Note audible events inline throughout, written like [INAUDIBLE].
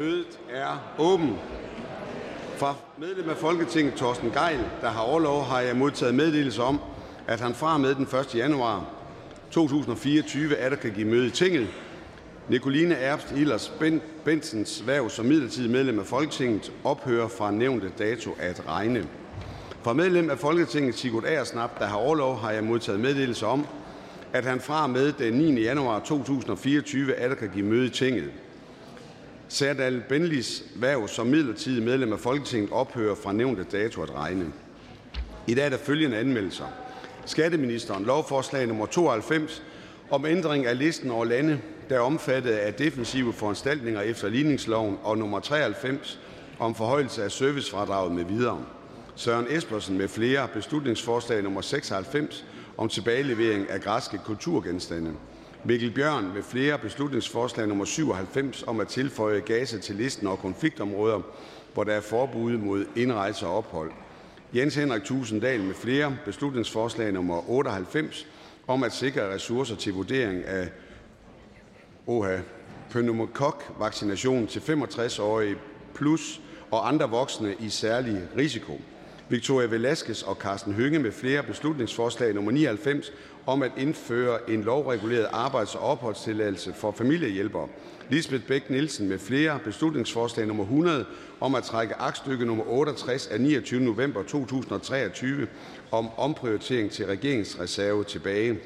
Mødet er åben. Fra medlem af Folketinget Torsten Geil, der har overlov, har jeg modtaget meddelelse om, at han fra med den 1. januar 2024 er der kan give møde i tinget. Nicoline Erbst Illers Bensens værv som midlertidig medlem af Folketinget ophører fra nævnte dato at regne. Fra medlem af Folketinget Sigurd Aersnap, der har overlov, har jeg modtaget meddelelse om, at han fra med den 9. januar 2024 er der kan give møde i tinget. Særdal Benlis værv som midlertidig medlem af Folketinget ophører fra nævnte dato at regne. I dag er der følgende anmeldelser. Skatteministeren lovforslag nummer 92 om ændring af listen over lande, der er omfattet af defensive foranstaltninger efter ligningsloven, og nummer 93 om forhøjelse af servicefradraget med videre. Søren Espersen med flere beslutningsforslag nummer 96 om tilbagelevering af græske kulturgenstande. Mikkel Bjørn med flere beslutningsforslag nummer 97 om at tilføje Gaza til listen og konfliktområder, hvor der er forbud mod indrejse og ophold. Jens Henrik Tusinddal med flere beslutningsforslag nummer 98 om at sikre ressourcer til vurdering af OHA pneumokok-vaccination til 65-årige plus og andre voksne i særlig risiko. Victoria Velasquez og Carsten Hønge med flere beslutningsforslag nummer 99 om at indføre en lovreguleret arbejds- og opholdstilladelse for familiehjælpere. Lisbeth Bæk Nielsen med flere beslutningsforslag nummer 100 om at trække aktstykke nummer 68 af 29. november 2023 om omprioritering til regeringsreserve tilbage.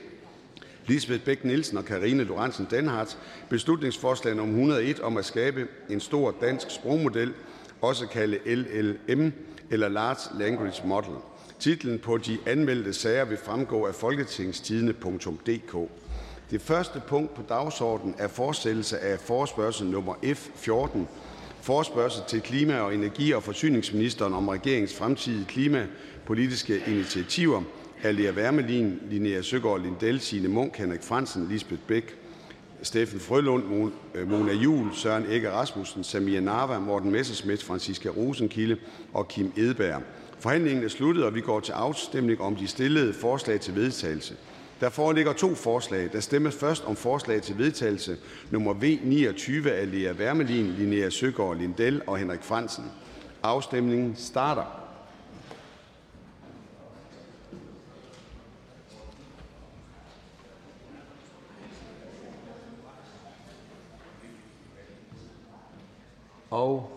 Lisbeth Bæk Nielsen og Karine Lorentzen Danhardt. beslutningsforslag nummer 101 om at skabe en stor dansk sprogmodel, også kaldet LLM eller Large Language Model. Titlen på de anmeldte sager vil fremgå af folketingstidene.dk. Det første punkt på dagsordenen er fortsættelse af forspørgsel nummer F14. Forspørgsel til klima- og energi- og forsyningsministeren om regeringens fremtidige klimapolitiske initiativer af Lea Wermelin, Linnea Søgaard Lindell, Signe Munk, Henrik Fransen, Lisbeth Bæk, Steffen Frølund, øh, Mona Jul, Søren Egge Rasmussen, Samia Narva, Morten Messerschmidt, Franziska Rosenkilde og Kim Edberg. Forhandlingen er sluttet, og vi går til afstemning om de stillede forslag til vedtagelse. Der foreligger to forslag. Der stemmes først om forslag til vedtagelse nummer V 29 af Lea Wermelin, Linnea Søgaard Lindell og Henrik Fransen. Afstemningen starter. Og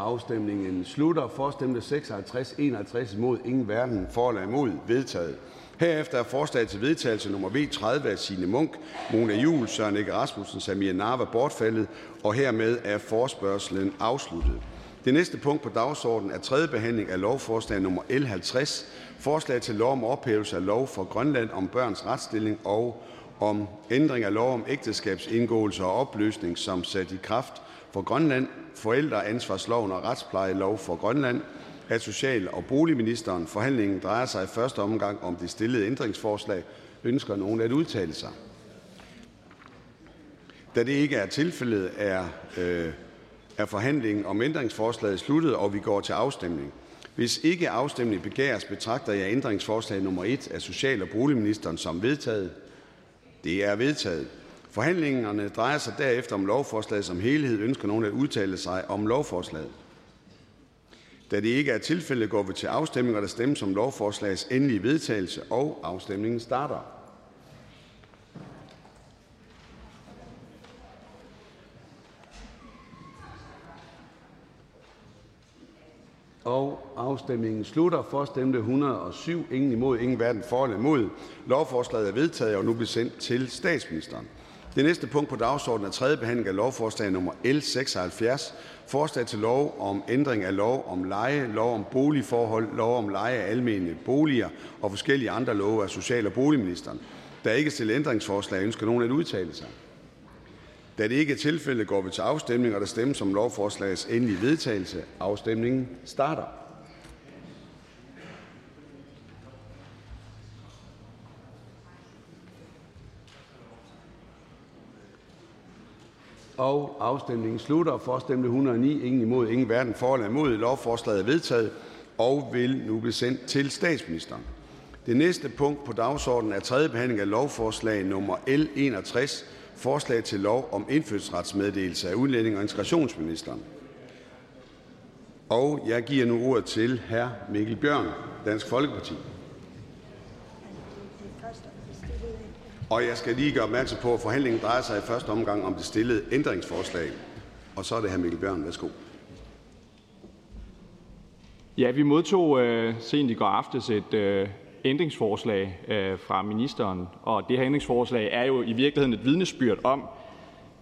afstemningen slutter. For stemte 56, 51 imod, ingen verden for eller imod, vedtaget. Herefter er forslag til vedtagelse nummer V30 af Signe Munk, Mona Jul, Søren Ege Rasmussen, Samir Narva bortfaldet, og hermed er forspørgselen afsluttet. Det næste punkt på dagsordenen er tredje behandling af lovforslag nummer L50, forslag til lov om ophævelse af lov for Grønland om børns retsstilling og om ændring af lov om ægteskabsindgåelse og opløsning som sat i kraft for Grønland, forældreansvarsloven og retsplejelov for Grønland af social- og boligministeren. Forhandlingen drejer sig i første omgang om det stillede ændringsforslag. Ønsker nogen at udtale sig? Da det ikke er tilfældet, er, øh, er forhandlingen om ændringsforslaget sluttet, og vi går til afstemning. Hvis ikke afstemning begæres, betragter jeg ændringsforslag nummer 1 af social- og boligministeren som vedtaget. Det er vedtaget. Forhandlingerne drejer sig derefter om lovforslaget som helhed. Ønsker nogen at udtale sig om lovforslaget? Da det ikke er tilfældet, går vi til afstemning, og der stemmes om lovforslagets endelige vedtagelse, og afstemningen starter. Og afstemningen slutter. For stemte 107, ingen imod, ingen hverken for eller imod. Lovforslaget er vedtaget og nu bliver sendt til statsministeren. Det næste punkt på dagsordenen er tredje behandling af lovforslag nummer L 76. Forslag til lov om ændring af lov om leje, lov om boligforhold, lov om leje af almene boliger og forskellige andre love af social- og boligministeren. Der er ikke stillet ændringsforslag. Ønsker nogen at udtale sig? Da det ikke er tilfældet, går vi til afstemning, og der stemmes om lovforslagets endelige vedtagelse. Afstemningen starter. Afstemningen slutter. For stemte 109, ingen imod, ingen verden for eller imod. Lovforslaget er vedtaget og vil nu blive sendt til statsministeren. Det næste punkt på dagsordenen er tredje behandling af lovforslag nummer L 61. Forslag til lov om indfødsretsmeddelelse af udlænding og integrationsministeren. Og jeg giver nu ordet til hr. Mikkel Bjørn, Dansk Folkeparti. Og jeg skal lige gøre opmærksom på, at forhandlingen drejer sig i første omgang om det stillede ændringsforslag. Og så er det hr. Mikkel Bjørn. Værsgo. Ja, vi modtog øh, sent i går aftes et øh, ændringsforslag øh, fra ministeren, og det her ændringsforslag er jo i virkeligheden et vidnesbyrd om,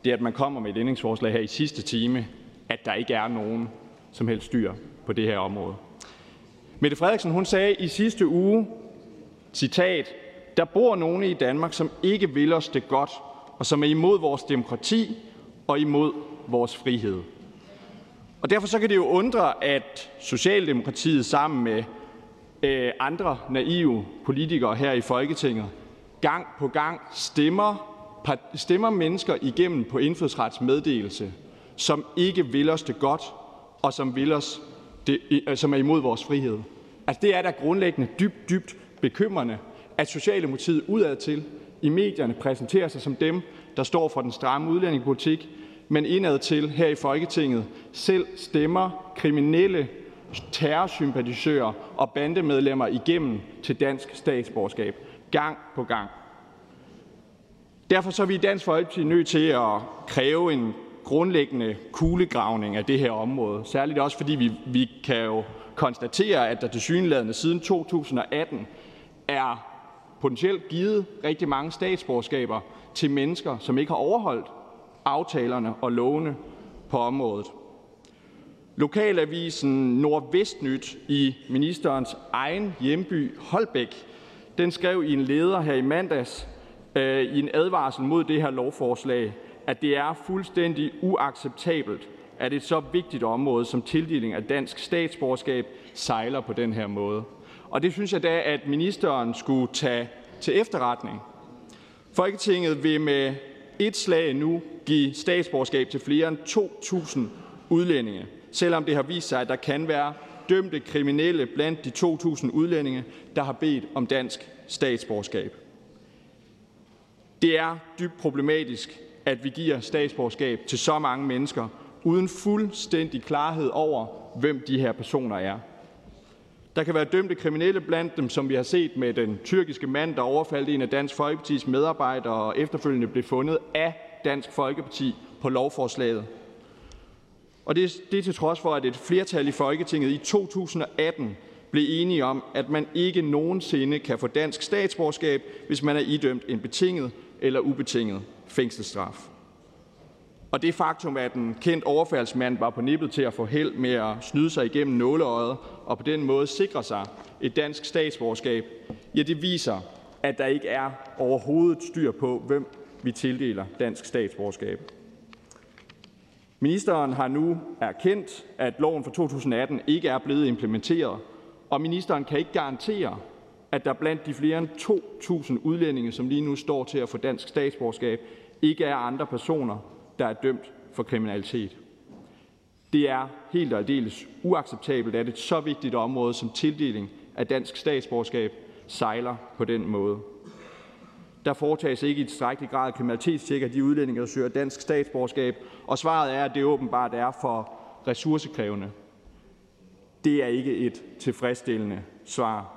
det at man kommer med et ændringsforslag her i sidste time, at der ikke er nogen som helst styr på det her område. Mette Frederiksen hun sagde i sidste uge, citat, der bor nogen i Danmark, som ikke vil os det godt, og som er imod vores demokrati og imod vores frihed. Og derfor så kan det jo undre, at Socialdemokratiet sammen med øh, andre naive politikere her i Folketinget gang på gang stemmer, stemmer mennesker igennem på indfødsretsmeddelelse, som ikke vil os det godt, og som, vil os det, øh, som er imod vores frihed. Altså det er da grundlæggende dybt, dybt bekymrende, at Socialdemokratiet udadtil i medierne præsenterer sig som dem, der står for den stramme udlændingepolitik, men indadtil her i Folketinget selv stemmer kriminelle terrorsympatisører og bandemedlemmer igennem til dansk statsborgerskab gang på gang. Derfor så er vi i Dansk Folkeparti nødt til at kræve en grundlæggende kuglegravning af det her område. Særligt også fordi vi, vi kan jo konstatere, at der til synlædende siden 2018 er potentielt givet rigtig mange statsborgerskaber til mennesker, som ikke har overholdt aftalerne og lovene på området. Lokalavisen Nordvestnyt i ministerens egen hjemby Holbæk, den skrev i en leder her i mandags øh, i en advarsel mod det her lovforslag, at det er fuldstændig uacceptabelt, at et så vigtigt område som tildeling af dansk statsborgerskab sejler på den her måde. Og det synes jeg da, at ministeren skulle tage til efterretning. Folketinget vil med et slag nu give statsborgerskab til flere end 2.000 udlændinge, selvom det har vist sig, at der kan være dømte kriminelle blandt de 2.000 udlændinge, der har bedt om dansk statsborgerskab. Det er dybt problematisk, at vi giver statsborgerskab til så mange mennesker, uden fuldstændig klarhed over, hvem de her personer er. Der kan være dømte kriminelle blandt dem, som vi har set med den tyrkiske mand, der overfaldt en af Dansk Folkepartis medarbejdere og efterfølgende blev fundet af Dansk Folkeparti på lovforslaget. Og det, det til trods for, at et flertal i Folketinget i 2018 blev enige om, at man ikke nogensinde kan få dansk statsborgerskab, hvis man er idømt en betinget eller ubetinget fængselsstraf. Og det faktum, at en kendt overfaldsmand var på nippet til at få held med at snyde sig igennem nåleøjet og på den måde sikre sig et dansk statsborgerskab, ja, det viser, at der ikke er overhovedet styr på, hvem vi tildeler dansk statsborgerskab. Ministeren har nu erkendt, at loven fra 2018 ikke er blevet implementeret, og ministeren kan ikke garantere, at der blandt de flere end 2.000 udlændinge, som lige nu står til at få dansk statsborgerskab, ikke er andre personer, der er dømt for kriminalitet. Det er helt og aldeles uacceptabelt, at et så vigtigt område som tildeling af dansk statsborgerskab sejler på den måde. Der foretages ikke i tilstrækkelig grad kriminalitetstjek af de udlændinge, der søger dansk statsborgerskab, og svaret er, at det åbenbart er for ressourcekrævende. Det er ikke et tilfredsstillende svar.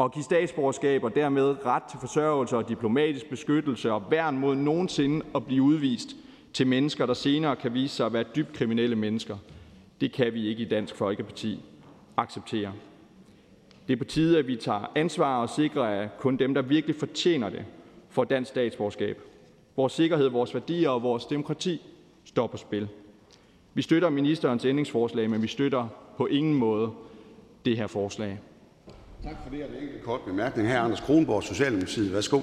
At give statsborgerskab og dermed ret til forsørgelse og diplomatisk beskyttelse og værn mod nogensinde at blive udvist til mennesker, der senere kan vise sig at være dybt kriminelle mennesker, det kan vi ikke i Dansk Folkeparti acceptere. Det er på tide, at vi tager ansvar og sikrer, at kun dem, der virkelig fortjener det, får dansk statsborgerskab. Vores sikkerhed, vores værdier og vores demokrati står på spil. Vi støtter ministerens ændringsforslag, men vi støtter på ingen måde det her forslag. Tak for det. Er en kort bemærkning her? Anders Kronborg, Socialdemokratiet. Værsgo.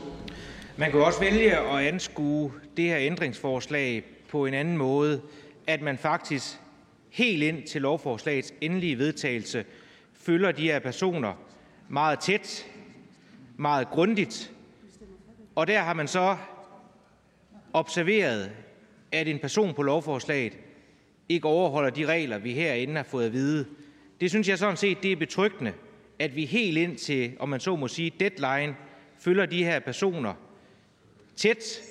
Man kunne også vælge at anskue det her ændringsforslag på en anden måde, at man faktisk helt ind til lovforslagets endelige vedtagelse følger de her personer meget tæt, meget grundigt, og der har man så observeret, at en person på lovforslaget ikke overholder de regler, vi herinde har fået at vide. Det synes jeg sådan set det er betryggende, at vi helt ind til, om man så må sige, deadline, følger de her personer tæt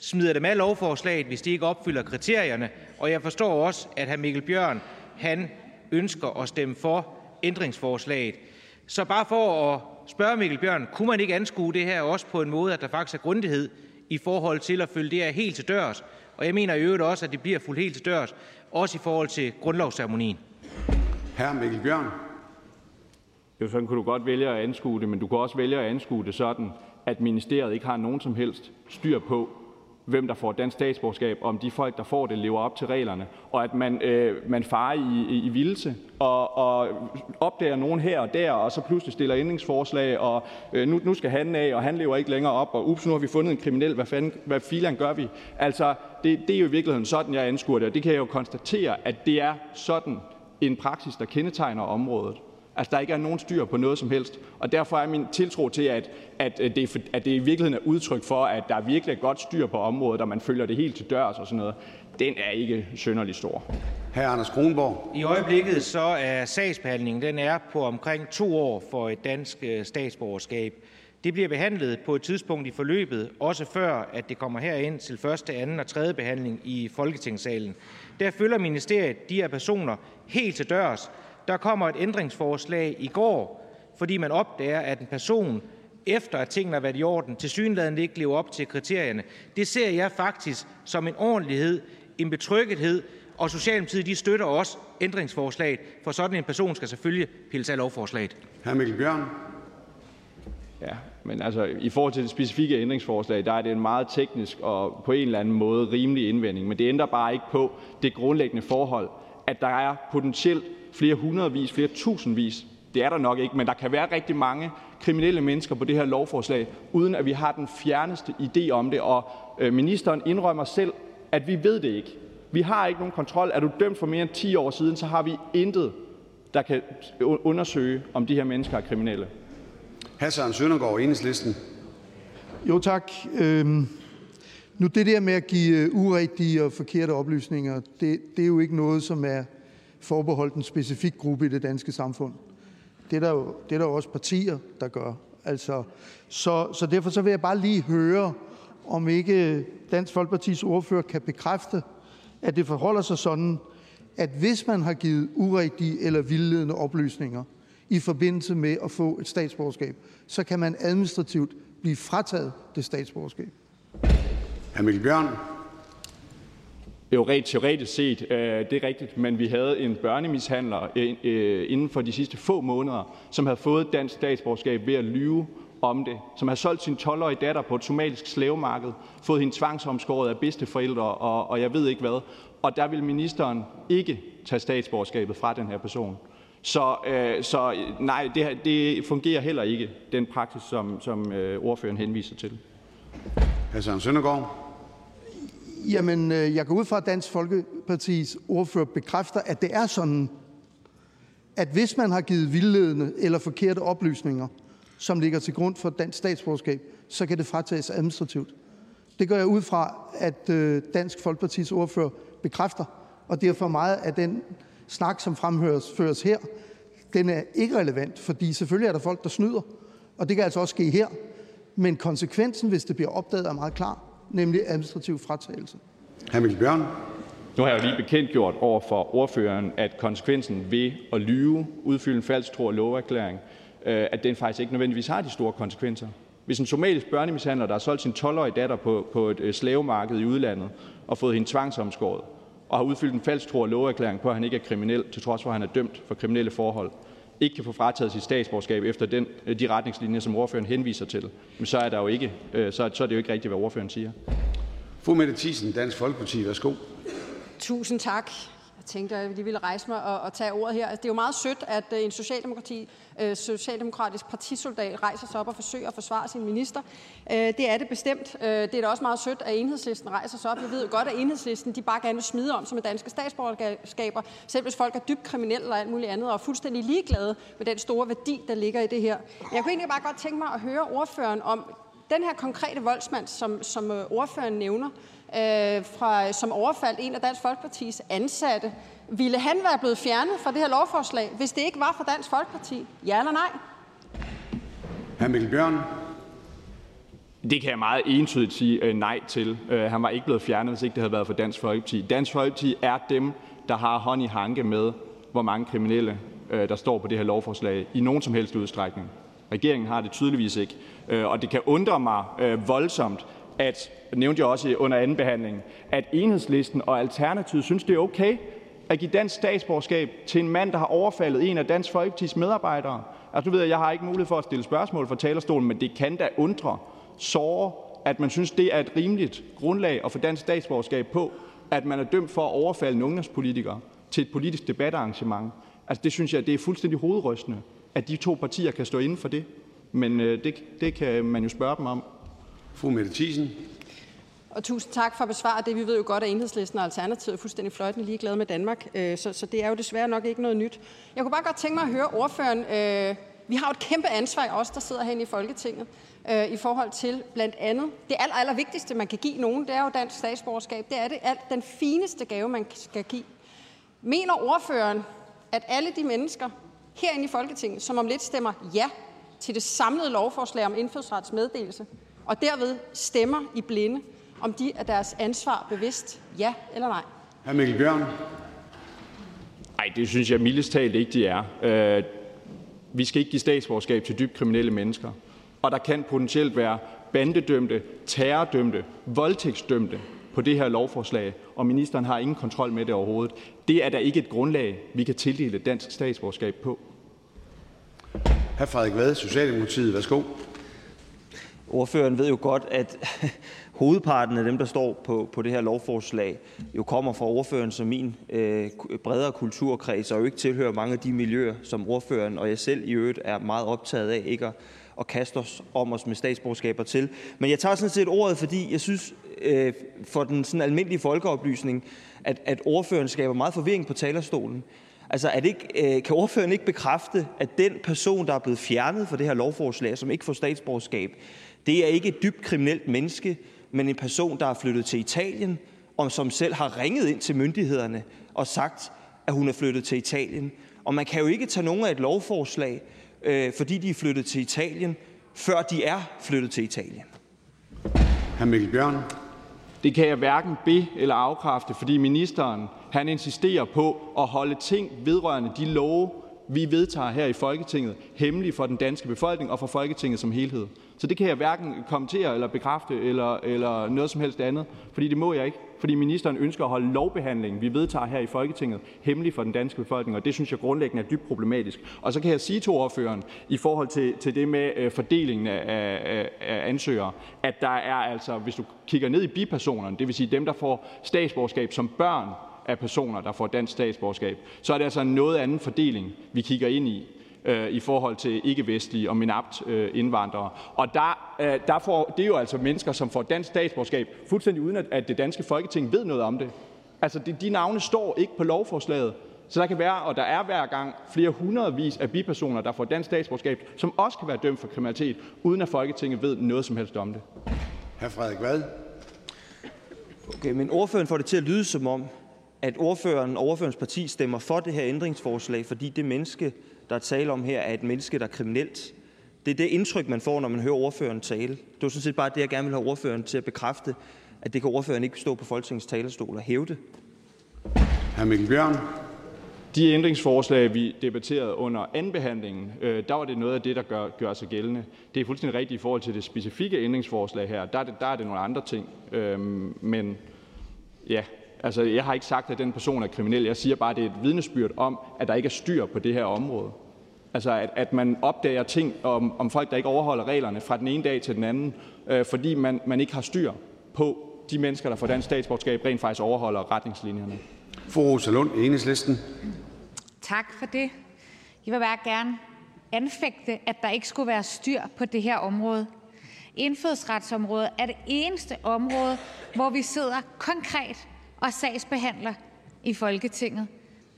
smider dem af lovforslaget, hvis de ikke opfylder kriterierne. Og jeg forstår også, at hr. Mikkel Bjørn han ønsker at stemme for ændringsforslaget. Så bare for at spørge Mikkel Bjørn, kunne man ikke anskue det her også på en måde, at der faktisk er grundighed i forhold til at følge det her helt til dørs? Og jeg mener i øvrigt også, at det bliver fuldt helt til dørs, også i forhold til grundlovsceremonien. Hr. Mikkel Bjørn. Jo, sådan kunne du godt vælge at anskue det, men du kan også vælge at anskue det sådan, at ministeriet ikke har nogen som helst styr på, hvem der får dansk statsborgerskab, om de folk, der får det, lever op til reglerne, og at man, øh, man farer i, i, i og, og opdager nogen her og der, og så pludselig stiller ændringsforslag, og øh, nu, nu skal han af, og han lever ikke længere op, og ups, nu har vi fundet en kriminel, hvad, fanden, hvad filan gør vi? Altså, det, det er jo i virkeligheden sådan, jeg anskuer det, og det kan jeg jo konstatere, at det er sådan en praksis, der kendetegner området. Altså, der ikke er nogen styr på noget som helst. Og derfor er min tiltro til, at, at, det, for, at det i virkeligheden er udtryk for, at der virkelig er godt styr på området, og man følger det helt til dørs og sådan noget, den er ikke synderlig stor. Hr. Anders Kronborg. I øjeblikket så er sagsbehandlingen den er på omkring to år for et dansk øh, statsborgerskab. Det bliver behandlet på et tidspunkt i forløbet, også før at det kommer herind til første, anden og tredje behandling i Folketingssalen. Der følger ministeriet de her personer helt til dørs, der kommer et ændringsforslag i går, fordi man opdager, at en person, efter at tingene har været i orden, til synligheden ikke lever op til kriterierne. Det ser jeg faktisk som en ordentlighed, en betryggethed, og Socialdemokratiet de støtter også ændringsforslaget, for sådan en person skal selvfølgelig pilles af lovforslaget. Hr. Mikkel Bjørn. Ja, men altså i forhold til det specifikke ændringsforslag, der er det en meget teknisk og på en eller anden måde rimelig indvending, men det ændrer bare ikke på det grundlæggende forhold, at der er potentielt flere hundredvis, flere tusindvis, det er der nok ikke, men der kan være rigtig mange kriminelle mennesker på det her lovforslag, uden at vi har den fjerneste idé om det. Og øh, ministeren indrømmer selv, at vi ved det ikke. Vi har ikke nogen kontrol. Er du dømt for mere end 10 år siden, så har vi intet, der kan undersøge, om de her mennesker er kriminelle. Hassan Søndergaard, Enhedslisten. Jo tak. Øhm, nu det der med at give øh, urigtige og forkerte oplysninger, det, det er jo ikke noget, som er forbeholdt en specifik gruppe i det danske samfund. Det er der jo, det er der også partier, der gør. Altså, så, så derfor så vil jeg bare lige høre, om ikke Dansk Folkepartis ordfører kan bekræfte, at det forholder sig sådan, at hvis man har givet urigtige eller vildledende oplysninger i forbindelse med at få et statsborgerskab, så kan man administrativt blive frataget det statsborgerskab. Hr. Mikkel Bjørn. Jo, rent teoretisk set, øh, det er rigtigt, men vi havde en børnemishandler øh, øh, inden for de sidste få måneder, som havde fået dansk statsborgerskab ved at lyve om det, som havde solgt sin 12-årige datter på et somalisk slavemarked, fået hende tvangsomskåret af bedsteforældre og, og jeg ved ikke hvad. Og der vil ministeren ikke tage statsborgerskabet fra den her person. Så, øh, så nej, det, det fungerer heller ikke, den praksis, som, som øh, ordføreren henviser til. Hassan Søndergaard. Jamen, øh, jeg går ud fra, at Dansk Folkepartis ordfører bekræfter, at det er sådan, at hvis man har givet vildledende eller forkerte oplysninger, som ligger til grund for dansk statsborgerskab, så kan det fratages administrativt. Det går jeg ud fra, at øh, Dansk Folkepartis ordfører bekræfter, og derfor meget af den snak, som fremføres her, den er ikke relevant, fordi selvfølgelig er der folk, der snyder, og det kan altså også ske her. Men konsekvensen, hvis det bliver opdaget, er meget klar nemlig administrativ fratagelse. Hr. Mikkel Bjørn. Nu har jeg jo lige bekendtgjort over for ordføreren, at konsekvensen ved at lyve, udfylde en falsk tro og loverklæring, øh, at den faktisk ikke nødvendigvis har de store konsekvenser. Hvis en somalisk børnemishandler, der har solgt sin 12-årige datter på, på et øh, slavemarked i udlandet og fået hende tvangsomskåret, og har udfyldt en falsk tro og loverklæring på, at han ikke er kriminel, til trods for, at han er dømt for kriminelle forhold, ikke kan få frataget sit statsborgerskab efter den, øh, de retningslinjer, som ordføreren henviser til, men så er, der jo ikke, øh, så, så er det jo ikke rigtigt, hvad ordføreren siger. Fru Mette Thiesen, Dansk Folkeparti. Værsgo. Tusind tak tænkte, at jeg lige ville rejse mig og, og tage ordet her. Altså, det er jo meget sødt, at uh, en socialdemokrati, Øh, socialdemokratisk partisoldat rejser sig op og forsøger at forsvare sin minister. Uh, det er det bestemt. Uh, det er da også meget sødt, at enhedslisten rejser sig op. Jeg ved jo godt, at enhedslisten de bare gerne vil smide om som med danske statsborgerskaber, selv hvis folk er dybt kriminelle og alt muligt andet, og er fuldstændig ligeglade med den store værdi, der ligger i det her. Men jeg kunne egentlig bare godt tænke mig at høre ordføreren om den her konkrete voldsmand, som, som ordføreren nævner, øh, fra, som overfaldt en af Dansk Folkepartis ansatte. Ville han være blevet fjernet fra det her lovforslag, hvis det ikke var for Dansk Folkeparti? Ja eller nej? Hr. Mikkel Bjørn. Det kan jeg meget entydigt sige øh, nej til. Øh, han var ikke blevet fjernet, hvis ikke det havde været for Dansk Folkeparti. Dansk Folkeparti er dem, der har hånd i hanke med, hvor mange kriminelle øh, der står på det her lovforslag, i nogen som helst udstrækning. Regeringen har det tydeligvis ikke. Og det kan undre mig voldsomt, at, nævnte jeg også under anden behandling, at enhedslisten og Alternativet synes, det er okay at give dansk statsborgerskab til en mand, der har overfaldet en af Dansk Folkepartis medarbejdere. Altså, du ved, jeg har ikke mulighed for at stille spørgsmål fra talerstolen, men det kan da undre, såre, at man synes, det er et rimeligt grundlag at få dansk statsborgerskab på, at man er dømt for at overfalde en ungdomspolitiker til et politisk debatarrangement. Altså, det synes jeg, det er fuldstændig hovedrystende, at de to partier kan stå inden for det. Men øh, det, det kan man jo spørge dem om. Fru Mette Thiesen. Og tusind tak for at besvare det. Vi ved jo godt, at enhedslisten og Alternativet er fuldstændig fløjtende ligeglade med Danmark, øh, så, så det er jo desværre nok ikke noget nyt. Jeg kunne bare godt tænke mig at høre ordføreren. Øh, vi har jo et kæmpe ansvar, os der sidder herinde i Folketinget, øh, i forhold til blandt andet det aller, aller vigtigste, man kan give nogen, det er jo dansk statsborgerskab. Det er det alt den fineste gave, man skal give. Mener ordføreren, at alle de mennesker herinde i Folketinget, som om lidt stemmer ja til det samlede lovforslag om indfødsretsmeddelelse, og derved stemmer i blinde, om de er deres ansvar bevidst, ja eller nej? Hr. Mikkel Bjørn. Nej, det synes jeg mildest talt ikke, de er. Øh, vi skal ikke give statsborgerskab til dybt kriminelle mennesker. Og der kan potentielt være bandedømte, terrordømte, voldtægtsdømte på det her lovforslag, og ministeren har ingen kontrol med det overhovedet. Det er da ikke et grundlag, vi kan tildele dansk statsborgerskab på. Hr. Frederik Vad, Socialdemokratiet. Værsgo. Ordføreren ved jo godt, at hovedparten af dem, der står på, på det her lovforslag, jo kommer fra ordføreren som min øh, bredere kulturkreds, og jo ikke tilhører mange af de miljøer, som ordføreren og jeg selv i øvrigt er meget optaget af ikke at, at kaste os om os med statsborgerskaber til. Men jeg tager sådan set ordet, fordi jeg synes, øh, for den sådan almindelige folkeoplysning, at, at ordføreren skaber meget forvirring på talerstolen. Altså, er det ikke, øh, kan ordføreren ikke bekræfte, at den person, der er blevet fjernet fra det her lovforslag, som ikke får statsborgerskab, det er ikke et dybt kriminelt menneske, men en person, der er flyttet til Italien, og som selv har ringet ind til myndighederne og sagt, at hun er flyttet til Italien. Og man kan jo ikke tage nogen af et lovforslag, øh, fordi de er flyttet til Italien, før de er flyttet til Italien. Hr. Mikkel Bjørn. Det kan jeg hverken be- eller afkræfte, fordi ministeren han insisterer på at holde ting vedrørende de love, vi vedtager her i Folketinget, hemmelige for den danske befolkning og for Folketinget som helhed. Så det kan jeg hverken kommentere eller bekræfte eller, eller noget som helst andet, fordi det må jeg ikke. Fordi ministeren ønsker at holde lovbehandlingen, vi vedtager her i Folketinget, hemmelig for den danske befolkning, og det synes jeg grundlæggende er dybt problematisk. Og så kan jeg sige til ordføreren i forhold til, til det med øh, fordelingen af, af, af ansøgere, at der er altså, hvis du kigger ned i bipersonerne, det vil sige dem, der får statsborgerskab som børn af personer, der får dansk statsborgerskab, så er det altså en noget anden fordeling, vi kigger ind i øh, i forhold til ikke-vestlige og minapt øh, indvandrere. Og der, øh, der får, det er jo altså mennesker, som får dansk statsborgerskab, fuldstændig uden at, det danske folketing ved noget om det. Altså, de, de navne står ikke på lovforslaget. Så der kan være, og der er hver gang, flere hundredvis af bipersoner, der får dansk statsborgerskab, som også kan være dømt for kriminalitet, uden at Folketinget ved noget som helst om det. Hr. Frederik Vad. Okay, men ordføreren får det til at lyde som om, at ordføreren og ordførens parti stemmer for det her ændringsforslag, fordi det menneske, der er tale om her, er et menneske, der er kriminelt. Det er det indtryk, man får, når man hører ordføreren tale. Det var sådan set bare det, jeg gerne vil have ordføreren til at bekræfte, at det kan ordføreren ikke stå på Folketingets talerstol og hævde. Hr. Mikkel Bjørn. De ændringsforslag, vi debatterede under andenbehandlingen, øh, der var det noget af det, der gør, gør sig gældende. Det er fuldstændig rigtigt i forhold til det specifikke ændringsforslag her. Der er det, der er det nogle andre ting. Øh, men ja, Altså, jeg har ikke sagt, at den person er kriminel. Jeg siger bare, at det er et vidnesbyrd om, at der ikke er styr på det her område. Altså, at, at man opdager ting om, om folk, der ikke overholder reglerne fra den ene dag til den anden, øh, fordi man, man ikke har styr på de mennesker, der får dansk statsborgerskab, rent faktisk overholder retningslinjerne. Fru Rosa Lund, Enhedslisten. Tak for det. Jeg vil bare gerne anfægte, at der ikke skulle være styr på det her område. Indfødsretsområdet er det eneste område, hvor vi sidder konkret og sagsbehandler i Folketinget.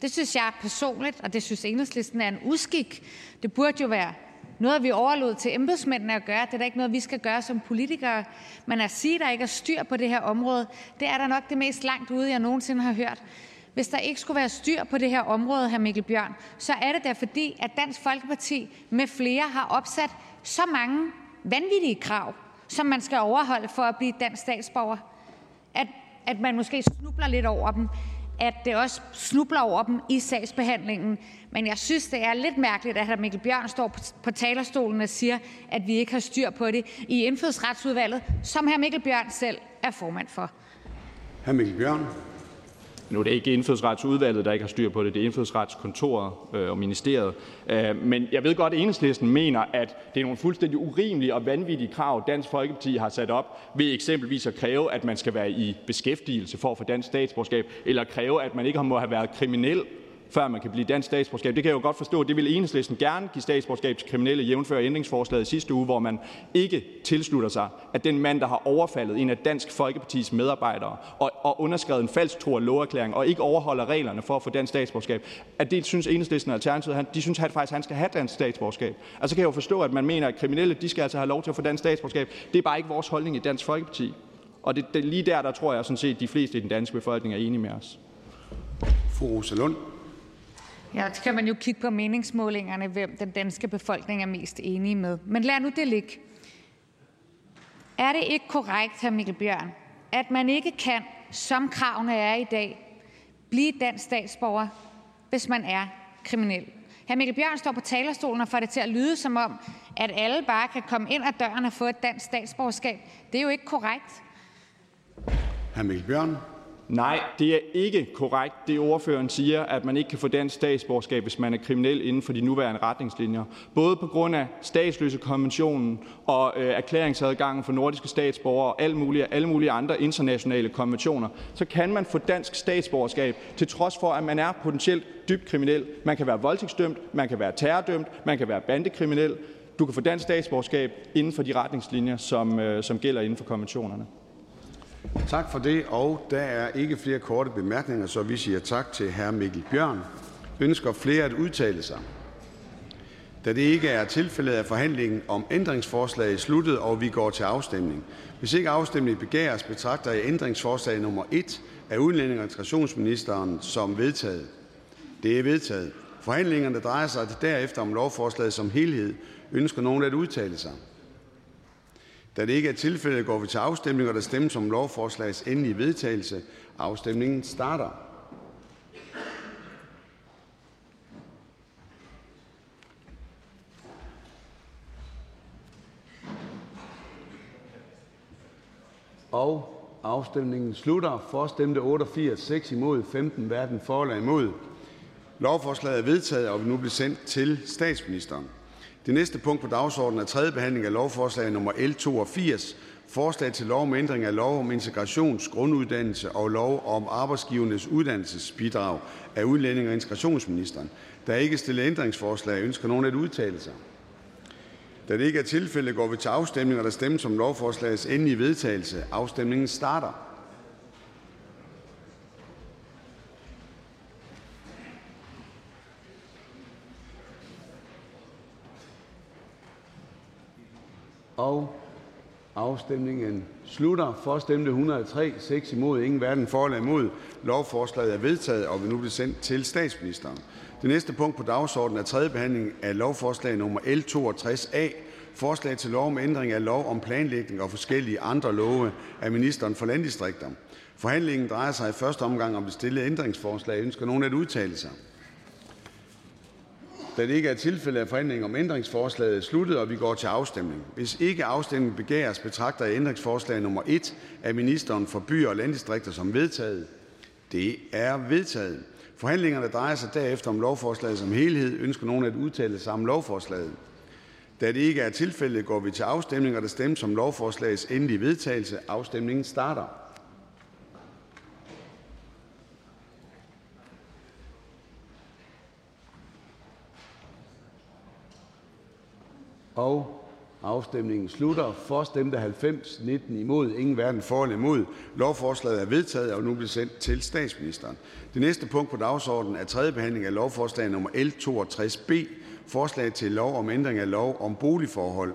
Det synes jeg personligt, og det synes Enhedslisten er en uskik. Det burde jo være noget, vi overlod til embedsmændene at gøre. Det er da ikke noget, vi skal gøre som politikere. Men at sige, at der ikke er styr på det her område, det er da nok det mest langt ude, jeg nogensinde har hørt. Hvis der ikke skulle være styr på det her område, hr. Mikkel Bjørn, så er det da fordi, at Dansk Folkeparti med flere har opsat så mange vanvittige krav som man skal overholde for at blive dansk statsborger, at, at man måske snubler lidt over dem, at det også snubler over dem i sagsbehandlingen. Men jeg synes, det er lidt mærkeligt, at hr. Mikkel Bjørn står på talerstolen og siger, at vi ikke har styr på det i indfødsretsudvalget, som hr. Mikkel Bjørn selv er formand for. Hr. Mikkel Bjørn. Nu er det ikke indfødsretsudvalget, der ikke har styr på det. Det er indfødsretskontoret øh, og ministeriet. Øh, men jeg ved godt, at enhedslisten mener, at det er nogle fuldstændig urimelige og vanvittige krav, Dansk Folkeparti har sat op ved eksempelvis at kræve, at man skal være i beskæftigelse for at få dansk statsborgerskab, eller kræve, at man ikke må have været kriminel før man kan blive dansk statsborgerskab. Det kan jeg jo godt forstå. Det vil enhedslisten gerne give statsborgerskab til kriminelle, jævnfør ændringsforslaget sidste uge, hvor man ikke tilslutter sig, at den mand, der har overfaldet en af Dansk Folkepartis medarbejdere og, og underskrevet en falsk tro og loverklæring og ikke overholder reglerne for at få dansk statsborgerskab, at det synes enhedslisten og Alternativet, han, de synes at faktisk, at han skal have dansk statsborgerskab. Altså kan jeg jo forstå, at man mener, at kriminelle de skal altså have lov til at få dansk statsborgerskab. Det er bare ikke vores holdning i Dansk Folkeparti. Og det, det, lige der, der tror jeg sådan set, at de fleste i den danske befolkning er enige med os. Fru Rosa Lund. Ja, så kan man jo kigge på meningsmålingerne, hvem den danske befolkning er mest enige med. Men lad nu det ligge. Er det ikke korrekt, hr. Mikkel Bjørn, at man ikke kan, som kravene er i dag, blive dansk statsborger, hvis man er kriminel? Hr. Mikkel Bjørn står på talerstolen og får det til at lyde som om, at alle bare kan komme ind ad døren og få et dansk statsborgerskab. Det er jo ikke korrekt. Hr. Mikkel Bjørn. Nej, det er ikke korrekt, det ordføreren siger, at man ikke kan få dansk statsborgerskab, hvis man er kriminel inden for de nuværende retningslinjer. Både på grund af statsløsekonventionen og øh, erklæringsadgangen for nordiske statsborgere og alle mulige, alle mulige andre internationale konventioner, så kan man få dansk statsborgerskab, til trods for, at man er potentielt dybt kriminel. Man kan være voldtægtsdømt, man kan være terrordømt, man kan være bandekriminel. Du kan få dansk statsborgerskab inden for de retningslinjer, som, øh, som gælder inden for konventionerne. Tak for det. og Der er ikke flere korte bemærkninger, så vi siger tak til hr. Mikkel Bjørn. Ønsker flere at udtale sig? Da det ikke er tilfældet, er forhandlingen om ændringsforslaget sluttet, og vi går til afstemning. Hvis ikke afstemning begæres, betragter jeg ændringsforslag nummer 1 af udlænding- og integrationsministeren som vedtaget. Det er vedtaget. Forhandlingerne drejer sig derefter om lovforslaget som helhed. Ønsker nogen at udtale sig? Da det ikke er tilfældet, går vi til afstemning, og der stemmes om lovforslagets endelige vedtagelse. Afstemningen starter. Og afstemningen slutter. For stemte 88, 6 imod, 15 hverken for eller imod. Lovforslaget er vedtaget og vil nu blive sendt til statsministeren. Det næste punkt på dagsordenen er tredje behandling af lovforslag nummer L 82, forslag til lov om ændring af lov om integrationsgrunduddannelse og lov om arbejdsgivernes uddannelsesbidrag af udlænding- og integrationsministeren. Der er ikke stillet ændringsforslag. Ønsker nogen at udtale sig? Da det ikke er tilfældet, går vi til afstemning, og der stemmes om lovforslagets endelige vedtagelse. Afstemningen starter. Afstemningen slutter. For stemte 103, 6 imod, ingen hverken for eller imod. Lovforslaget er vedtaget og vil nu blive sendt til statsministeren. Det næste punkt på dagsordenen er tredje behandling af lovforslag nummer L 62A. Forslag til lov om ændring af lov om planlægning og forskellige andre love af ministeren for landdistrikter. Forhandlingen drejer sig i første omgang om det stillede ændringsforslag. Ønsker nogen at udtale sig? Da det ikke er tilfældet, er forhandlingen om ændringsforslaget sluttet, og vi går til afstemning. Hvis ikke afstemning begæres, betragter jeg ændringsforslag nummer 1 af ministeren for byer og landdistrikter som vedtaget. Det er vedtaget. Forhandlingerne drejer sig derefter om lovforslaget som helhed. Ønsker nogen at udtale sig om lovforslaget? Da det ikke er tilfældet, går vi til afstemning, og der stemmes om lovforslagets endelige vedtagelse. Afstemningen starter. Afstemningen slutter. For stemte 90, 19 imod, ingen hverken for eller imod. Lovforslaget er vedtaget og nu bliver sendt til statsministeren. Det næste punkt på dagsordenen er tredje behandling af lovforslag nummer L 62b. Forslag til lov om ændring af lov om boligforhold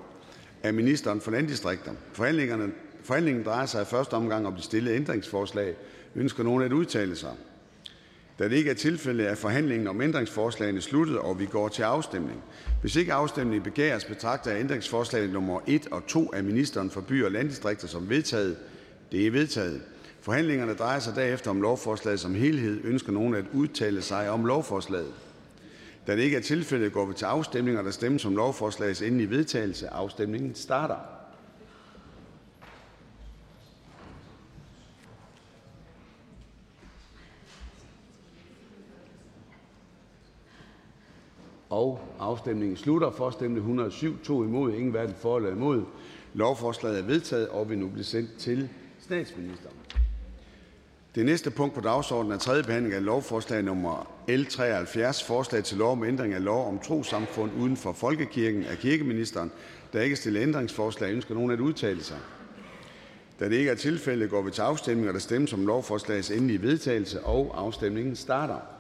af ministeren for landdistrikter. Forhandlingerne, forhandlingen drejer sig i første omgang om de stillede ændringsforslag. Ønsker nogen at udtale sig? Da det ikke er tilfældet, er forhandlingen om ændringsforslagene sluttet, og vi går til afstemning. Hvis ikke afstemning begæres, betragter jeg ændringsforslag nummer 1 og 2 af ministeren for by og landdistrikter som vedtaget. Det er vedtaget. Forhandlingerne drejer sig derefter om lovforslaget som helhed. Ønsker nogen at udtale sig om lovforslaget? Da det ikke er tilfældet, går vi til afstemning, og der stemmes om lovforslagets endelige vedtagelse. Afstemningen starter. Afstemningen slutter. For stemte 107, 2 imod, ingen hverken for eller imod. Lovforslaget er vedtaget og vil nu blive sendt til statsministeren. Det næste punkt på dagsordenen er tredje behandling af lovforslag nummer L 73, forslag til lov om ændring af lov om trosamfund uden for folkekirken af kirkeministeren. Der er ikke stillet ændringsforslag. Ønsker nogen at udtale sig? Da det ikke er tilfældet, går vi til afstemning, og der stemmes om lovforslagets endelige vedtagelse, og afstemningen starter.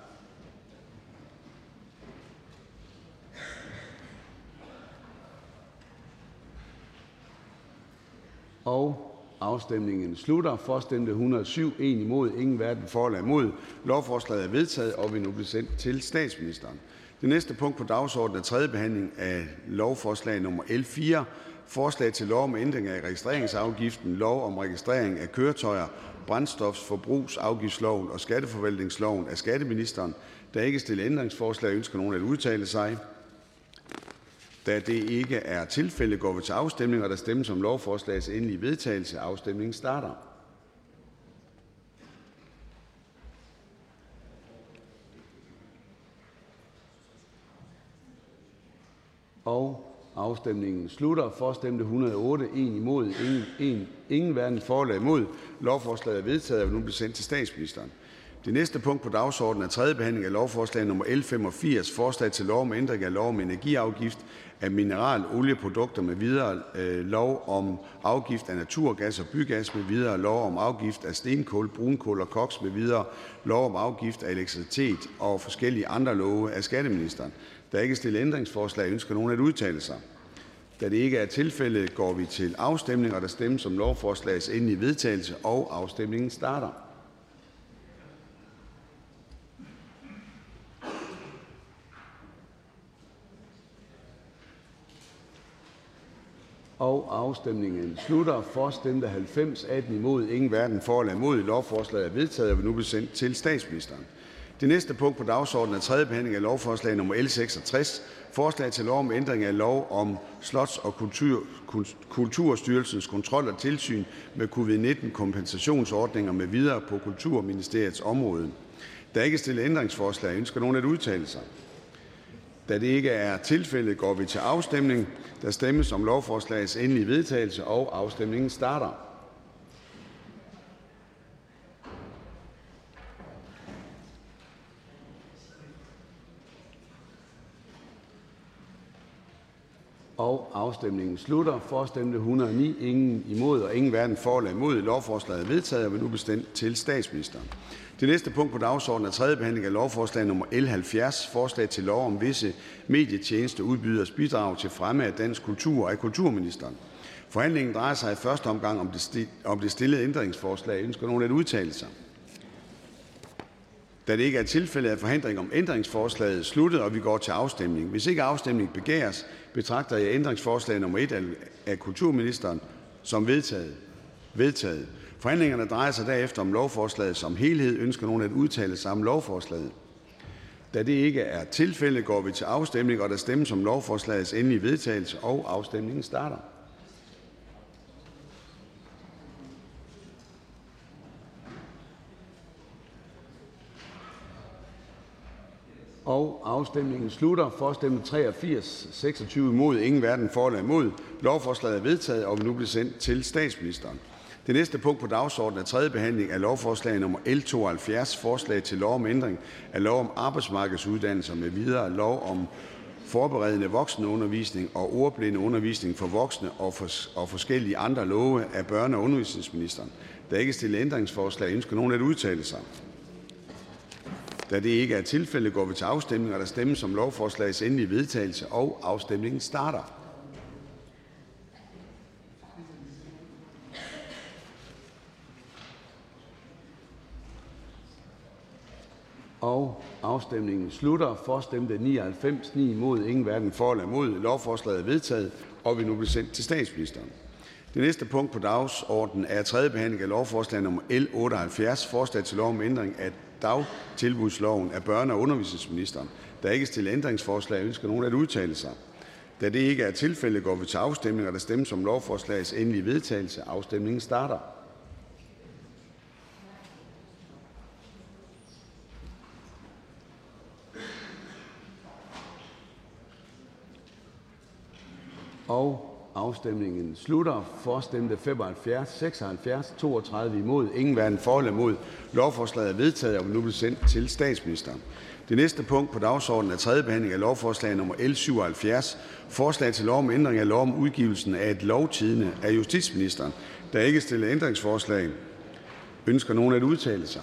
Afstemningen slutter. For stemte 107 1 imod, ingen hverken for eller imod. Lovforslaget er vedtaget og vil nu blive sendt til statsministeren. Det næste punkt på dagsordenen er tredje behandling af lovforslag nummer L 4. Forslag til lov om ændring af registreringsafgiften, lov om registrering af køretøjer, brændstofforbrugsafgiftsloven og skatteforvaltningsloven af skatteministeren. Der er ikke stillet ændringsforslag. Ønsker nogen at udtale sig? Da det ikke er tilfældet, går vi til afstemning, og der stemmes om lovforslagets endelige vedtagelse. Afstemningen starter. Og afstemningen slutter. For stemte 108, 1 imod, ingen, ingen, ingen hverken for eller imod. Lovforslaget er vedtaget og vil nu blive sendt til statsministeren. Det næste punkt på dagsordenen er tredje behandling af lovforslag nummer L 85, forslag til lov om ændring af lov om energiafgift af mineralolieprodukter med videre, øh, lov om afgift af naturgas og bygas med videre, lov om afgift af stenkul, brunkul og koks med videre, lov om afgift af elektricitet og forskellige andre love af skatteministeren. Der er ikke stillet ændringsforslag. Ønsker nogen at udtale sig? Da det ikke er tilfældet, går vi til afstemning, og der stemmes om lovforslagets endelige vedtagelse, og afstemningen starter. Afstemningen slutter. For stemte 90, 18 imod, ingen hverken for eller imod. Lovforslaget er vedtaget og vil nu blive sendt til statsministeren. Det næste punkt på dagsordenen er tredje behandling af lovforslag nummer L 66. Forslag til lov om ændring af lov om Slots- og Kultur, Kulturstyrelsens kontrol og tilsyn med covid-19 kompensationsordninger med videre på Kulturministeriets område. Der er ikke stillet ændringsforslag. Ønsker nogen at udtale sig? Da det ikke er tilfældet, går vi til afstemning. Der stemmes om lovforslagets endelige vedtagelse, og afstemningen starter. Afstemningen slutter. For stemte 109, ingen imod og ingen hverken for eller imod. Lovforslaget er vedtaget og vil nu bestemt til statsministeren. Det næste punkt på dagsordenen er tredje behandling af lovforslag nummer L 70, forslag til lov om visse medietjenesteudbyderes bidrag til fremme af dansk kultur af kulturministeren. Forhandlingen drejer sig i første omgang om det, om det stillede ændringsforslag. Ønsker nogen at udtale sig? Da det ikke er tilfældet, er forhandling om ændringsforslaget sluttet, og vi går til afstemning. Hvis ikke afstemning begæres, betragter jeg ændringsforslag nummer 1 af kulturministeren som vedtaget. vedtaget. Forhandlingerne drejer sig derefter om lovforslaget som helhed. Ønsker nogen at udtale sig om lovforslaget? Da det ikke er tilfældet, går vi til afstemning, og der stemmes om lovforslagets endelige vedtagelse, og afstemningen starter. Afstemningen slutter. For stemte 83, 26 imod, ingen hverken for eller imod. Lovforslaget er vedtaget og vil nu blive sendt til statsministeren. Det næste punkt på dagsordenen er tredje behandling af lovforslag nummer L 72, forslag til lov om ændring af lov om arbejdsmarkedsuddannelser med videre, lov om forberedende voksenundervisning og ordblindeundervisning for voksne og, for, og forskellige andre love af børne- og undervisningsministeren. Der er ikke stillet ændringsforslag. Ønsker nogen at udtale sig? Da det ikke er tilfældet, går vi til afstemning, og der stemmes om lovforslagets endelige vedtagelse, og afstemningen starter. Og afstemningen slutter. For stemte 99, 9 imod, ingen hverken for eller imod. Lovforslaget er vedtaget og vil nu blive sendt til statsministeren. Det næste punkt på dagsordenen er tredje behandling af lovforslag nummer L 78, forslag til lov om ændring af dagtilbudsloven af børne- og undervisningsministeren. Der er ikke stillet ændringsforslag. Ønsker nogen at udtale sig? Da det ikke er tilfældet, går vi til afstemning, og der stemmes om lovforslagets endelige vedtagelse. Afstemningen starter. Og afstemningen slutter. For stemte 75, 76, 32 imod, ingen hverken for eller imod. Lovforslaget er vedtaget og vil nu blive sendt til statsministeren. Det næste punkt på dagsordenen er tredje behandling af lovforslag nummer L 77, forslag til lov om ændring af lov om udgivelsen af et lovtidende af justitsministeren. Der er ikke stillet ændringsforslag. Ønsker nogen at udtale sig?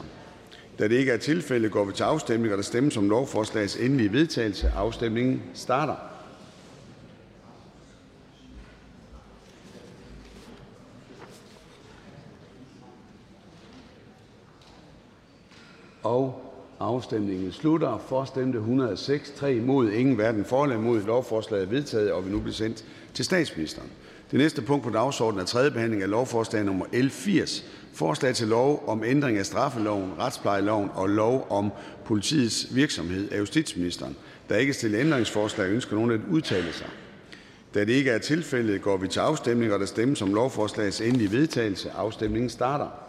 Da det ikke er tilfældet, går vi til afstemning, og der stemmes om lovforslagets endelige vedtagelse. Afstemningen starter. Afstemningen slutter. For stemte 106, 3 imod, ingen hverken for eller imod. Lovforslaget er vedtaget og vil nu blive sendt til statsministeren. Det næste punkt på dagsordenen er tredje behandling af lovforslag nummer L 80. Forslag til lov om ændring af straffeloven, retsplejeloven og lov om politiets virksomhed af justitsministeren. Der er ikke stillet ændringsforslag. Ønsker nogen at udtale sig? Da det ikke er tilfældet, går vi til afstemning, og der stemmes om lovforslagets endelige vedtagelse. Afstemningen starter.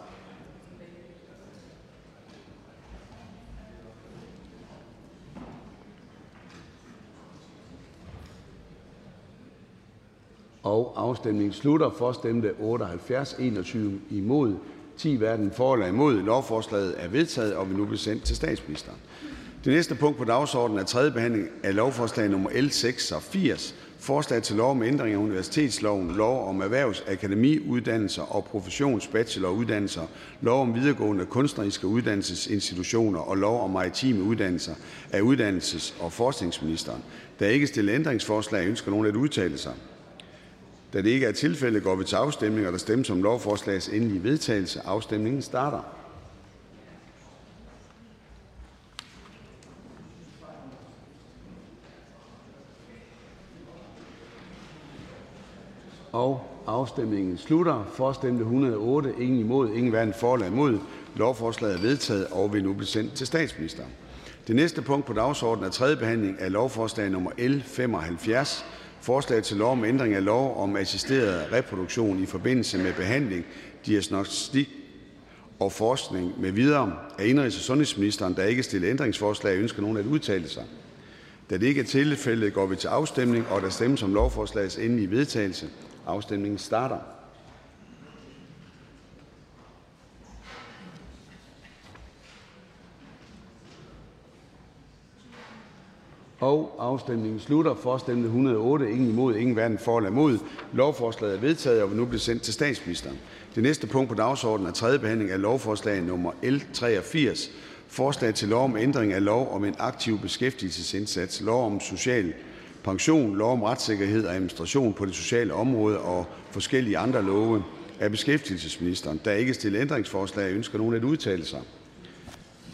Afstemningen slutter. For stemte 78, 21 imod, 10 hverken for eller imod. Lovforslaget er vedtaget og vil nu blive sendt til statsministeren. Det næste punkt på dagsordenen er tredje behandling af lovforslag nummer L 86. Forslag til lov om ændring af universitetsloven, lov om erhvervsakademiuddannelser og professionsbacheloruddannelser, lov om videregående kunstneriske uddannelsesinstitutioner og lov om maritime uddannelser af uddannelses- og forskningsministeren. Der er ikke stillet ændringsforslag. Ønsker nogen at udtale sig? Da det ikke er tilfældet, går vi til afstemning, og der stemmes om lovforslagets endelige vedtagelse. Afstemningen starter. Og afstemningen slutter. For stemte 108, ingen imod, ingen hverken for eller imod. Lovforslaget er vedtaget og vil nu blive sendt til statsministeren. Det næste punkt på dagsordenen er tredje behandling af lovforslag nummer L 75. Forslag til lov om ændring af lov om assisteret reproduktion i forbindelse med behandling, diagnostik og forskning med videre af indrigs- og sundhedsministeren, der ikke stillet ændringsforslag. Ønsker nogen at udtale sig? Da det ikke er tilfældet, går vi til afstemning, og der stemmes om lovforslagets endelige vedtagelse. Afstemningen starter. Afstemningen slutter. For stemte 108, ingen imod, ingen hverken for eller imod. Lovforslaget er vedtaget og vil nu blive sendt til statsministeren. Det næste punkt på dagsordenen er tredje behandling af lovforslag nummer L 83. Forslag til lov om ændring af lov om en aktiv beskæftigelsesindsats, lov om social pension, lov om retssikkerhed og administration på det sociale område og forskellige andre love af beskæftigelsesministeren. Der er ikke stillet ændringsforslag. Ønsker nogen at udtale sig?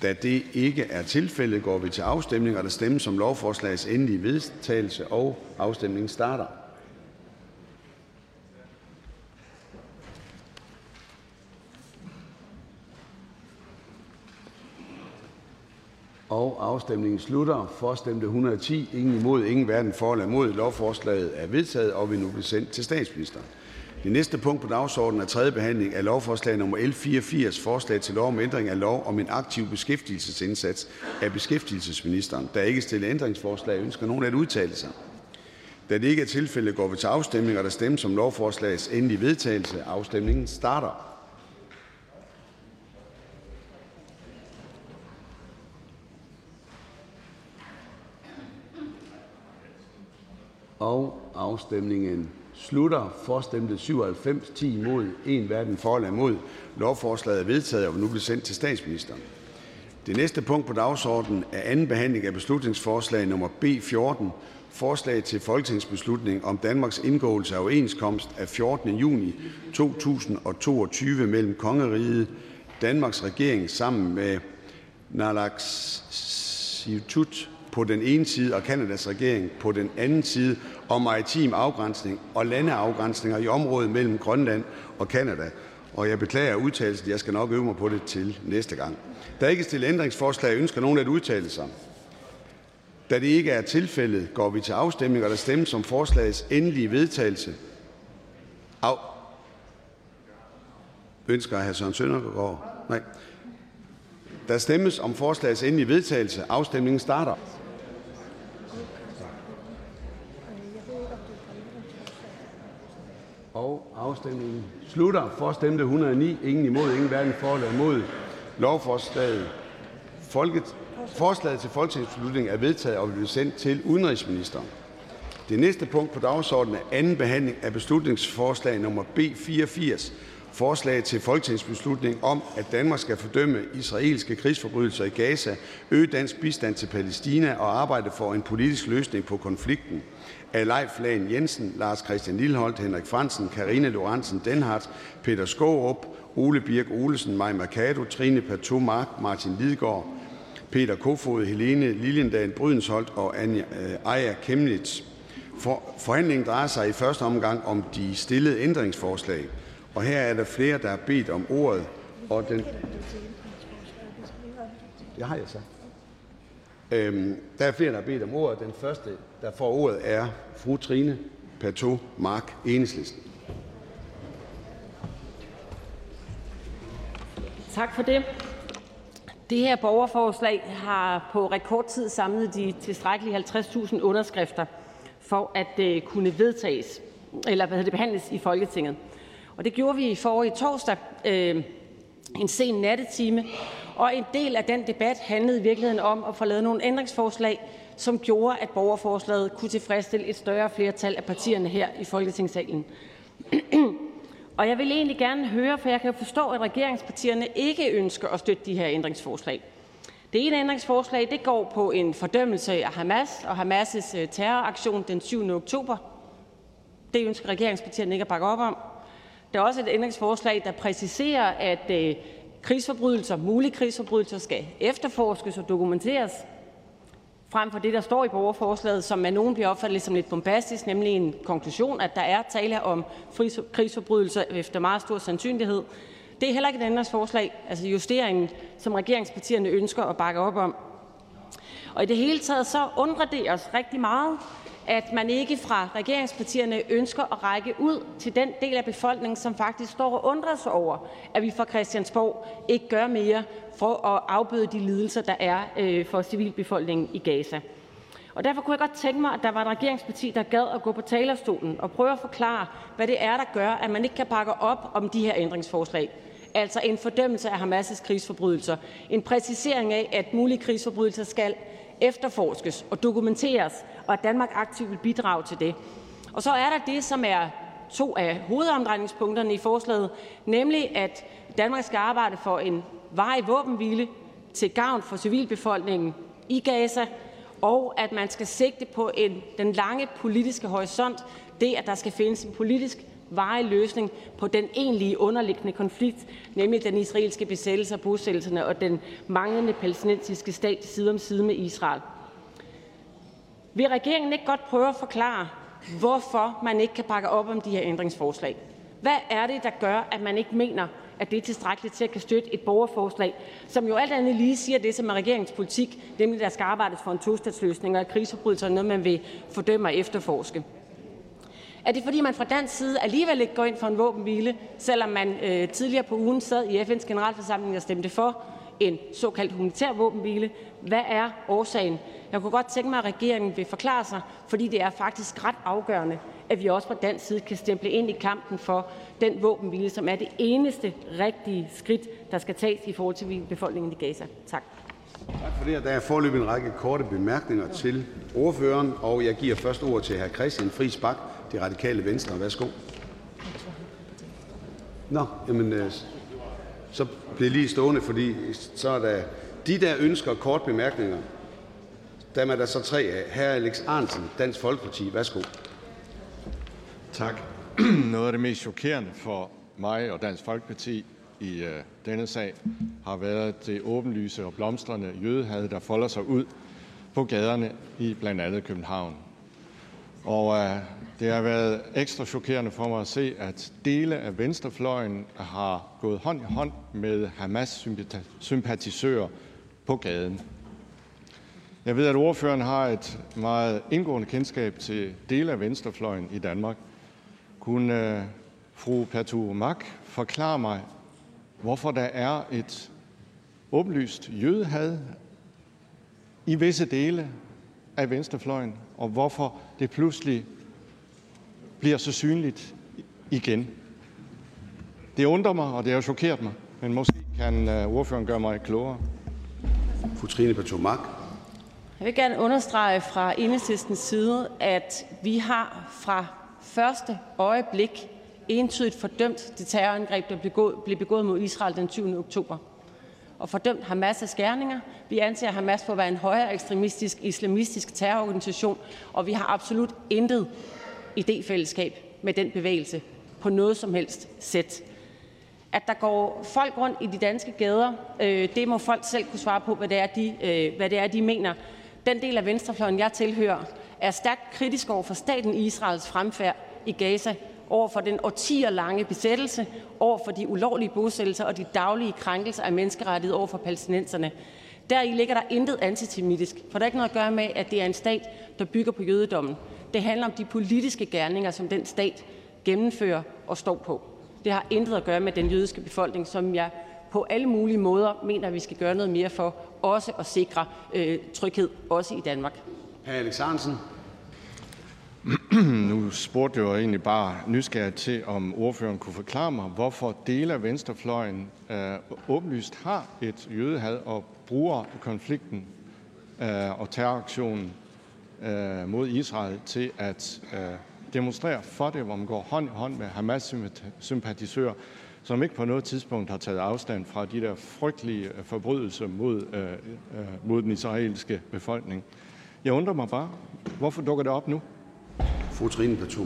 Da det ikke er tilfældet, går vi til afstemning, og der stemmes om lovforslagets endelige vedtagelse, og afstemningen starter. Og afstemningen slutter. For stemte 110, ingen imod, ingen hverken for eller imod. Lovforslaget er vedtaget og vil nu blive sendt til statsministeren. Det næste punkt på dagsordenen er tredje behandling af lovforslag nummer L 84, forslag til lov om ændring af lov om en aktiv beskæftigelsesindsats af beskæftigelsesministeren. Der er ikke stillet ændringsforslag. Ønsker nogen at udtale sig? Da det ikke er tilfældet, går vi til afstemning, og der stemmes om lovforslagets endelige vedtagelse. Afstemningen starter. Og afstemningen slutter. For stemte 97, 10 imod, 1 hverken for eller imod. Lovforslaget er vedtaget og vil nu blive sendt til statsministeren. Det næste punkt på dagsordenen er anden behandling af beslutningsforslag nummer B 14. Forslag til folketingsbeslutning om Danmarks indgåelse af overenskomst af 14. juni 2022 mellem Kongeriget, Danmarks regering sammen med Naalakkersuisut på den ene side og Kanadas regering på den anden side om maritim afgrænsning og landeafgrænsninger i området mellem Grønland og Kanada. Og jeg beklager udtalelsen. Jeg skal nok øve mig på det til næste gang. Der er ikke stillet ændringsforslag. Ønsker nogen at udtale sig? Da det ikke er tilfældet, går vi til afstemning, og der stemmes om forslagets endelige vedtagelse. Af. Ønsker hr. Søren Søndergaard? Nej. Der stemmes om forslagets endelige vedtagelse. Afstemningen starter. Afstemningen slutter. For stemte 109, ingen imod, ingen hverken for eller imod. Lovforslaget Folket, forslaget til folketingsbeslutning er vedtaget og vil blive sendt til udenrigsministeren. Det næste punkt på dagsordenen er anden behandling af beslutningsforslag nummer B 84. Forslag til folketingsbeslutning om, at Danmark skal fordømme israelske krigsforbrydelser i Gaza, øge dansk bistand til Palæstina og arbejde for en politisk løsning på konflikten af Leif Lahn Jensen, Lars Christian Lilleholdt, Henrik Fransen, Karina Lorentzen Denhardt, Peter Skårup, Ole Birk Olesen, Mai Mercado, Trine Pertou Mark, Martin Lidegaard, Peter Kofod, Helene Liljendal Brydensholt og Anja, øh, Aya Kemnitz. For, forhandlingen drejer sig i første omgang om de stillede ændringsforslag. Og her er der flere, der har bedt om ordet. Og den... Det har jeg sagt. Øhm, der er flere, der har bedt om ordet. Den første, der får ordet, er fru Trine Pato Mark, Enhedslisten. Tak for det. Det her borgerforslag har på rekordtid samlet de tilstrækkelige 50.000 underskrifter for at øh, kunne vedtages, eller hvad det behandles i Folketinget. Og det gjorde vi i forrige torsdag, øh, en sen nattetime, og en del af den debat handlede i virkeligheden om at få lavet nogle ændringsforslag, som gjorde, at borgerforslaget kunne tilfredsstille et større flertal af partierne her i Folketingssalen. [CLEARS THROAT] og jeg vil egentlig gerne høre, for jeg kan forstå, at regeringspartierne ikke ønsker at støtte de her ændringsforslag. Det ene ændringsforslag det går på en fordømmelse af Hamas og Hamas' øh, terroraktion den 7. oktober. Det ønsker regeringspartierne ikke at bakke op om. Der er også et ændringsforslag, der præciserer, at øh, krigsforbrydelser, mulige krigsforbrydelser, skal efterforskes og dokumenteres, frem for det, der står i borgerforslaget, som af nogen bliver opfattet som lidt bombastisk, nemlig en konklusion, at der er tale om krigsforbrydelser efter meget stor sandsynlighed. Det er heller ikke et ændringsforslag, altså justeringen, som regeringspartierne ønsker at bakke op om. Og i det hele taget så undrer det os rigtig meget, at man ikke fra regeringspartierne ønsker at række ud til den del af befolkningen, som faktisk står og undrer sig over, at vi fra Christiansborg ikke gør mere for at afbøde de lidelser, der er øh, for civilbefolkningen i Gaza. Og derfor kunne jeg godt tænke mig, at der var et regeringsparti, der gad at gå på talerstolen og prøve at forklare, hvad det er, der gør, at man ikke kan bakke op om de her ændringsforslag. Altså en fordømmelse af Hamas' krigsforbrydelser, en præcisering af, at mulige krigsforbrydelser skal efterforskes og dokumenteres, og at Danmark aktivt vil bidrage til det. Og så er der det, som er to af hovedomdrejningspunkterne i forslaget, nemlig at Danmark skal arbejde for en varig våbenhvile til gavn for civilbefolkningen i Gaza, og at man skal sigte på en, den lange politiske horisont, det at der skal findes en politisk varig løsning på den egentlige underliggende konflikt, nemlig den israelske besættelse af bosættelserne og den manglende palæstinensiske stat side om side med Israel. Vil regeringen ikke godt prøve at forklare, hvorfor man ikke kan bakke op om de her ændringsforslag? Hvad er det, der gør, at man ikke mener, at det er tilstrækkeligt til at kan støtte et borgerforslag, som jo alt andet lige siger det, som er regeringspolitik, nemlig at der skal arbejdes for en tostatsløsning, og at krigsforbrydelser er noget, man vil fordømme og efterforske. Er det, fordi man fra dansk side alligevel ikke går ind for en våbenhvile, selvom man øh, tidligere på ugen sad i FN's generalforsamling og stemte for en såkaldt humanitær våbenhvile? Hvad er årsagen? Jeg kunne godt tænke mig, at regeringen vil forklare sig, fordi det er faktisk ret afgørende, at vi også fra dansk side kan stemple ind i kampen for den våbenhvile, som er det eneste rigtige skridt, der skal tages i forhold til befolkningen i Gaza. Tak. Tak for det. Der er forløbet en række korte bemærkninger til ordføreren, og jeg giver først ord til hr. Christian Friis Bak, det Radikale Venstre. Værsgo. Nå, jamen, øh, så bliver lige stående, fordi så er der de, der ønsker kort bemærkninger. Dem er der så tre af. Hr. Alex Arnsen, Dansk Folkeparti. Værsgo. Tak. [CLEARS THROAT] Noget af det mest chokerende for mig og Dansk Folkeparti i øh, denne sag har været det åbenlyse og blomstrende jødehad, der folder sig ud på gaderne i blandt andet København. Og øh, det har været ekstra chokerende for mig at se, at dele af venstrefløjen har gået hånd i hånd med Hamas-sympatisører på gaden. Jeg ved, at ordføreren har et meget indgående kendskab til dele af venstrefløjen i Danmark. Kunne øh, fru Patu Mak forklare mig, hvorfor der er et åbenlyst jødehad i visse dele af venstrefløjen, og hvorfor det pludselig bliver så synligt igen. Det undrer mig, og det har chokeret mig, men måske kan øh, ordføreren gøre mig klogere. Fru Trine Pertou Mach. Jeg vil gerne understrege fra enhedslistens side, at vi har fra første øjeblik entydigt fordømt det terrorangreb, der blev begået mod Israel den 20. oktober, og fordømt Hamas' gerninger. Vi anser Hamas for at være en højere ekstremistisk, islamistisk terrororganisation, og vi har absolut intet idéfællesskab med den bevægelse på noget som helst sæt. At der går folk rundt i de danske gader, øh, det må folk selv kunne svare på, hvad det er, de, øh, hvad det er, de mener. Den del af venstrefløjen, jeg tilhører, er stærkt kritisk over for staten Israels fremfærd i Gaza, over for den årtier lange besættelse, over for de ulovlige bosættelser og de daglige krænkelser af menneskerettighed over for palæstinenserne. Deri ligger der intet antisemitisk, for der er ikke noget at gøre med, at det er en stat, der bygger på jødedommen. Det handler om de politiske gerninger, som den stat gennemfører og står på. Det har intet at gøre med den jødiske befolkning, som jeg på alle mulige måder mener, at vi skal gøre noget mere for også at sikre øh, tryghed, også i Danmark. Hr. Alex Ahrendtsen. [CLEARS THROAT] nu spurgte jeg jo egentlig bare nysgerrigt til, om ordføreren kunne forklare mig, hvorfor dele af venstrefløjen øh, åbenlyst har et jødehad og bruger konflikten øh, og terroraktionen øh, mod Israel til at øh, demonstrere for det, hvor man går hånd i hånd med Hamas-sympatisører, som ikke på noget tidspunkt har taget afstand fra de der frygtelige øh, forbrydelser mod, øh, øh, mod den israelske befolkning. Jeg undrer mig bare, hvorfor dukker det op nu? Fru Trine Pertou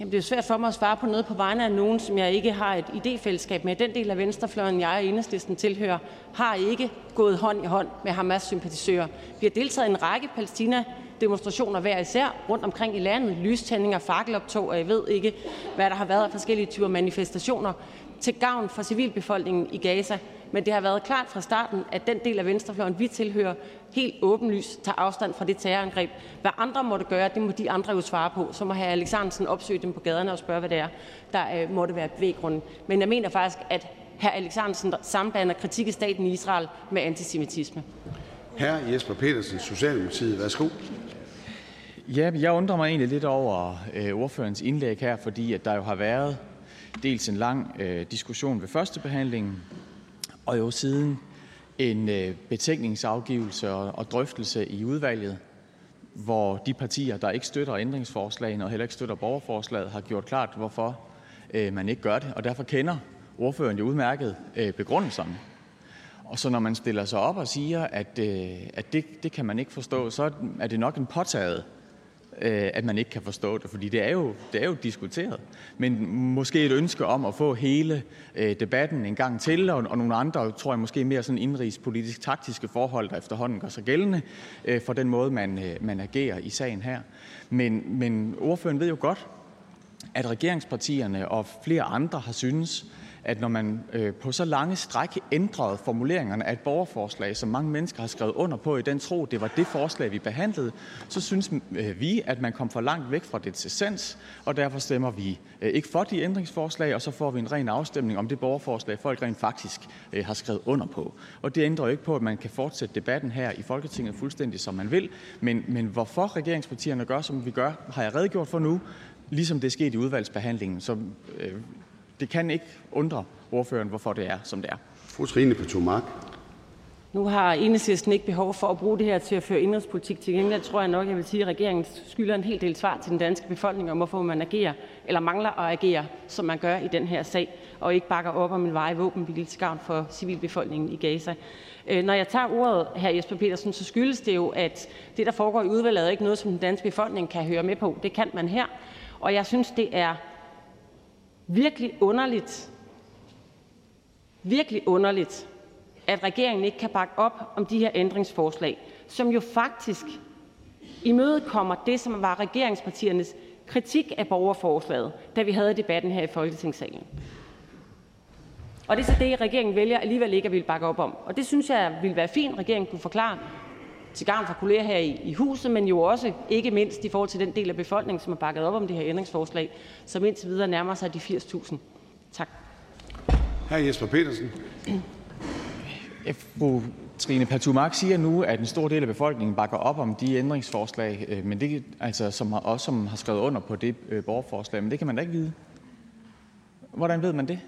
Jamen, det er svært for mig at svare på noget på vegne af nogen, som jeg ikke har et idéfællesskab med. Den del af venstrefløjen, jeg og enhedslisten tilhører, har ikke gået hånd i hånd med Hamas-sympatisører. Vi har deltaget i en række Palæstina-demonstrationer hver især rundt omkring i landet. Lystændinger, fakkeloptog, og jeg ved ikke, hvad der har været af forskellige typer manifestationer til gavn for civilbefolkningen i Gaza. Men det har været klart fra starten, at den del af venstrefløjen, vi tilhører, helt åbenlyst tager afstand fra det terrorangreb. Hvad andre måtte gøre, det må de andre jo svare på. Så må hr. Alexandersen opsøge dem på gaderne og spørge, hvad det er, der øh, måtte være bevæggrunden. Men jeg mener faktisk, at hr. Alexandersen sammenblander kritik af staten i Israel med antisemitisme. Hr. Jesper Petersen, Socialdemokratiet. Værsgo. Ja, jeg undrer mig egentlig lidt over øh, ordførens indlæg her, fordi at der jo har været dels en lang øh, diskussion ved første behandling, og jo siden en øh, betænkningsafgivelse og drøftelse i udvalget, hvor de partier, der ikke støtter ændringsforslagene og heller ikke støtter borgerforslaget, har gjort klart, hvorfor øh, man ikke gør det. Og derfor kender ordføreren jo udmærket øh, begrundelserne. Og så når man stiller sig op og siger, at, at det, det kan man ikke forstå, så er det nok en påtaget Øh, at man ikke kan forstå det, fordi det er jo, det er jo diskuteret. Men måske et ønske om at få hele øh, debatten en gang til, og, og nogle andre, tror jeg måske mere sådan indrigspolitisk taktiske forhold, der efterhånden gør sig gældende øh, for den måde, man, øh, man agerer i sagen her. Men, men ordføreren ved jo godt, at regeringspartierne og flere andre har synes, at når man øh, på så lange stræk ændrede formuleringerne af et borgerforslag, som mange mennesker har skrevet under på i den tro, det var det forslag, vi behandlede, så synes øh, vi, at man kom for langt væk fra det essens, og derfor stemmer vi øh, ikke for de ændringsforslag, og så får vi en ren afstemning om det borgerforslag, folk rent faktisk øh, har skrevet under på. Og det ændrer jo ikke på, at man kan fortsætte debatten her i Folketinget fuldstændig, som man vil. Men, men hvorfor regeringspartierne gør, som vi gør, har jeg redegjort for nu, ligesom det er sket i udvalgsbehandlingen. Så øh, det kan ikke undre ordføreren, hvorfor det er, som det er. Fru Trine Pertou Mach. Nu har Enhedslisten ikke behov for at bruge det her til at føre indrigspolitik. Til gengæld tror jeg nok, jeg vil sige, at regeringen skylder en hel del svar til den danske befolkning om, hvorfor man agerer, eller mangler at agere, som man gør i den her sag, og ikke bakker op om en veje våbenbil til gavn for civilbefolkningen i Gaza. Øh, når jeg tager ordet, her Jesper Petersen, så skyldes det jo, at det, der foregår i udvalget, er ikke noget, som den danske befolkning kan høre med på. Det kan man her. Og jeg synes, det er virkelig underligt, virkelig underligt, at regeringen ikke kan bakke op om de her ændringsforslag, som jo faktisk imødekommer det, som var regeringspartiernes kritik af borgerforslaget, da vi havde debatten her i Folketingssalen. Og det er så det, regeringen vælger alligevel ikke at ville bakke op om. Og det synes jeg ville være fint, regeringen kunne forklare til gavn for kolleger her i, i huset, men jo også ikke mindst i forhold til den del af befolkningen, som har bakket op om det her ændringsforslag, som indtil videre nærmer sig de 80.000. Tak. Hr. Jesper Petersen. Fru Trine Pertou Mach siger nu, at en stor del af befolkningen bakker op om de ændringsforslag, øh, men det, altså, som har, også som har skrevet under på det øh, borgerforslag, men det kan man da ikke vide. Hvordan ved man det?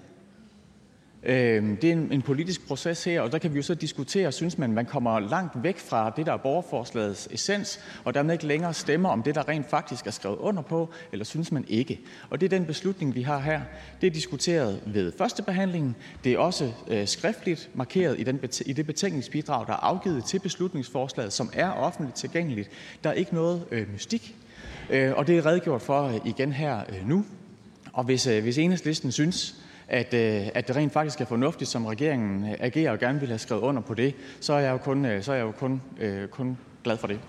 Øhm, det er en politisk proces her, og der kan vi jo så diskutere, synes man, man kommer langt væk fra det, der er borgerforslagets essens, og dermed ikke længere stemmer om det, der rent faktisk er skrevet under på, eller synes man ikke. Og det er den beslutning, vi har her. Det er diskuteret ved første behandling. Det er også øh, skriftligt markeret i, den, i det betænkningsbidrag, der er afgivet til beslutningsforslaget, som er offentligt tilgængeligt. Der er ikke noget øh, mystik, øh, og det er redegjort for øh, igen her øh, nu. Og hvis, øh, hvis enhedslisten synes, at, øh, at det rent faktisk er fornuftigt, som regeringen øh, agerer og gerne vil have skrevet under på det, så er jeg jo kun, øh, så er jeg jo kun, kun glad for det.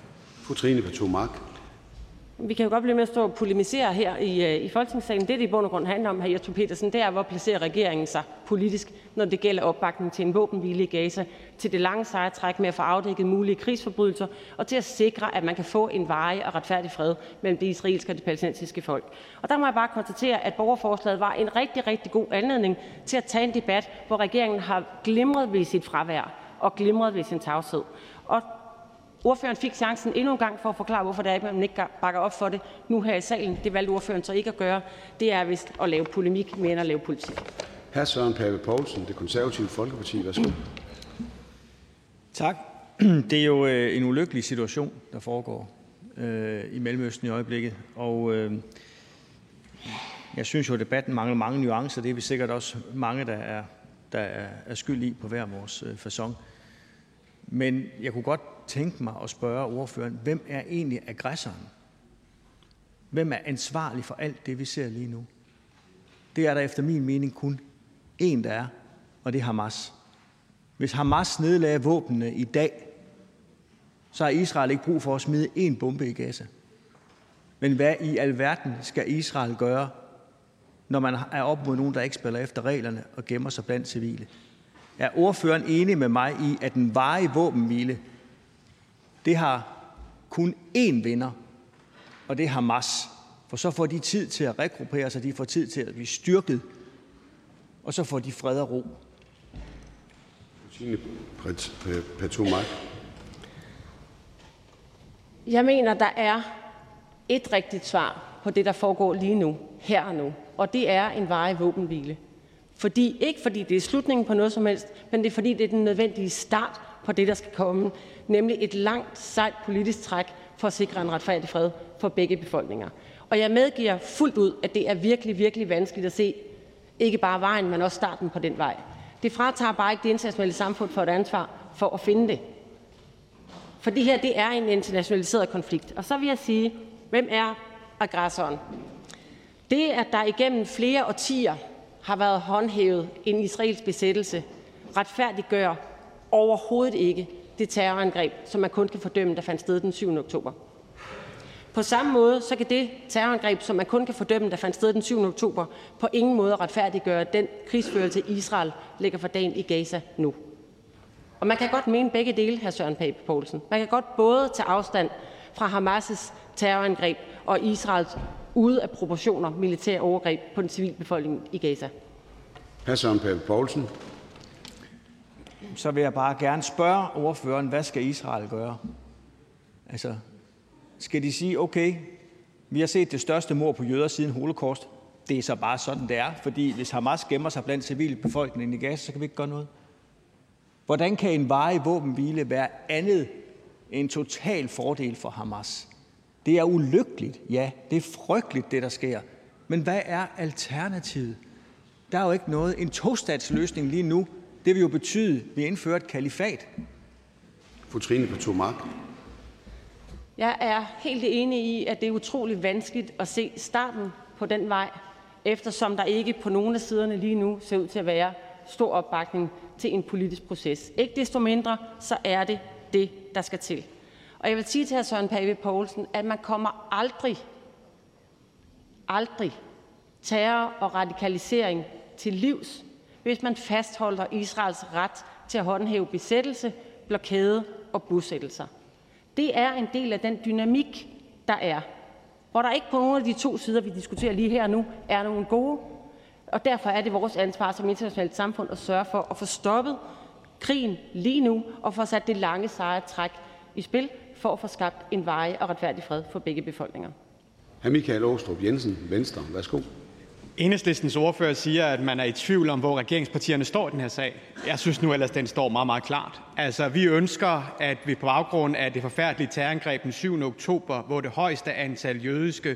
Vi kan jo godt blive med at stå og polemisere her i, øh, i Folketingssalen. Det, det i bund og grund handler om, hr. Jesper Petersen, det er, hvor placerer regeringen sig politisk, når det gælder opbakning til en våbenhvile i Gaza, til det lange seje træk med at få afdækket mulige krigsforbrydelser, og til at sikre, at man kan få en varig og retfærdig fred mellem det israelske og det palæstinensiske folk. Og der må jeg bare konstatere, at borgerforslaget var en rigtig, rigtig god anledning til at tage en debat, hvor regeringen har glimret ved sit fravær og glimret ved sin tavshed. Og Ordføreren fik chancen endnu en gang for at forklare, hvorfor det er, at man ikke bakker op for det nu her i salen. Det valgte ordføreren så ikke at gøre. Det er vist at lave polemik mere end at lave politik. Hr. Søren Pape Poulsen, Det Konservative Folkeparti. Værsgo. Tak. [CLEARS THROAT] Det er jo øh, en ulykkelig situation, der foregår øh, i Mellemøsten i øjeblikket. Og øh, jeg synes jo, at debatten mangler mange nuancer. Det er vi sikkert også mange, der er, der er skyld i på hver vores øh, façon. Men jeg kunne godt tænke mig at spørge ordføreren, hvem er egentlig aggressoren? Hvem er ansvarlig for alt det, vi ser lige nu? Det er der efter min mening kun én, der er, og det er Hamas. Hvis Hamas nedlagde våbnene i dag, så har Israel ikke brug for at smide en bombe i Gaza. Men hvad i alverden skal Israel gøre, når man er op mod nogen, der ikke spiller efter reglerne og gemmer sig blandt civile? Er ordføreren enig med mig i, at den varige våbenhvile det har kun én vinder, og det er Hamas. For så får de tid til at regruppere sig, de får tid til at blive styrket, og så får de fred og ro. Jeg mener, der er et rigtigt svar på det, der foregår lige nu, her og nu, og det er en varig våbenhvile. Fordi, ikke fordi det er slutningen på noget som helst, men det er fordi, det er den nødvendige start på det, der skal komme, nemlig et langt, sejt politisk træk for at sikre en retfærdig fred for begge befolkninger. Og jeg medgiver fuldt ud, at det er virkelig, virkelig vanskeligt at se ikke bare vejen, men også starten på den vej. Det fratager bare ikke det internationale samfund for et ansvar for at finde det. For det her det er en internationaliseret konflikt. Og så vil jeg sige, hvem er aggressoren? Det, at der igennem flere årtier har været håndhævet en israelsk besættelse, retfærdiggør overhovedet ikke det terrorangreb, som man kun kan fordømme, der fandt sted den 7. oktober. På samme måde så kan det terrorangreb, som man kun kan fordømme, der fandt sted den 7. oktober, på ingen måde retfærdiggøre den krigsførelse, Israel lægger for dagen i Gaza nu. Og man kan godt mene begge dele, hr. Søren Pape Poulsen. Man kan godt både tage afstand fra Hamas' terrorangreb og Israels ude af proportioner militære overgreb på den civile befolkning i Gaza. Hr. Søren Pape Poulsen så vil jeg bare gerne spørge ordføreren, hvad skal Israel gøre? Altså, skal de sige, okay, vi har set det største mord på jøder siden holocaust. Det er så bare sådan, det er, fordi hvis Hamas gemmer sig blandt civilbefolkningen i Gaza, så kan vi ikke gøre noget. Hvordan kan en varig våbenhvile være andet end total fordel for Hamas? Det er ulykkeligt, ja, det er frygteligt, det der sker. Men hvad er alternativet? Der er jo ikke noget. En tostatsløsning lige nu det vil jo betyde, at vi indfører et kalifat. Fru Trine Pertou Jeg er helt enig i, at det er utrolig vanskeligt at se starten på den vej, eftersom der ikke på nogen af siderne lige nu ser ud til at være stor opbakning til en politisk proces. Ikke desto mindre, så er det det, der skal til. Og jeg vil sige til hr. Søren Pape Poulsen, at man kommer aldrig, aldrig terror og radikalisering til livs, hvis man fastholder Israels ret til at håndhæve besættelse, blokade og bosættelser. Det er en del af den dynamik, der er, hvor der ikke på nogen af de to sider, vi diskuterer lige her nu, er nogen gode. Og derfor er det vores ansvar som internationalt samfund at sørge for at få stoppet krigen lige nu og få sat det lange seje træk i spil for at få skabt en veje og retfærdig fred for begge befolkninger. Hr. Michael Aastrup Jensen, Venstre. Værsgo. Enhedslistens ordfører siger, at man er i tvivl om, hvor regeringspartierne står i den her sag. Jeg synes nu ellers, den står meget, meget klart. Altså, vi ønsker, at vi på baggrund af det forfærdelige terrorangreb den 7. oktober, hvor det højeste antal jødiske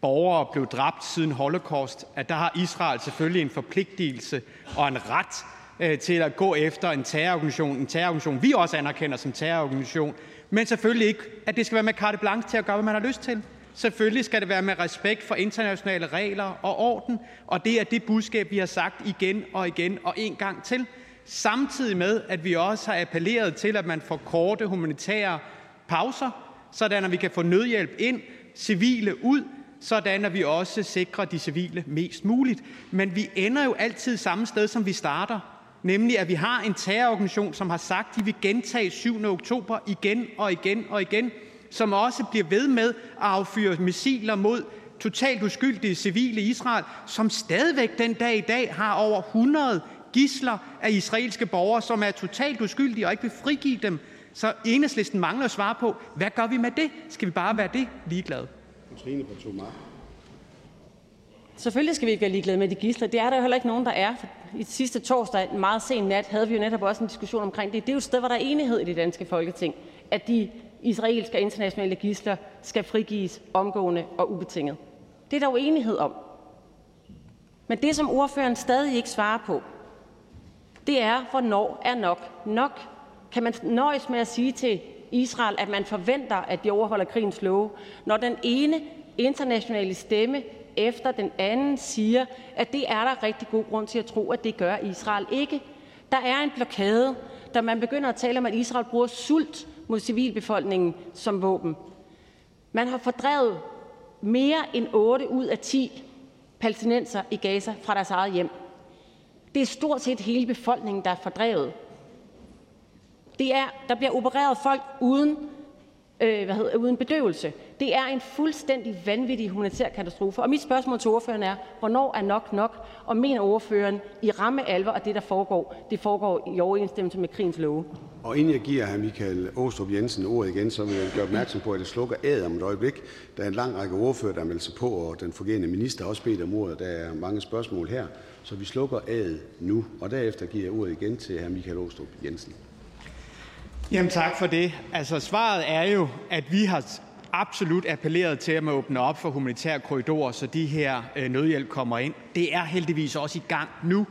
borgere blev dræbt siden holocaust, at der har Israel selvfølgelig en forpligtelse og en ret øh, til at gå efter en terrororganisation, en terrororganisation, vi også anerkender som terrororganisation, men selvfølgelig ikke, at det skal være med carte blanche til at gøre, hvad man har lyst til. Selvfølgelig skal det være med respekt for internationale regler og orden, og det er det budskab, vi har sagt igen og igen og en gang til. Samtidig med, at vi også har appelleret til, at man får korte humanitære pauser, sådan at vi kan få nødhjælp ind, civile ud, sådan at vi også sikrer de civile mest muligt. Men vi ender jo altid samme sted, som vi starter, nemlig at vi har en terrororganisation, som har sagt, at de vil gentage 7. oktober igen og igen og igen, som også bliver ved med at affyre missiler mod totalt uskyldige civile i Israel, som stadigvæk den dag i dag har over 100 gisler af israelske borgere, som er totalt uskyldige og ikke vil frigive dem. Så enhedslisten mangler at svare på, hvad gør vi med det? Skal vi bare være det ligeglade? Selvfølgelig skal vi ikke være ligeglade med de gisler. Det er der jo heller ikke nogen, der er. I sidste torsdag, en meget sen nat, havde vi jo netop også en diskussion omkring det. Det er jo et sted, hvor der er enighed i det danske folketing, at de israelske og internationale gisler skal frigives omgående og ubetinget. Det er der jo enighed om. Men det, som ordføreren stadig ikke svarer på, det er, hvornår er nok nok? Kan man nøjes med at sige til Israel, at man forventer, at de overholder krigens love, når den ene internationale stemme efter den anden siger, at det er der rigtig god grund til at tro, at det gør Israel ikke. Der er en blokade, da man begynder at tale om, at Israel bruger sult mod civilbefolkningen som våben. Man har fordrevet mere end 8 ud af 10 palæstinenser i Gaza fra deres eget hjem. Det er stort set hele befolkningen, der er fordrevet. Det er, der bliver opereret folk uden, øh, hvad hedder, uden bedøvelse. Det er en fuldstændig vanvittig humanitær katastrofe. Og mit spørgsmål til ordføreren er, hvornår er nok nok? Og mener ordføreren i ramme alvor, at det, der foregår, det foregår i overensstemmelse med krigens love? Og inden jeg giver hr. Michael Åstrup Jensen ordet igen, så vil jeg gøre opmærksom på, at det slukker æd om et øjeblik. Der er en lang række ordfører, der melder sig på, og den fungerende minister har også bedt om ordet. Der er mange spørgsmål her, så vi slukker æd nu. Og derefter giver jeg ordet igen til hr. Michael Åstrup Jensen. Jamen tak for det. Altså svaret er jo, at vi har absolut appelleret til, at man åbner op for humanitære korridorer, så de her øh, nødhjælp kommer ind. Det er heldigvis også i gang nu.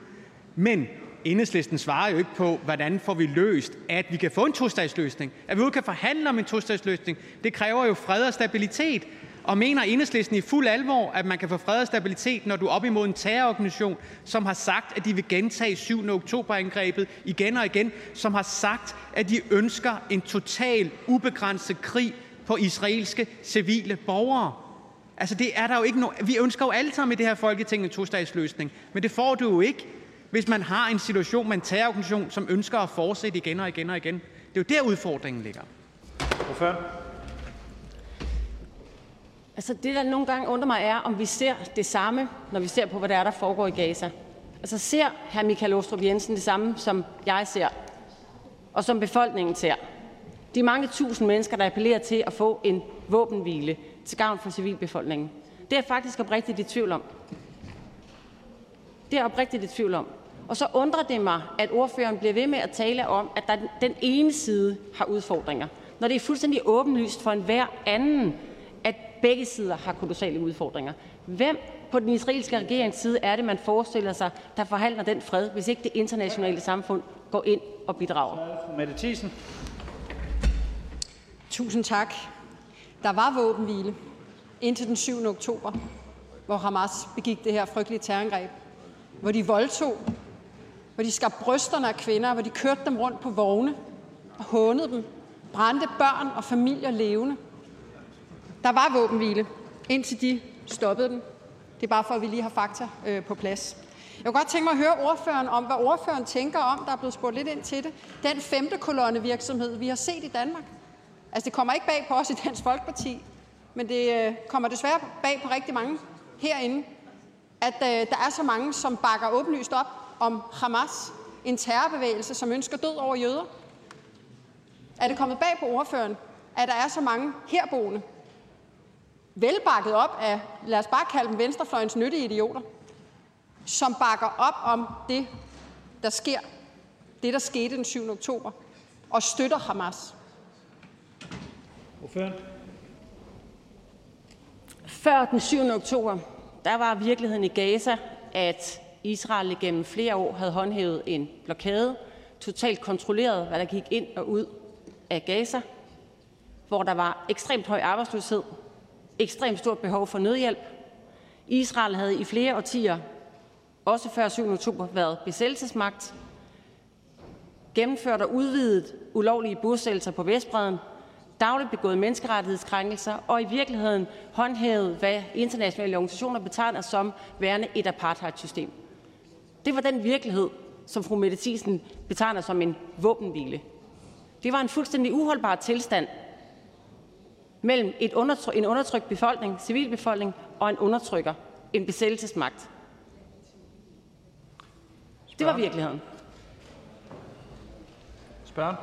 Men Enhedslisten svarer jo ikke på, hvordan får vi løst, at vi kan få en tostatsløsning. At vi kan forhandle om en tostatsløsning. Det kræver jo fred og stabilitet. Og mener Enhedslisten i fuld alvor, at man kan få fred og stabilitet, når du er op imod en terrororganisation, som har sagt, at de vil gentage 7. oktober-angrebet igen og igen, som har sagt, at de ønsker en total ubegrænset krig på israelske civile borgere? Altså, det er der jo ikke no Vi ønsker jo alle sammen i det her folketing en tostatsløsning, men det får du jo ikke, hvis man har en situation med en terrororganisation, som ønsker at fortsætte igen og igen og igen. Det er jo der, udfordringen ligger. Hvorfor? Altså det, der nogle gange undrer mig, er, om vi ser det samme, når vi ser på, hvad der er, der foregår i Gaza. Altså ser hr. Michael Ostrup Jensen det samme, som jeg ser, og som befolkningen ser. De mange tusind mennesker, der appellerer til at få en våbenhvile til gavn for civilbefolkningen. Det er jeg faktisk oprigtigt i tvivl om. Det er jeg oprigtigt i tvivl om. Og så undrer det mig, at ordføreren bliver ved med at tale om, at der den ene side har udfordringer, når det er fuldstændig åbenlyst for enhver anden, begge sider har kolossale udfordringer. Hvem på den israelske regerings side er det, man forestiller sig, der forhandler den fred, hvis ikke det internationale samfund går ind og bidrager? Mette Thiesen. Tusind tak. Der var våbenhvile indtil den 7. oktober, hvor Hamas begik det her frygtelige terrorangreb, hvor de voldtog hvor de skar brysterne af kvinder, hvor de kørte dem rundt på vogne og hånede dem, brændte børn og familier levende. Der var våbenhvile, indtil de stoppede den. Det er bare for, at vi lige har fakta øh, på plads. Jeg kunne godt tænke mig at høre ordføreren om, hvad ordføreren tænker om, der er blevet spurgt lidt ind til det, den femte kolonne virksomhed, vi har set i Danmark. Altså, det kommer ikke bag på os i Dansk Folkeparti, men det øh, kommer desværre bag på rigtig mange herinde, at øh, der er så mange, som bakker åbenlyst op om Hamas, en terrorbevægelse, som ønsker død over jøder. Er det kommet bag på ordføreren, at der er så mange herboende, velbakket op af, lad os bare kalde dem venstrefløjens nyttige idioter, som bakker op om det, der sker, det, der skete den 7. oktober, og støtter Hamas? Ordføreren. Før den 7. oktober, der var virkeligheden i Gaza, at Israel igennem flere år havde håndhævet en blokade, totalt kontrolleret, hvad der gik ind og ud af Gaza, hvor der var ekstremt høj arbejdsløshed, ekstremt stort behov for nødhjælp. Israel havde i flere årtier, også før 7. oktober, været besættelsesmagt, gennemført og udvidet ulovlige bosættelser på Vestbreden, dagligt begået menneskerettighedskrænkelser og i virkeligheden håndhævet, hvad internationale organisationer betegner som værende et apartheidsystem. Det var den virkelighed, som fru Mette Thiesen betegner som en våbenhvile. Det var en fuldstændig uholdbar tilstand mellem et undertryk, en undertrykt befolkning, civilbefolkning, og en undertrykker, en besættelsesmagt. Det var virkeligheden. Spørgen.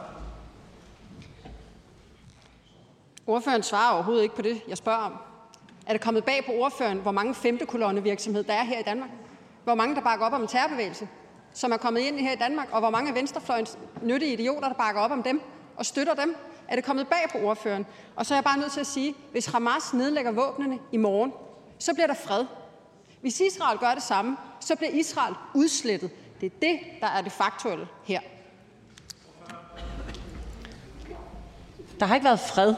Ordføreren svarer overhovedet ikke på det, jeg spørger om. Er det kommet bag på ordføreren, hvor mange femte kolonne virksomhed der er her i Danmark? Hvor mange, der bakker op om en terrorbevægelse, som er kommet ind her i Danmark, og hvor mange venstrefløjens nyttige idioter, der bakker op om dem og støtter dem? Er det kommet bag på ordføreren? Og så er jeg bare nødt til at sige, hvis Hamas nedlægger våbnene i morgen, så bliver der fred. Hvis Israel gør det samme, så bliver Israel udslettet. Det er det, der er det faktuelle her. Der har ikke været fred.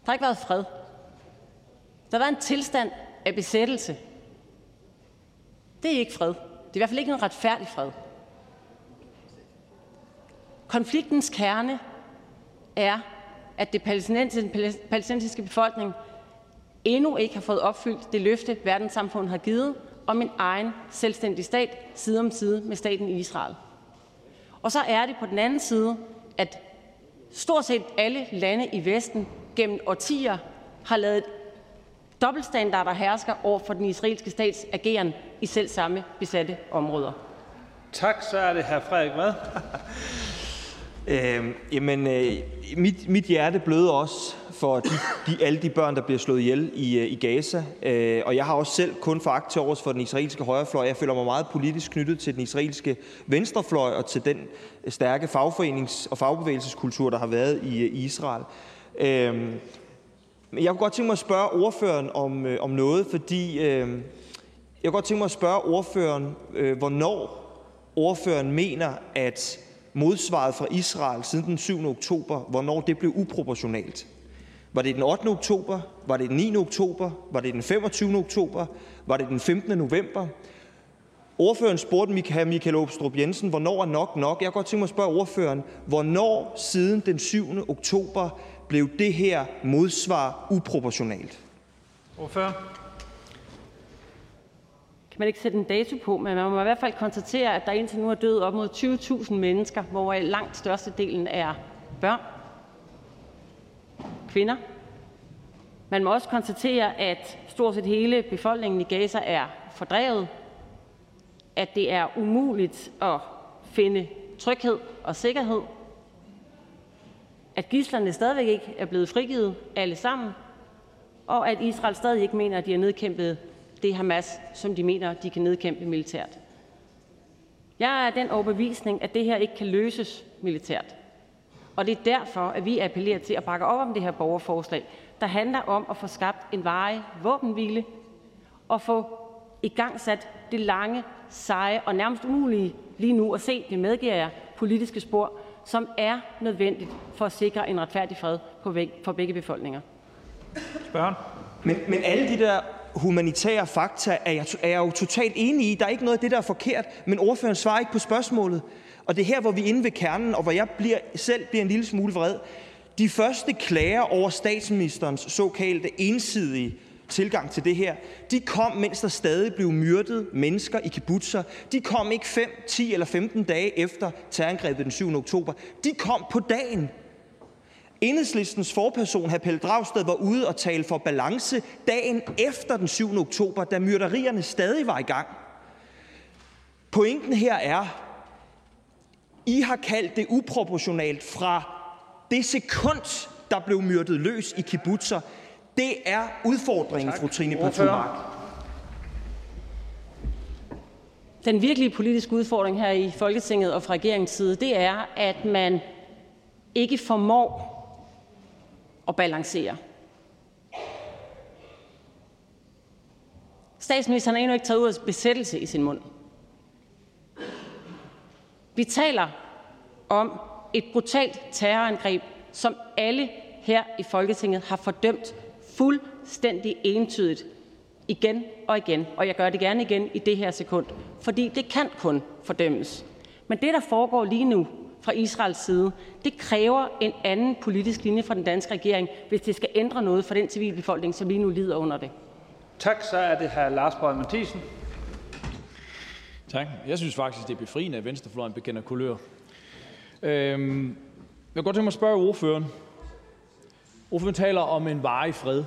Der har ikke været fred. Der har været en tilstand af besættelse. Det er ikke fred. Det er i hvert fald ikke en retfærdig fred. Konfliktens kerne er, at det palæstinensiske, den palæstinensiske befolkning endnu ikke har fået opfyldt det løfte, verdenssamfundet har givet om en egen selvstændig stat side om side med staten Israel. Og så er det på den anden side, at stort set alle lande i Vesten gennem årtier har lavet dobbeltstandarder hersker over for den israelske stats ageren i selv samme besatte områder. Tak, så er det her Frederik Vad. Øh, jamen, øh, mit, mit hjerte bløder også for de, de, alle de børn, der bliver slået ihjel i, øh, i Gaza. Øh, og jeg har også selv kun foragt til overs for den israelske højrefløj. Jeg føler mig meget politisk knyttet til den israelske venstrefløj og til den stærke fagforenings- og fagbevægelseskultur, der har været i, øh, i Israel. Øh, jeg kunne godt tænke mig at spørge ordføreren om, øh, om noget, fordi øh, jeg kunne godt tænke mig at spørge ordføreren, øh, hvornår ordføreren mener, at modsvaret fra Israel siden den 7. oktober, hvornår det blev uproportionalt. Var det den 8. oktober? Var det den 9. oktober? Var det den 25. oktober? Var det den 15. november? Ordføreren spurgte Michael Åbstrup Jensen, hvornår er nok nok? Jeg kan godt tænke mig at spørge ordføreren, hvornår siden den 7. oktober blev det her modsvar uproportionalt? Ordfører man ikke sætte en dato på, men man må i hvert fald konstatere, at der indtil nu er død op mod 20.000 mennesker, hvor langt størstedelen er børn, kvinder. Man må også konstatere, at stort set hele befolkningen i Gaza er fordrevet, at det er umuligt at finde tryghed og sikkerhed, at gislerne stadigvæk ikke er blevet frigivet alle sammen, og at Israel stadig ikke mener, at de har nedkæmpet det Hamas, som de mener, de kan nedkæmpe militært. Jeg er den overbevisning, at det her ikke kan løses militært. Og det er derfor, at vi appellerer til at bakke op om det her borgerforslag, der handler om at få skabt en varig våbenhvile og få i gang sat det lange, seje og nærmest umulige lige nu at se, det medgiver jeg, politiske spor, som er nødvendigt for at sikre en retfærdig fred for begge befolkninger. Spørgen. Men, men alle de der humanitære fakta er jeg, er jeg jo totalt enig i. Der er ikke noget af det, der er forkert, men ordføreren svarer ikke på spørgsmålet. Og det er her, hvor vi er inde ved kernen, og hvor jeg bliver, selv bliver en lille smule vred. De første klager over statsministerens såkaldte ensidige tilgang til det her, de kom, mens der stadig blev myrdet mennesker i kibbutzer. De kom ikke 5, 10 eller 15 dage efter terrorangrebet den 7. oktober. De kom på dagen. Enhedslistens forperson, hr. Pelle Dragsted, var ude og tale for balance dagen efter den 7. oktober, da myrderierne stadig var i gang. Pointen her er, I har kaldt det uproportionalt fra det sekund, der blev myrdet løs i kibbutzer. Det er udfordringen, fru Trine Pertou Den virkelige politiske udfordring her i Folketinget og fra regeringens side, det er, at man ikke formår at balancere. Statsministeren har endnu ikke taget ordet besættelse i sin mund. Vi taler om et brutalt terrorangreb, som alle her i Folketinget har fordømt fuldstændig entydigt igen og igen, og jeg gør det gerne igen i det her sekund, fordi det kan kun fordømmes. Men det, der foregår lige nu fra Israels side, det kræver en anden politisk linje fra den danske regering, hvis det skal ændre noget for den civilbefolkning, som lige nu lider under det. Tak, så er det hr. Lars Boje Mathiesen. Tak. Jeg synes faktisk, det er befriende, at venstrefløjen bekender kulør. Øhm, jeg vil godt tænke mig at spørge ordføreren. Ordføreren taler om en varig fred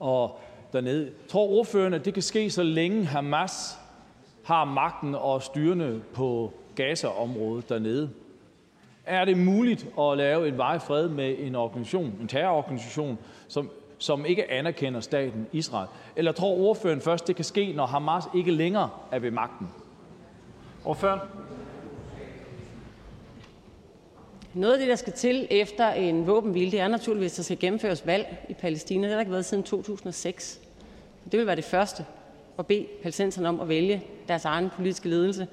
og dernede. Tror ordføreren, at det kan ske, så længe Hamas har magten og styrende på Gaza-området dernede? Er det muligt at lave en varig fred med en organisation, en terrororganisation, som, som ikke anerkender staten Israel? Eller tror ordføreren først, det kan ske, når Hamas ikke længere er ved magten? Ordføreren? Noget af det, der skal til efter en våbenhvile, det er naturligvis, at der skal gennemføres valg i Palæstina. Det har der ikke været siden 2006. Det vil være det første at bede palæstinenserne om at vælge deres egen politiske ledelse.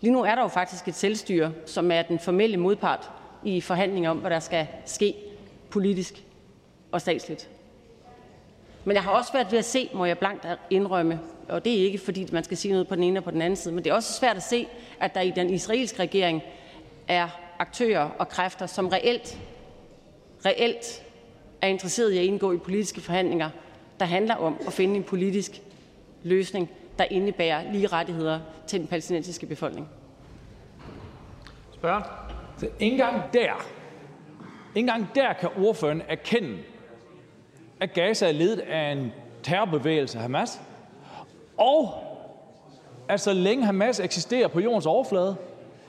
Lige nu er der jo faktisk et selvstyre, som er den formelle modpart i forhandlinger om, hvad der skal ske politisk og statsligt. Men jeg har også været ved at se, må jeg blankt indrømme, og det er ikke fordi, man skal sige noget på den ene og på den anden side, men det er også svært at se, at der i den israelske regering er aktører og kræfter, som reelt, reelt er interesseret i at indgå i politiske forhandlinger, der handler om at finde en politisk løsning, der indebærer lige rettigheder til den palæstinensiske befolkning. Spørg. Så ikke engang der, ikke engang der kan ordføreren erkende, at Gaza er ledet af en terrorbevægelse, Hamas, og at så længe Hamas eksisterer på jordens overflade,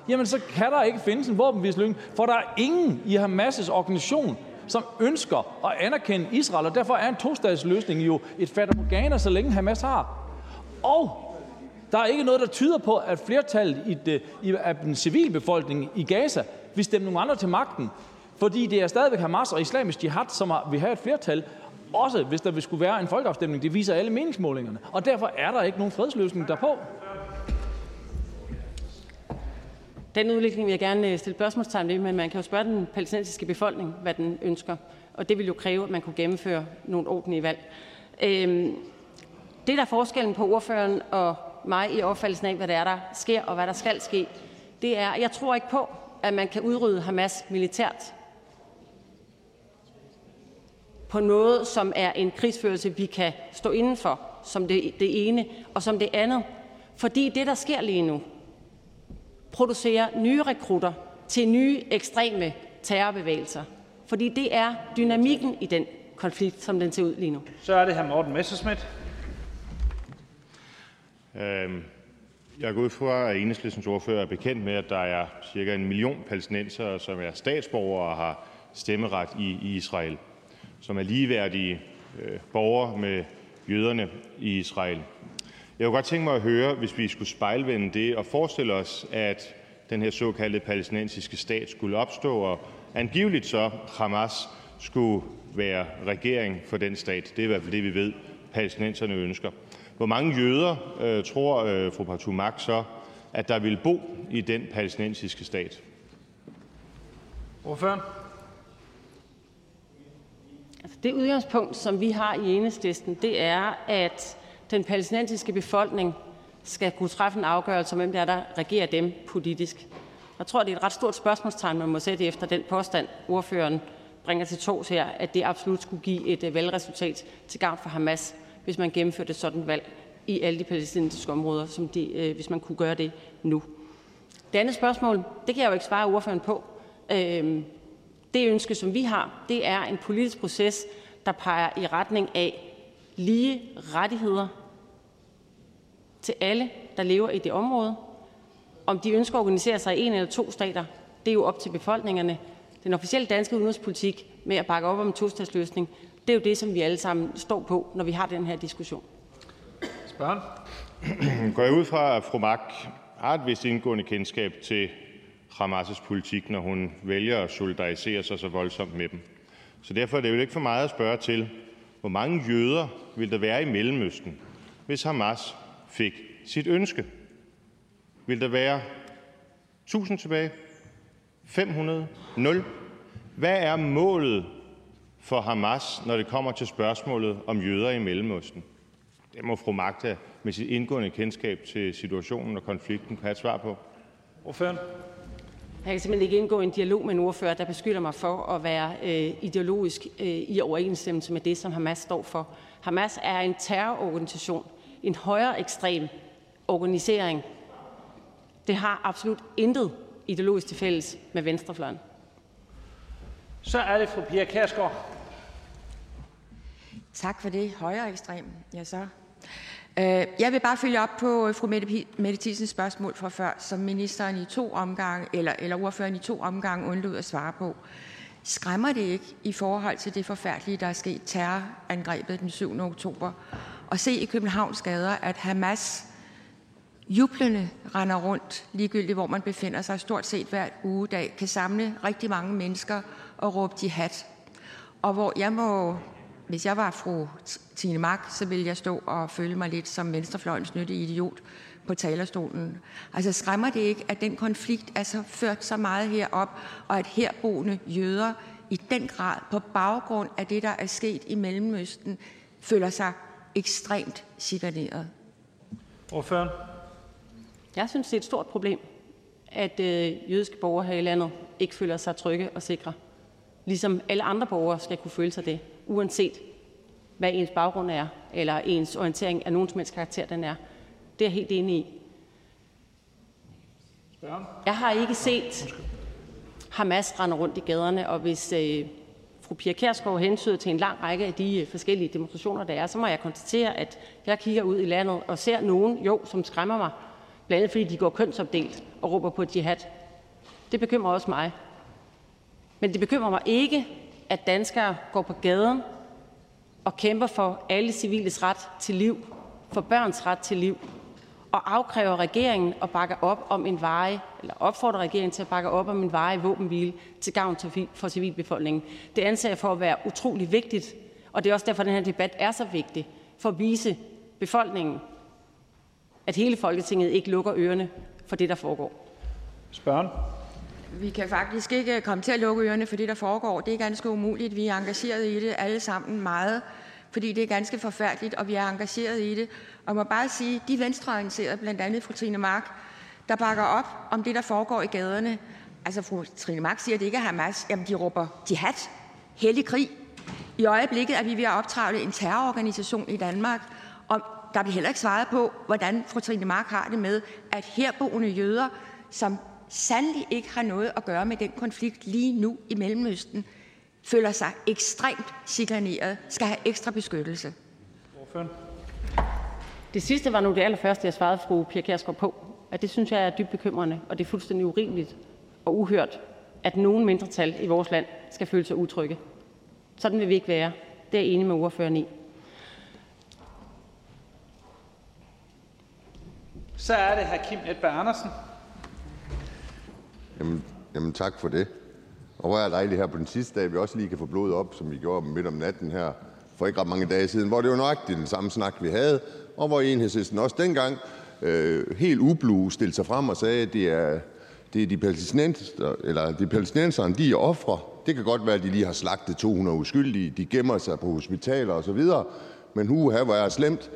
jamen så kan der ikke findes en våbenhvisløsning, for der er ingen i Hamas' organisation, som ønsker at anerkende Israel, og derfor er en tostatsløsning jo et fatamorgana, så længe Hamas har. Og der er ikke noget, der tyder på, at flertallet i, det, i af den civilbefolkning i Gaza vil stemme nogle andre til magten. Fordi det er stadigvæk Hamas og islamisk jihad, som vil have et flertal, også hvis der vil skulle være en folkeafstemning. Det viser alle meningsmålingerne. Og derfor er der ikke nogen fredsløsning derpå. Den udvikling vil jeg gerne øh, stille spørgsmålstegn ved, men man kan jo spørge den palæstinensiske befolkning, hvad den ønsker. Og det vil jo kræve, at man kunne gennemføre nogle ordentlige valg. Øhm, det, der er forskellen på ordføreren og mig i opfattelsen af, hvad der er, der sker og hvad der skal ske, det er, at jeg tror ikke på, at man kan udrydde Hamas militært på en måde, som er en krigsførelse, vi kan stå indenfor, som det, det ene, og som det andet. Fordi det, der sker lige nu, producerer nye rekrutter til nye ekstreme terrorbevægelser. Fordi det er dynamikken i den konflikt, som den ser ud lige nu. Så er det her Morten Messerschmidt. Øhm, jeg går ud fra, at enhedslistens ordfører er bekendt med, at der er cirka en million palæstinensere, som er statsborgere og har stemmeret i Israel, som er ligeværdige øh, borgere med jøderne i Israel. Jeg kunne godt tænke mig at høre, hvis vi skulle spejlvende det og forestille os, at den her såkaldte palæstinensiske stat skulle opstå, og angiveligt så Hamas skulle være regering for den stat. Det er i hvert fald det, vi ved, palæstinenserne ønsker. Hvor mange jøder øh, tror øh, fru Partout Max så, at der vil bo i den palæstinensiske stat? Ordføreren? Altså, det udgangspunkt, som vi har i Enhedslisten, det er, at den palæstinensiske befolkning skal kunne træffe en afgørelse om, hvem det er, der regerer dem politisk. Jeg tror, det er et ret stort spørgsmålstegn, man må sætte efter den påstand, ordføreren bringer til tos her, at det absolut skulle give et øh, valgresultat til gavn for Hamas, hvis man gennemførte et sådan valg i alle de palæstinensiske områder, som de, øh, hvis man kunne gøre det nu. Det andet spørgsmål, det kan jeg jo ikke svare ordføreren på. Øhm, det ønske, som vi har, det er en politisk proces, der peger i retning af lige rettigheder til alle, der lever i det område. Om de ønsker at organisere sig i en eller to stater, det er jo op til befolkningerne. Den officielle danske udenrigspolitik med at bakke op om en tostatsløsning, det er jo det, som vi alle sammen står på, når vi har den her diskussion. Spørgen? Går jeg ud fra, at fru Mak har et vist indgående kendskab til Hamas' politik, når hun vælger at solidarisere sig så voldsomt med dem. Så derfor er det jo ikke for meget at spørge til, hvor mange jøder vil der være i Mellemøsten, hvis Hamas fik sit ønske? Vil der være 1000 tilbage? 500? 0? Hvad er målet for Hamas, når det kommer til spørgsmålet om jøder i Mellemøsten? Det må fru Magda med sit indgående kendskab til situationen og konflikten have et svar på. Ordføren? Jeg kan simpelthen ikke indgå i en dialog med en ordfører, der beskylder mig for at være øh, ideologisk øh, i overensstemmelse med det, som Hamas står for. Hamas er en terrororganisation, en højere ekstrem organisering. Det har absolut intet ideologisk til fælles med venstrefløjen. Så er det fru Pia Kærsgaard. Tak for det. Højere ekstrem. Ja, så. Øh, jeg vil bare følge op på øh, fru Mette, Mette Thiesens spørgsmål fra før, som ministeren i to omgange, eller, eller ordføreren i to omgange undlod at svare på. Skræmmer det ikke i forhold til det forfærdelige, der er sket terrorangrebet den 7. oktober, og se i Københavns gader, at Hamas jublende render rundt, ligegyldigt hvor man befinder sig, stort set hver ugedag, kan samle rigtig mange mennesker og råbe jihad. Og hvor jeg må hvis jeg var fru Tine Mak, så ville jeg stå og føle mig lidt som venstrefløjens nyttige idiot på talerstolen. Altså skræmmer det ikke, at den konflikt er så ført så meget herop, og at herboende jøder i den grad på baggrund af det, der er sket i Mellemøsten, føler sig ekstremt chikaneret? Ordføren? Jeg synes, det er et stort problem, at øh, jødiske borgere her i landet ikke føler sig trygge og sikre. Ligesom alle andre borgere skal kunne føle sig det uanset hvad ens baggrund er, eller ens orientering af nogen som helst karakter den er. Det er jeg helt enig i. Jeg har ikke set Hamas rende rundt i gaderne, og hvis øh, fru Pia Kjærsgaard hensyder til en lang række af de øh, forskellige demonstrationer, der er, så må jeg konstatere, at jeg kigger ud i landet og ser nogen, jo, som skræmmer mig, blandt andet fordi de går kønsopdelt og råber på jihad. Det bekymrer også mig. Men det bekymrer mig ikke, at danskere går på gaden og kæmper for alle civiles ret til liv, for børns ret til liv, og afkræver regeringen at bakke op om en veje, eller opfordrer regeringen til at bakke op om en veje våbenhvile til gavn for civilbefolkningen. Det anser jeg for at være utrolig vigtigt, og det er også derfor, at den her debat er så vigtig, for at vise befolkningen, at hele Folketinget ikke lukker ørerne for det, der foregår. Spørgen. Vi kan faktisk ikke øh, komme til at lukke ørerne for det, der foregår. Det er ganske umuligt. Vi er engageret i det alle sammen meget, fordi det er ganske forfærdeligt, og vi er engageret i det. Og jeg må bare sige, de venstreorienterede, blandt andet fru Trine Mark, der bakker op om det, der foregår i gaderne. Altså fru Trine Mark siger, at det ikke er Hamas. Jamen, de råber jihad, hellig krig. I øjeblikket er vi ved at optravle en terrororganisation i Danmark, og der bliver heller ikke svaret på, hvordan fru Trine Mark har det med, at herboende jøder, som sandelig ikke har noget at gøre med den konflikt lige nu i Mellemøsten, føler sig ekstremt chikaneret, skal have ekstra beskyttelse. Det sidste var nu det allerførste, jeg svarede fru Pia Kjærsgaard på. At det synes jeg er dybt bekymrende, og det er fuldstændig urimeligt og uhørt, at nogen mindretal i vores land skal føle sig utrygge. Sådan vil vi ikke være. Det er jeg enig med ordføreren i. Så er det hr. Kim Edberg Andersen. Jamen, jamen tak for det. Og hvor er dejligt her på den sidste dag, vi også lige kan få blodet op, som vi gjorde midt om natten her for ikke ret mange dage siden, hvor det var nøjagtigt den samme snak, vi havde, og hvor enhedslisten også dengang øh, helt ublu stillede sig frem og sagde, at det er, det er de palæstinenser, eller de palæstinenserne, de er ofre, Det kan godt være, at de lige har slagtet 200 uskyldige, de gemmer sig på hospitaler osv., men uha, hvor er det slemt,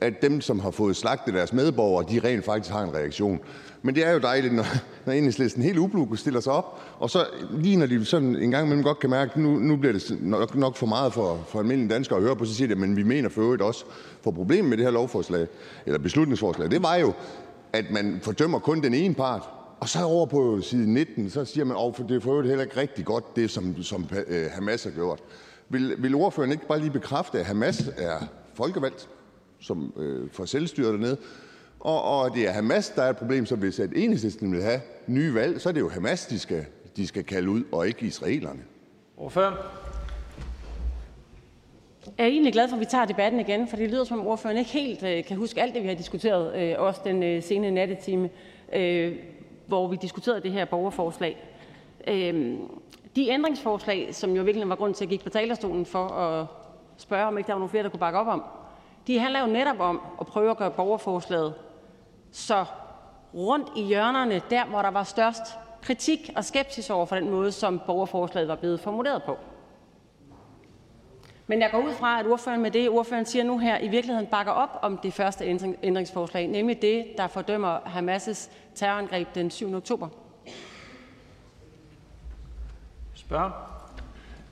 at dem, som har fået slagtet deres medborgere, de rent faktisk har en reaktion. Men det er jo dejligt, når, når enhedslisten helt ublu stiller sig op, og så lige når de sådan en gang imellem godt kan mærke, at nu, nu bliver det nok, nok for meget for, for almindelige danskere at høre på, så siger de, men vi mener for øvrigt også, for problemet med det her lovforslag, eller beslutningsforslag, det var jo, at man fordømmer kun den ene part, og så over på side 19, så siger man, at det er for øvrigt heller ikke rigtig godt, det som, som øh, Hamas har gjort. Vil, vil ordføreren ikke bare lige bekræfte, at Hamas er folkevalgt som øh, for selvstyret dernede, og, og det er Hamas, der er et problem, så hvis at enhedslisten vil have nye valg, så er det jo Hamas, de skal, de skal kalde ud, og ikke israelerne. Ordføreren. Jeg er egentlig glad for, at vi tager debatten igen, for det lyder som om ordføreren ikke helt øh, kan huske alt det, vi har diskuteret, øh, også den øh, sene nattetime, øh, hvor vi diskuterede det her borgerforslag. Øh, de ændringsforslag, som jo virkelig var grund til at gik på talerstolen for at spørge, om ikke der var nogen flere, der kunne bakke op om, de handler jo netop om at prøve at gøre borgerforslaget så rundt i hjørnerne, der hvor der var størst kritik og skepsis over for den måde, som borgerforslaget var blevet formuleret på. Men jeg går ud fra, at ordføreren med det, ordføreren siger nu her, i virkeligheden bakker op om det første ændringsforslag, nemlig det, der fordømmer Hamas' terrorangreb den 7. oktober. Spørg.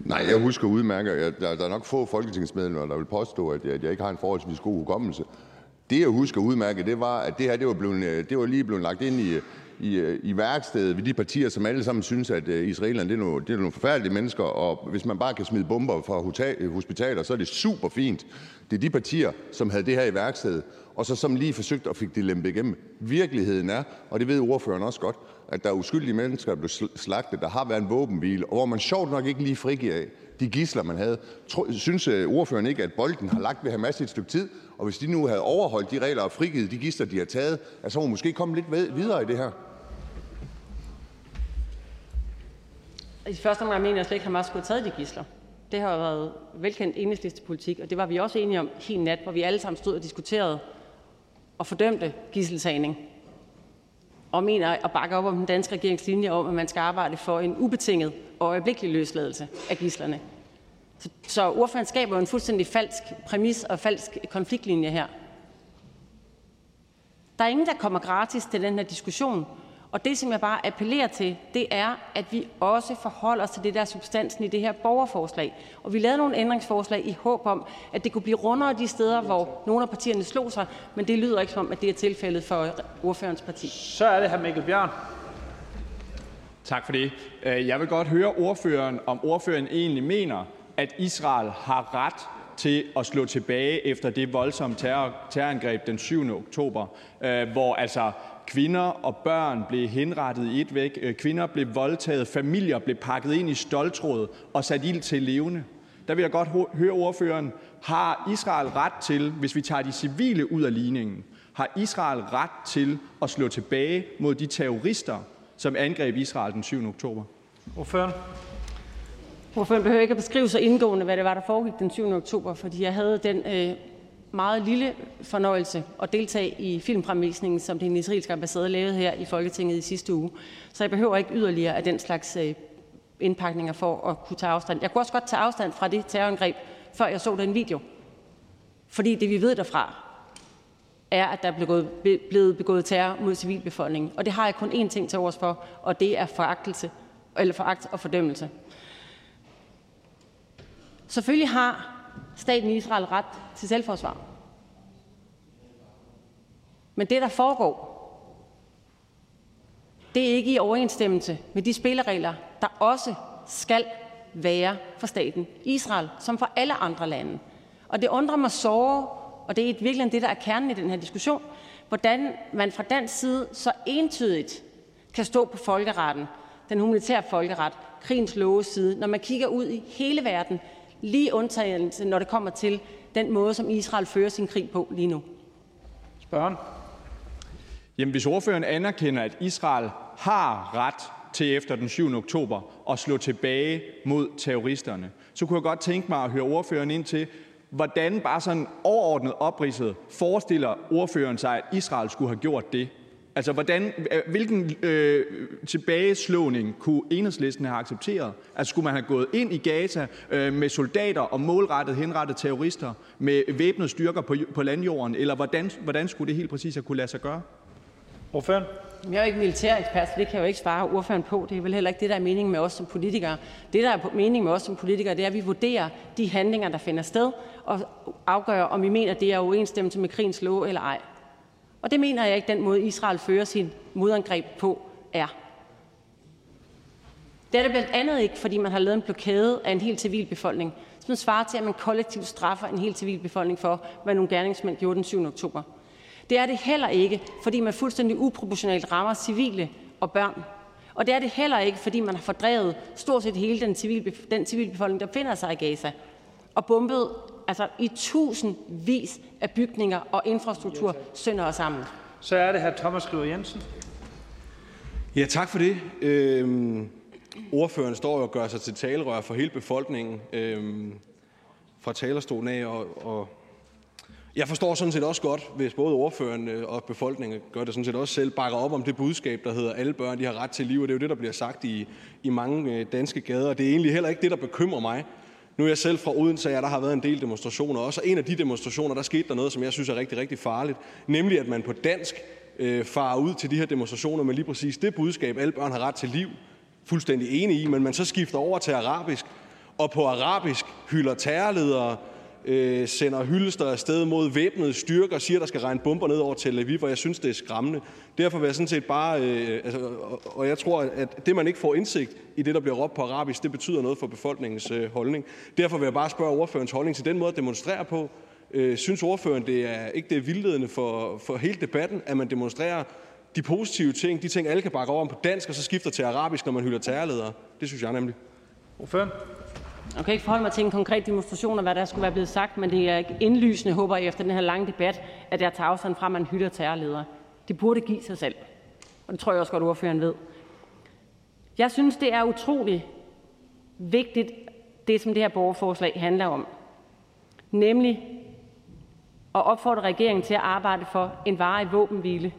Nej, jeg husker udmærket. Der, der er nok få folketingsmedlemmer, der vil påstå, at jeg, at jeg ikke har en forholdsvis god hukommelse. Det, jeg husker udmærket, det var, at det her det var, blevet, øh, det var lige blevet lagt ind i, i, øh, i værkstedet ved de partier, som alle sammen synes, at øh, israelerne det er, nogle, det er nogle forfærdelige mennesker, og hvis man bare kan smide bomber fra hospitaler, så er det super fint. Det er de partier, som havde det her i værkstedet, og så som lige forsøgte at fik det lempet igennem. Virkeligheden er, og det ved ordføreren også godt, at der er uskyldige mennesker, der blev slagtet, der har været en våbenhvile, og hvor man sjovt nok ikke lige frigiver de gisler, man havde. Synes øh, ordføreren ikke, at bolden har lagt ved Hamas i et stykke tid, og hvis de nu havde overholdt de regler og frigivet de gisler, de har taget, så må måske komme lidt videre i det her? I første omgang mener jeg slet ikke, at Hamas skulle have taget de gisler. Det har været velkendt enhedslistepolitik, og det var vi også enige om helt nat, hvor vi alle sammen stod og diskuterede og fordømte gisseltagning og mener at bakke op om den danske regerings linje om, at man skal arbejde for en ubetinget og øjeblikkelig løsladelse af gislerne. Så, så ordføreren skaber en fuldstændig falsk præmis og falsk konfliktlinje her. Der er ingen, der kommer gratis til den her diskussion, og det, som jeg bare appellerer til, det er, at vi også forholder os til det, der er substansen i det her borgerforslag. Og vi lavede nogle ændringsforslag i håb om, at det kunne blive rundere de steder, hvor nogle af partierne slog sig, men det lyder ikke som om, at det er tilfældet for ordførerens parti. Så er det her Mikkel Bjørn. Tak for det. Øh, jeg vil godt høre ordføreren, om ordføreren egentlig mener, at Israel har ret til at slå tilbage efter det voldsomme terror, terrorangreb den 7. oktober, øh, hvor altså Kvinder og børn blev henrettet i et væk. Øh, kvinder blev voldtaget. Familier blev pakket ind i stoltråd og sat ild til levende. Der vil jeg godt høre ordføreren, har Israel ret til, hvis vi tager de civile ud af ligningen, har Israel ret til at slå tilbage mod de terrorister, som angreb Israel den 7. oktober? Ordføreren. Ordføreren behøver ikke at beskrive så indgående, hvad det var, der foregik den 7. oktober, fordi jeg havde den øh, meget lille fornøjelse at deltage i filmfremvisningen, som den israelske ambassade lavede her i Folketinget i sidste uge. Så jeg behøver ikke yderligere af den slags øh, indpakninger for at kunne tage afstand. Jeg kunne også godt tage afstand fra det terrorangreb, før jeg så den video. Fordi det, vi ved derfra, er, at der er blevet begået terror mod civilbefolkningen. Og det har jeg kun én ting til overs for, og det er foragtelse, eller foragt og fordømmelse. Selvfølgelig har staten Israel ret til selvforsvar. Men det, der foregår, det er ikke i overensstemmelse med de spilleregler, der også skal være for staten Israel, som for alle andre lande. Og det undrer mig så, og det er virkelig det, der er kernen i den her diskussion, hvordan man fra dansk side så entydigt kan stå på folkeretten, den humanitære folkeret, krigens love side, når man kigger ud i hele verden, lige undtagelse, når det kommer til den måde, som Israel fører sin krig på lige nu. Spørgen. Jamen, hvis ordføreren anerkender, at Israel har ret til efter den 7. oktober at slå tilbage mod terroristerne, så kunne jeg godt tænke mig at høre ordføreren ind til, hvordan bare sådan overordnet opridset forestiller ordføreren sig, at Israel skulle have gjort det? Altså, hvordan, hvilken øh, tilbageslåning kunne enhedslisten have accepteret? Altså, skulle man have gået ind i Gaza øh, med soldater og målrettet henrettet terrorister med væbnede styrker på, på landjorden, eller hvordan, hvordan skulle det helt præcis have kunne lade sig gøre? Ordføren? Jeg er jo ikke militær ekspert, så det kan jeg jo ikke svare ordføreren på. Det er vel heller ikke det, der er meningen med os som politikere. Det, der er meningen med os som politikere, det er, at vi vurderer de handlinger, der finder sted, og afgør, om vi mener, det er overensstemmelse med krigens lov eller ej. Og det mener jeg ikke, den måde Israel fører sin modangreb på er. Det er det blandt andet ikke, fordi man har lavet en blokade af en hel civilbefolkning, som svarer til, at man kollektivt straffer en hel civilbefolkning for, hvad nogle gerningsmænd gjorde den 7. oktober. Det er det heller ikke, fordi man fuldstændig uproportionalt rammer civile og børn. Og det er det heller ikke, fordi man har fordrevet stort set hele den, civil, den civilbefolkning, der finder sig i Gaza, og bombet altså i tusindvis af bygninger og infrastruktur sønder og sammen. Så er det her Thomas Skriver Jensen. Ja, tak for det. Øhm, ordføreren står jo og gør sig til talerør for hele befolkningen øhm, fra talerstolen af, og, og jeg forstår sådan set også godt, hvis både ordføreren øh, og befolkningen gør det sådan set også selv, bakker op om det budskab, der hedder, alle børn de har ret til liv, og det er jo det, der bliver sagt i, i mange øh, danske gader. Det er egentlig heller ikke det, der bekymrer mig. Nu er jeg selv fra Odense, og der har været en del demonstrationer også, og en af de demonstrationer, der skete der noget, som jeg synes er rigtig, rigtig farligt, nemlig at man på dansk øh, farer ud til de her demonstrationer med lige præcis det budskab, alle børn har ret til liv, fuldstændig enige i, men man så skifter over til arabisk, og på arabisk hylder terrorledere, øh, sender hyldester afsted mod væbnede styrker og siger, der skal regne bomber ned over Tel Aviv, og jeg synes, det er skræmmende. Derfor vil jeg sådan set bare, øh, altså, og, og jeg tror, at det, man ikke får indsigt i det, der bliver råbt på arabisk, det betyder noget for befolkningens øh, holdning. Derfor vil jeg bare spørge ordførens holdning til den måde at demonstrere på. Øh, synes ordføren, det er ikke det er vildledende for, for hele debatten, at man demonstrerer de positive ting, de ting, alle kan bakke over om på dansk, og så skifter til arabisk, når man hylder terrorledere? Det synes jeg nemlig. Ordføren? Jeg kan ikke forholde mig til en konkret demonstration af, hvad der skulle være blevet sagt, men det er indlysende, håber jeg, efter den her lange debat, at jeg tager afstand fra, at man hylder terrorledere. Det burde give sig selv. Og det tror jeg også godt, ordføreren ved. Jeg synes, det er utrolig vigtigt, det som det her borgerforslag handler om. Nemlig at opfordre regeringen til at arbejde for en varig våbenhvile,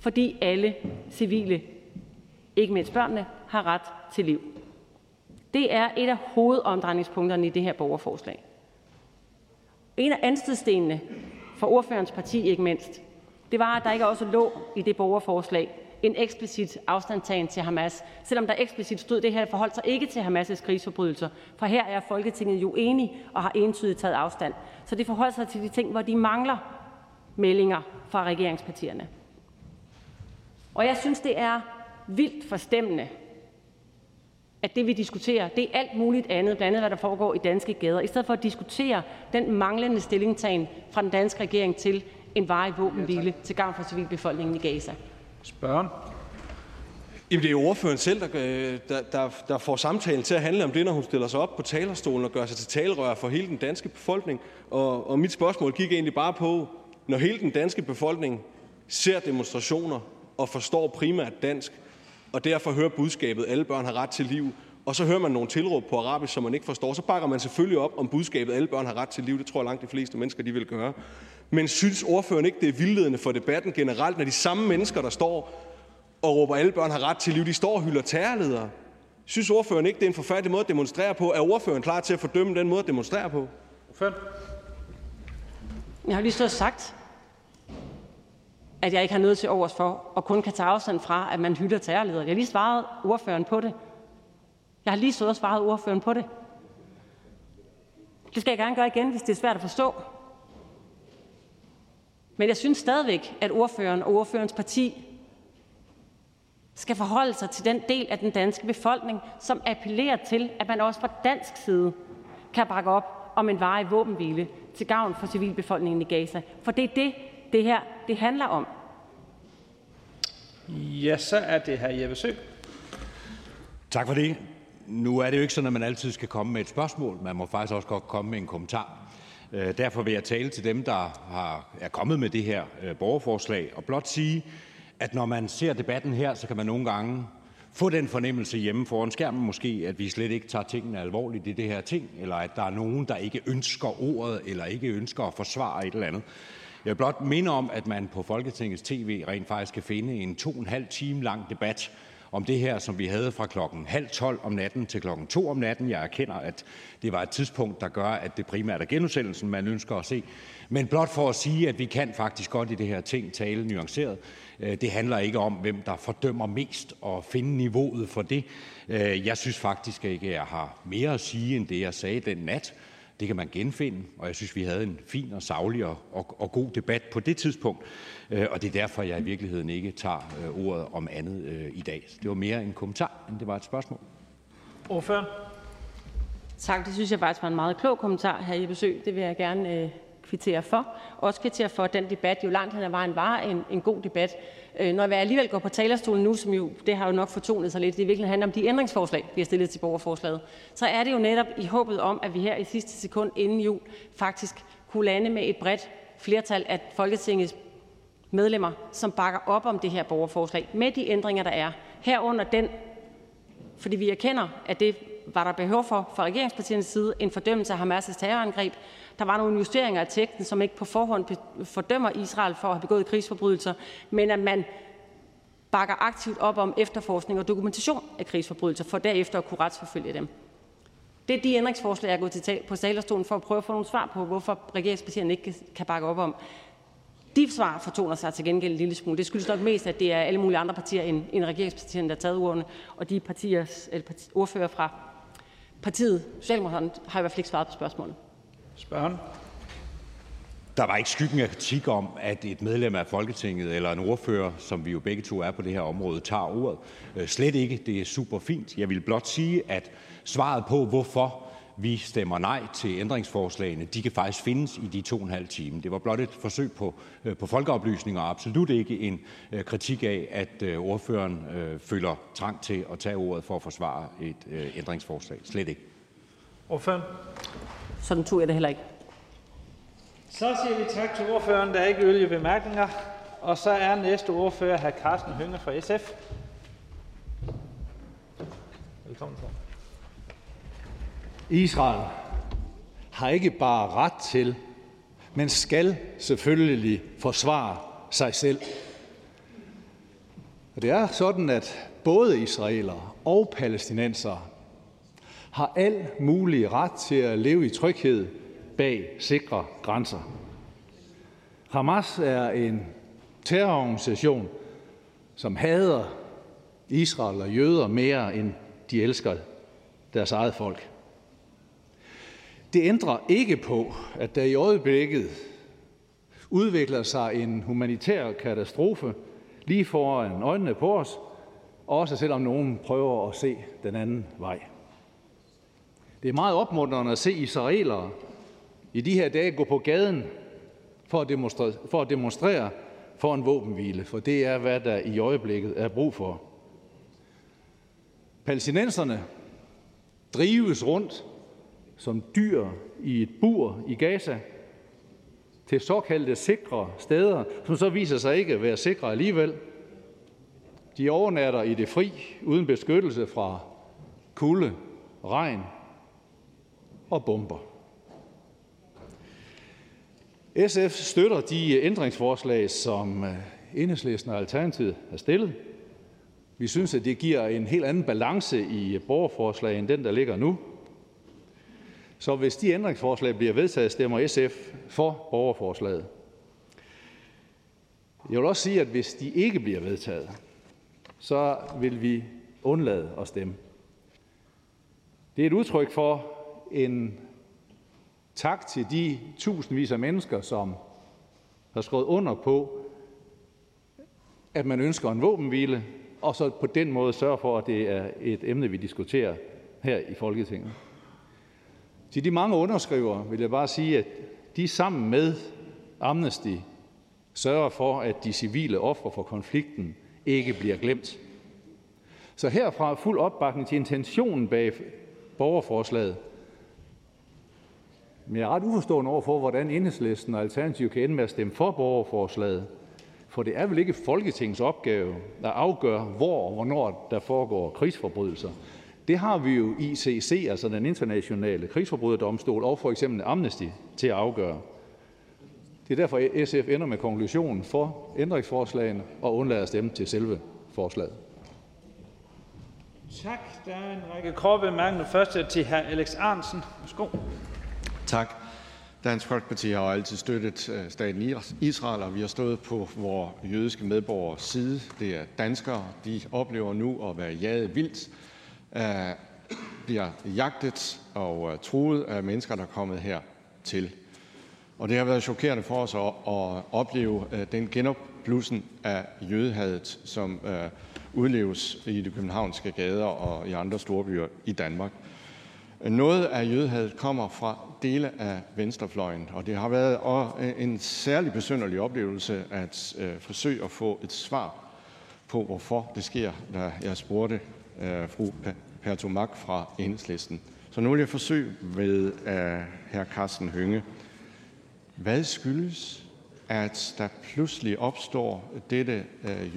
fordi alle civile, ikke mindst børnene, har ret til liv. Det er et af hovedomdrejningspunkterne i det her borgerforslag. En af anstedstenene for ordførerens parti ikke mindst, det var, at der ikke også lå i det borgerforslag en eksplicit afstandtagen til Hamas, selvom der eksplicit stod, det her forhold sig ikke til Hamas' krigsforbrydelser. For her er Folketinget jo enige og har entydigt taget afstand. Så det forholder sig til de ting, hvor de mangler meldinger fra regeringspartierne. Og jeg synes, det er vildt forstemmende, at det, vi diskuterer, det er alt muligt andet, blandt andet hvad der foregår i danske gader, i stedet for at diskutere den manglende stillingtagen fra den danske regering til en varig våbenhvile til gavn for civilbefolkningen i Gaza. Spørgen. Jamen, det er jo ordføreren selv, der, der, der, der får samtalen til at handle om det, når hun stiller sig op på talerstolen og gør sig til talerør for hele den danske befolkning. Og, og mit spørgsmål gik egentlig bare på, når hele den danske befolkning ser demonstrationer og forstår primært dansk, og derfor hører budskabet, alle børn har ret til liv, og så hører man nogle tilråb på arabisk, som man ikke forstår, så bakker man selvfølgelig op om budskabet, alle børn har ret til liv. Det tror jeg langt de fleste mennesker, de vil gøre. Men synes ordføreren ikke, det er vildledende for debatten generelt, når de samme mennesker, der står og råber, alle børn har ret til liv, de står og hylder terrorledere? Synes ordføreren ikke, det er en forfærdelig måde at demonstrere på? Er ordføreren klar til at fordømme den måde at demonstrere på? Ordføren? Jeg har lige så sagt, at jeg ikke har noget til overs for, og kun kan tage afstand fra, at man hylder terrorledere. Jeg har lige svaret ordføreren på det. Jeg har lige stået og svaret ordføreren på det. Det skal jeg gerne gøre igen, hvis det er svært at forstå. Men jeg synes stadigvæk, at ordføreren og ordførens parti skal forholde sig til den del af den danske befolkning, som appellerer til, at man også fra dansk side kan bakke op om en varig våbenhvile til gavn for civilbefolkningen i Gaza. For det er det, det her det handler om. Ja, så er det her Jeppe Sø. Tak for det. Nu er det jo ikke sådan, at man altid skal komme med et spørgsmål. Man må faktisk også godt komme med en kommentar. Øh, derfor vil jeg tale til dem, der har, er kommet med det her øh, borgerforslag, og blot sige, at når man ser debatten her, så kan man nogle gange få den fornemmelse hjemme foran skærmen måske, at vi slet ikke tager tingene alvorligt i det her ting, eller at der er nogen, der ikke ønsker ordet, eller ikke ønsker at forsvare et eller andet. Jeg vil blot minde om, at man på Folketingets tv rent faktisk kan finde en to og en halv time lang debat om det her, som vi havde fra klokken halv 12 om natten til klokken 2 om natten. Jeg erkender, at det var et tidspunkt, der gør, at det primært er genudsendelsen, man ønsker at se. Men blot for at sige, at vi kan faktisk godt i det her ting tale nuanceret. Øh, det handler ikke om, hvem der fordømmer mest og finde niveauet for det. Øh, jeg synes faktisk ikke, at jeg har mere at sige end det, jeg sagde den nat. Det kan man genfinde, og jeg synes, vi havde en fin og savlig og, og, og god debat på det tidspunkt. Øh, og det er derfor, jeg i virkeligheden ikke tager ordet om andet i dag. Det var mere en kommentar, end det var et spørgsmål. Ordfører. Tak, det synes jeg faktisk var en meget klog kommentar her i besøg. Det vil jeg gerne kvittere for. Også kvittere for, at den debat jo langt hen ad vejen var en, en god debat. Øh, når jeg alligevel går på talerstolen nu, som jo, det har jo nok fortonet sig lidt, det virkelig handler om de ændringsforslag, vi har stillet til borgerforslaget, så er det jo netop i håbet om, at vi her i sidste sekund inden jul faktisk kunne lande med et bredt flertal af Folketingets medlemmer, som bakker op om det her borgerforslag med de ændringer, der er. Herunder den, fordi vi erkender, at det var der behov for fra regeringspartiernes side, en fordømmelse af Hamas' terrorangreb, der var nogle justeringer af teksten, som ikke på forhånd fordømmer Israel for at have begået krigsforbrydelser, men at man bakker aktivt op om efterforskning og dokumentation af krigsforbrydelser, for derefter at kunne retsforfølge dem. Det er de ændringsforslag, jeg er gået til på talerstolen for at prøve at få nogle svar på, hvorfor regeringspartierne ikke kan bakke op om. De svar fortoner sig til gengæld en lille smule. Det skyldes nok mest, at det er alle mulige andre partier end, end regeringspartierne, der har taget ordene, og de partiers, eller parti, ordfører fra partiet, Socialdemokraterne, har i hvert fald ikke svaret på spørgsmålet. Spørgen. Der var ikke skyggen af kritik om, at et medlem af Folketinget eller en ordfører, som vi jo begge to er på det her område, tager ordet. Øh, slet ikke. Det er super fint. Jeg vil blot sige, at svaret på, hvorfor vi stemmer nej til ændringsforslagene, de kan faktisk findes i de to og en halv time. Det var blot et forsøg på, øh, på folkeoplysning, og absolut ikke en øh, kritik af, at ordføreren føler trang til at tage ordet for at forsvare et ændringsforslag. Slet ikke. Ordføreren. Sådan tog jeg det heller ikke. Så siger vi tak til ordføreren. Der er ikke yderligere bemærkninger. Og så er næste ordfører hr. Carsten Hønge fra SF. Velkommen til. Israel har ikke bare ret til, men skal selvfølgelig forsvare sig selv. Og det er sådan, at både israelere og palæstinenser har al mulig ret til at leve i tryghed bag sikre grænser. Hamas er en terrororganisation, som hader Israel og jøder mere, end de elsker deres eget folk. Det ændrer ikke på, at der i øjeblikket udvikler sig en humanitær katastrofe lige foran øjnene på os, også selvom nogen prøver at se den anden vej. Det er meget opmuntrende at se israelere i de her dage gå på gaden for at demonstrere for, at demonstrere for en våbenhvile, for det er, hvad der i øjeblikket er brug for. Palæstinenserne drives rundt som dyr i et bur i Gaza til såkaldte sikre steder, som så viser sig ikke at være sikre alligevel. De overnatter i det fri, uden beskyttelse fra kulde, regn og bomber. SF støtter de ændringsforslag, som øh, Enhedslisten og Alternativet har stillet. Vi synes, at det giver en helt anden balance i øh, borgerforslaget end den, der ligger nu. Så hvis de ændringsforslag bliver vedtaget, stemmer SF for borgerforslaget. Jeg vil også sige, at hvis de ikke bliver vedtaget, så vil vi undlade at stemme. Det er et udtryk for en tak til de tusindvis af mennesker, som har skrevet under på, at man ønsker en våbenhvile, og så på den måde sørge for, at det er et emne, vi diskuterer her i Folketinget. Til de mange underskrivere vil jeg bare sige, at de sammen med Amnesty sørger for, at de civile ofre for konflikten ikke bliver glemt. Så herfra fuld opbakning til intentionen bag borgerforslaget, men jeg er ret uforstående over for, hvordan Enhedslisten og Alternativet kan ende med at stemme for borgerforslaget. For det er vel ikke Folketingets opgave at afgøre, hvor og hvornår der foregår krigsforbrydelser. Det har vi jo ICC, altså den internationale krigsforbryderdomstol, og for eksempel Amnesty til at afgøre. Det er derfor, at SF ender med konklusionen for ændringsforslagene og undlader at stemme til selve forslaget. Tak. Der er en række korte bemærkninger. Først til hr. Alex Arnsen. Værsgo. Tak. Dansk Folkeparti har altid støttet øh, staten Israel, og vi har stået på vores jødiske medborgers side. Det er danskere. De oplever nu at være jaget vildt, øh, bliver jagtet og øh, truet af mennesker, der er kommet her til. Og det har været chokerende for os at opleve den genopblussen af jødehadet, som udleves i de københavnske gader og i andre storbyer i Danmark. Noget af jødehadet kommer fra dele af venstrefløjen, og det har været øh, en særlig besynderlig oplevelse at øh, forsøge at få et svar på, hvorfor det sker, da jeg spurgte øh, fru Pertumak fra Enhedslisten. Så nu vil jeg forsøge med hr. Carsten Hønge. Hvad skyldes, at der pludselig opstår dette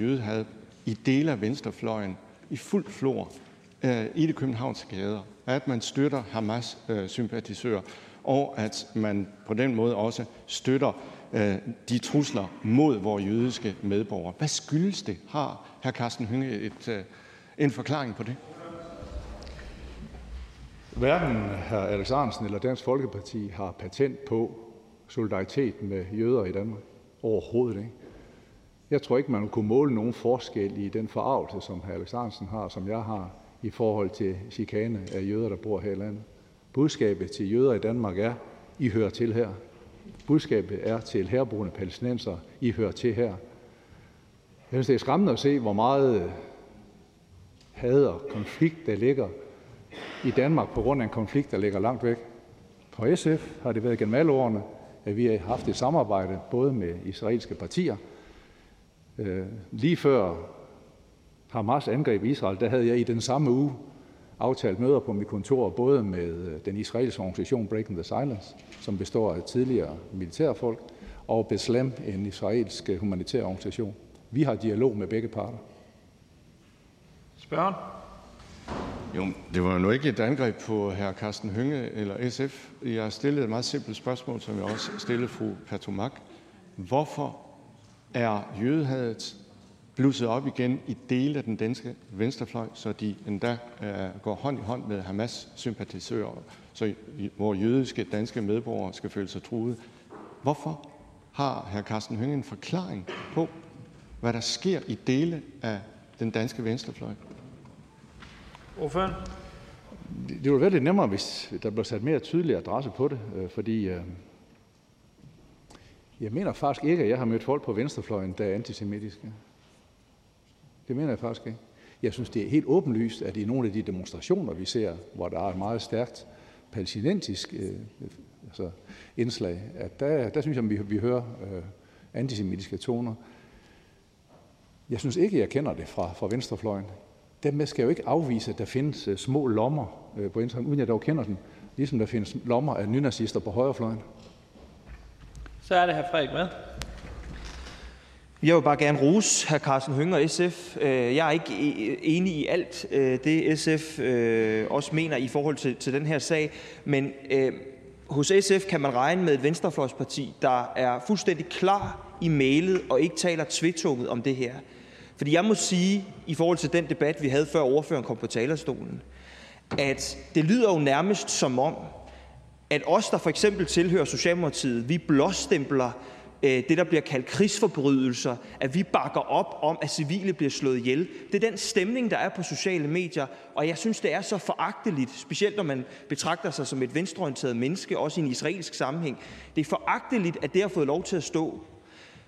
jødehad i dele af venstrefløjen i fuld flor i det københavnske gader? At man støtter Hamas-sympatisører, øh, og at man på den måde også støtter øh, de trusler mod vores jødiske medborgere. Hvad skyldes det? Har hr. Carsten Hønge et, øh, en forklaring på det? Hverken hr. Alex Ahrendtsen eller Dansk Folkeparti har patent på solidaritet med jøder i Danmark. Overhovedet ikke. Jeg tror ikke, man kunne måle nogen forskel i den forarvelse, som hr. Alex Ahrendtsen har, som jeg har, i forhold til chikane af jøder, der bor her i landet. Budskabet til jøder i Danmark er: I hører til her. Budskabet er til herboende palæstinenser: I hører til her. Jeg synes, det er skræmmende at se, hvor meget had og konflikt der ligger i Danmark på grund af en konflikt, der ligger langt væk. For SF har det været gennem alle årene, at vi har haft et samarbejde både med israelske partier. Øh, lige før Hamas angreb Israel, der havde jeg i den samme uge aftalt møder på mit kontor både med øh, den israelske organisation Breaking the Silence, som består af tidligere militærfolk, og Beslam, en israelsk øh, humanitær organisation. Vi har dialog med begge parter. Spørgen? Jo, det var nu ikke et angreb på hr. Carsten Hønge eller SF. Jeg stillede et meget simpelt spørgsmål, som jeg også stillede fru Patomak. Hvorfor er jødehadet blusset op igen i dele af den danske venstrefløj, så de endda øh, går hånd i hånd med Hamas-sympatisører, så hvor jødiske danske medborgere skal føle sig truet. Hvorfor har hr. Carsten Hønge en forklaring på, hvad der sker i dele af den danske venstrefløj? Ordføren? Det ville være lidt nemmere, hvis der blev sat mere tydelig adresse på det, øh, fordi øh, jeg mener faktisk ikke, at jeg har mødt folk på venstrefløjen, der er antisemitiske. Det mener jeg faktisk ikke. Jeg synes, det er helt åbenlyst, at i nogle af de demonstrationer, vi ser, hvor der er et meget stærkt palæstinensisk øh, altså indslag, at der, der synes jeg, at vi, vi hører øh, antisemitiske toner. Jeg synes ikke, jeg kender det fra, fra venstrefløjen. Dermed skal jeg jo ikke afvise, at der findes øh, små lommer øh, på venstrefløjen, uden jeg dog kender dem, ligesom der findes lommer af nynazister på højrefløjen. Så er det her Frederik med. Jeg vil bare gerne rose hr. Carsten Hønge og SF. Øh, jeg er ikke e-, enig i alt øh, det, SF øh, også mener i forhold til, til den her sag, men hos SF kan man regne med et venstrefløjsparti, der er fuldstændig klar i mailet og ikke taler tvetunget om det her. Fordi jeg må sige, i forhold til den debat, vi havde før ordføreren kom på talerstolen, at det lyder jo nærmest som om, at os, der for eksempel tilhører Socialdemokratiet, vi blåstempler Øh, det, der bliver kaldt krigsforbrydelser, at vi bakker op om, at civile bliver slået ihjel. Det er den stemning, der er på sociale medier, og jeg synes, det er så foragteligt, specielt når man betragter sig som et venstreorienteret menneske, også i en israelsk sammenhæng. Det er foragteligt, at det har fået lov til at stå.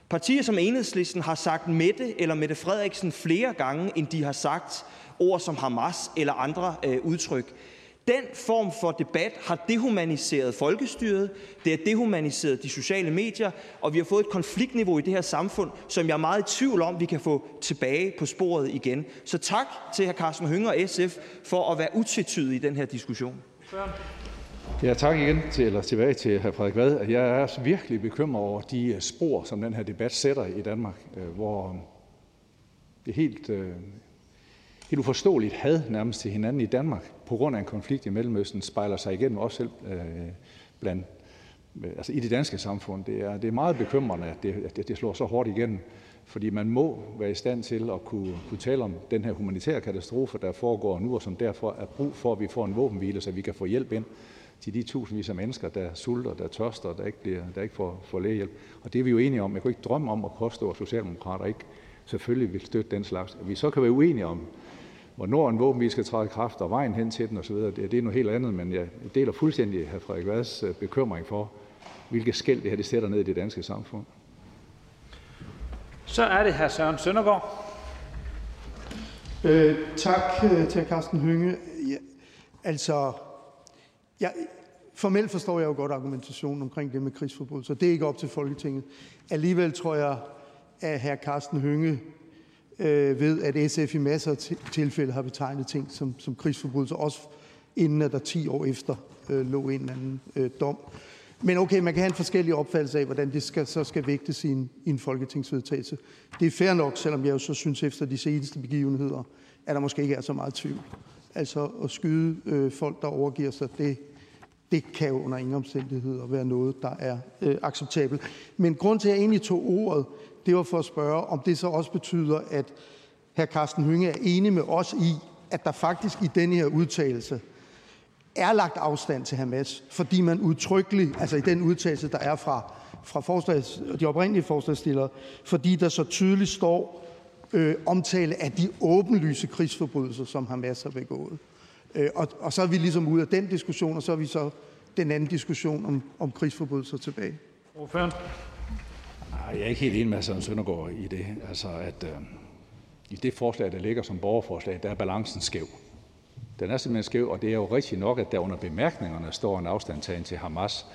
Partier som Enhedslisten har sagt Mette eller Mette Frederiksen flere gange, end de har sagt ord som Hamas eller andre øh, udtryk. Den form for debat har dehumaniseret folkestyret, det har dehumaniseret de sociale medier, og vi har fået et konfliktniveau i det her samfund, som jeg er meget i tvivl om, vi kan få tilbage på sporet igen. Så tak til hr. Carsten Hønge og SF for at være utvetydige i den her diskussion. Ja, tak igen til, eller tilbage til hr. Frederik Vad. Jeg er virkelig bekymret over de øh, spor, som den her debat sætter i Danmark, øh, hvor øh, det er helt helt uforståeligt had nærmest til hinanden i Danmark på grund af en konflikt i Mellemøsten spejler sig igennem også selv øh, blandt øh, altså i det danske samfund. Det er, det er meget bekymrende, at det, at det slår så hårdt igennem, fordi man må være i stand til at kunne, kunne tale om den her humanitære katastrofe, der foregår nu, og som derfor er brug for, at vi får en våbenhvile, så vi kan få hjælp ind til de tusindvis af mennesker, der sulter, der tørster, der ikke, bliver, der ikke får, får lægehjælp. Og det er vi jo enige om. Jeg kunne ikke drømme om at påstå, at Socialdemokrater ikke selvfølgelig vil støtte den slags. At vi så kan være uenige om, hvornår en våbenhvile skal træde i kraft, og vejen hen til den osv., det, det er noget helt andet, men jeg deler fuldstændig hr. Frederik Vads øh, bekymring for, hvilke skæld det her det sætter ned i det danske samfund. Så er det hr. Søren Søndergaard. Øh, tak øh, til Carsten Hynge. Ja, altså, jeg, formelt forstår jeg jo godt argumentationen omkring det med krigsforbrydelser. Det er ikke op til Folketinget. Alligevel tror jeg, at hr. Carsten Hynge øh, ved, at SF i masser af tilfælde har betegnet ting som, som krigsforbrydelser, også inden at der 10 år efter øh, lå en eller anden øh, dom. Men okay, man kan have en forskellig opfattelse af, hvordan det skal, så skal vægtes i en, i en folketingsvedtagelse. Det er fair nok, selvom jeg jo så synes efter de seneste begivenheder, at der måske ikke er så meget tvivl. Altså at skyde øh, folk, der overgiver sig, det, det kan jo under ingen omstændigheder være noget, der er øh, acceptabelt. Men grund til, at jeg egentlig tog ordet, det var for at spørge, om det så også betyder, at hr. Carsten Hynge er enig med os i, at der faktisk i denne her udtalelse er lagt afstand til Hamas, fordi man udtrykkeligt, altså i den udtalelse, der er fra, fra forslags, de oprindelige forslagstillere, fordi der så tydeligt står øh, omtale af de åbenlyse krigsforbrydelser, som Hamas har begået. Øh, og, og så er vi ligesom ude af den diskussion, og så er vi så den anden diskussion om, om krigsforbrydelser tilbage. Ordføren. Jeg er ikke helt enig med Søren Søndergaard i det. Altså, at øh, i det forslag, der ligger som borgerforslag, der er balancen skæv. Den er simpelthen skæv, og det er jo rigtigt nok, at der under bemærkningerne står en afstandtagen til Hamas.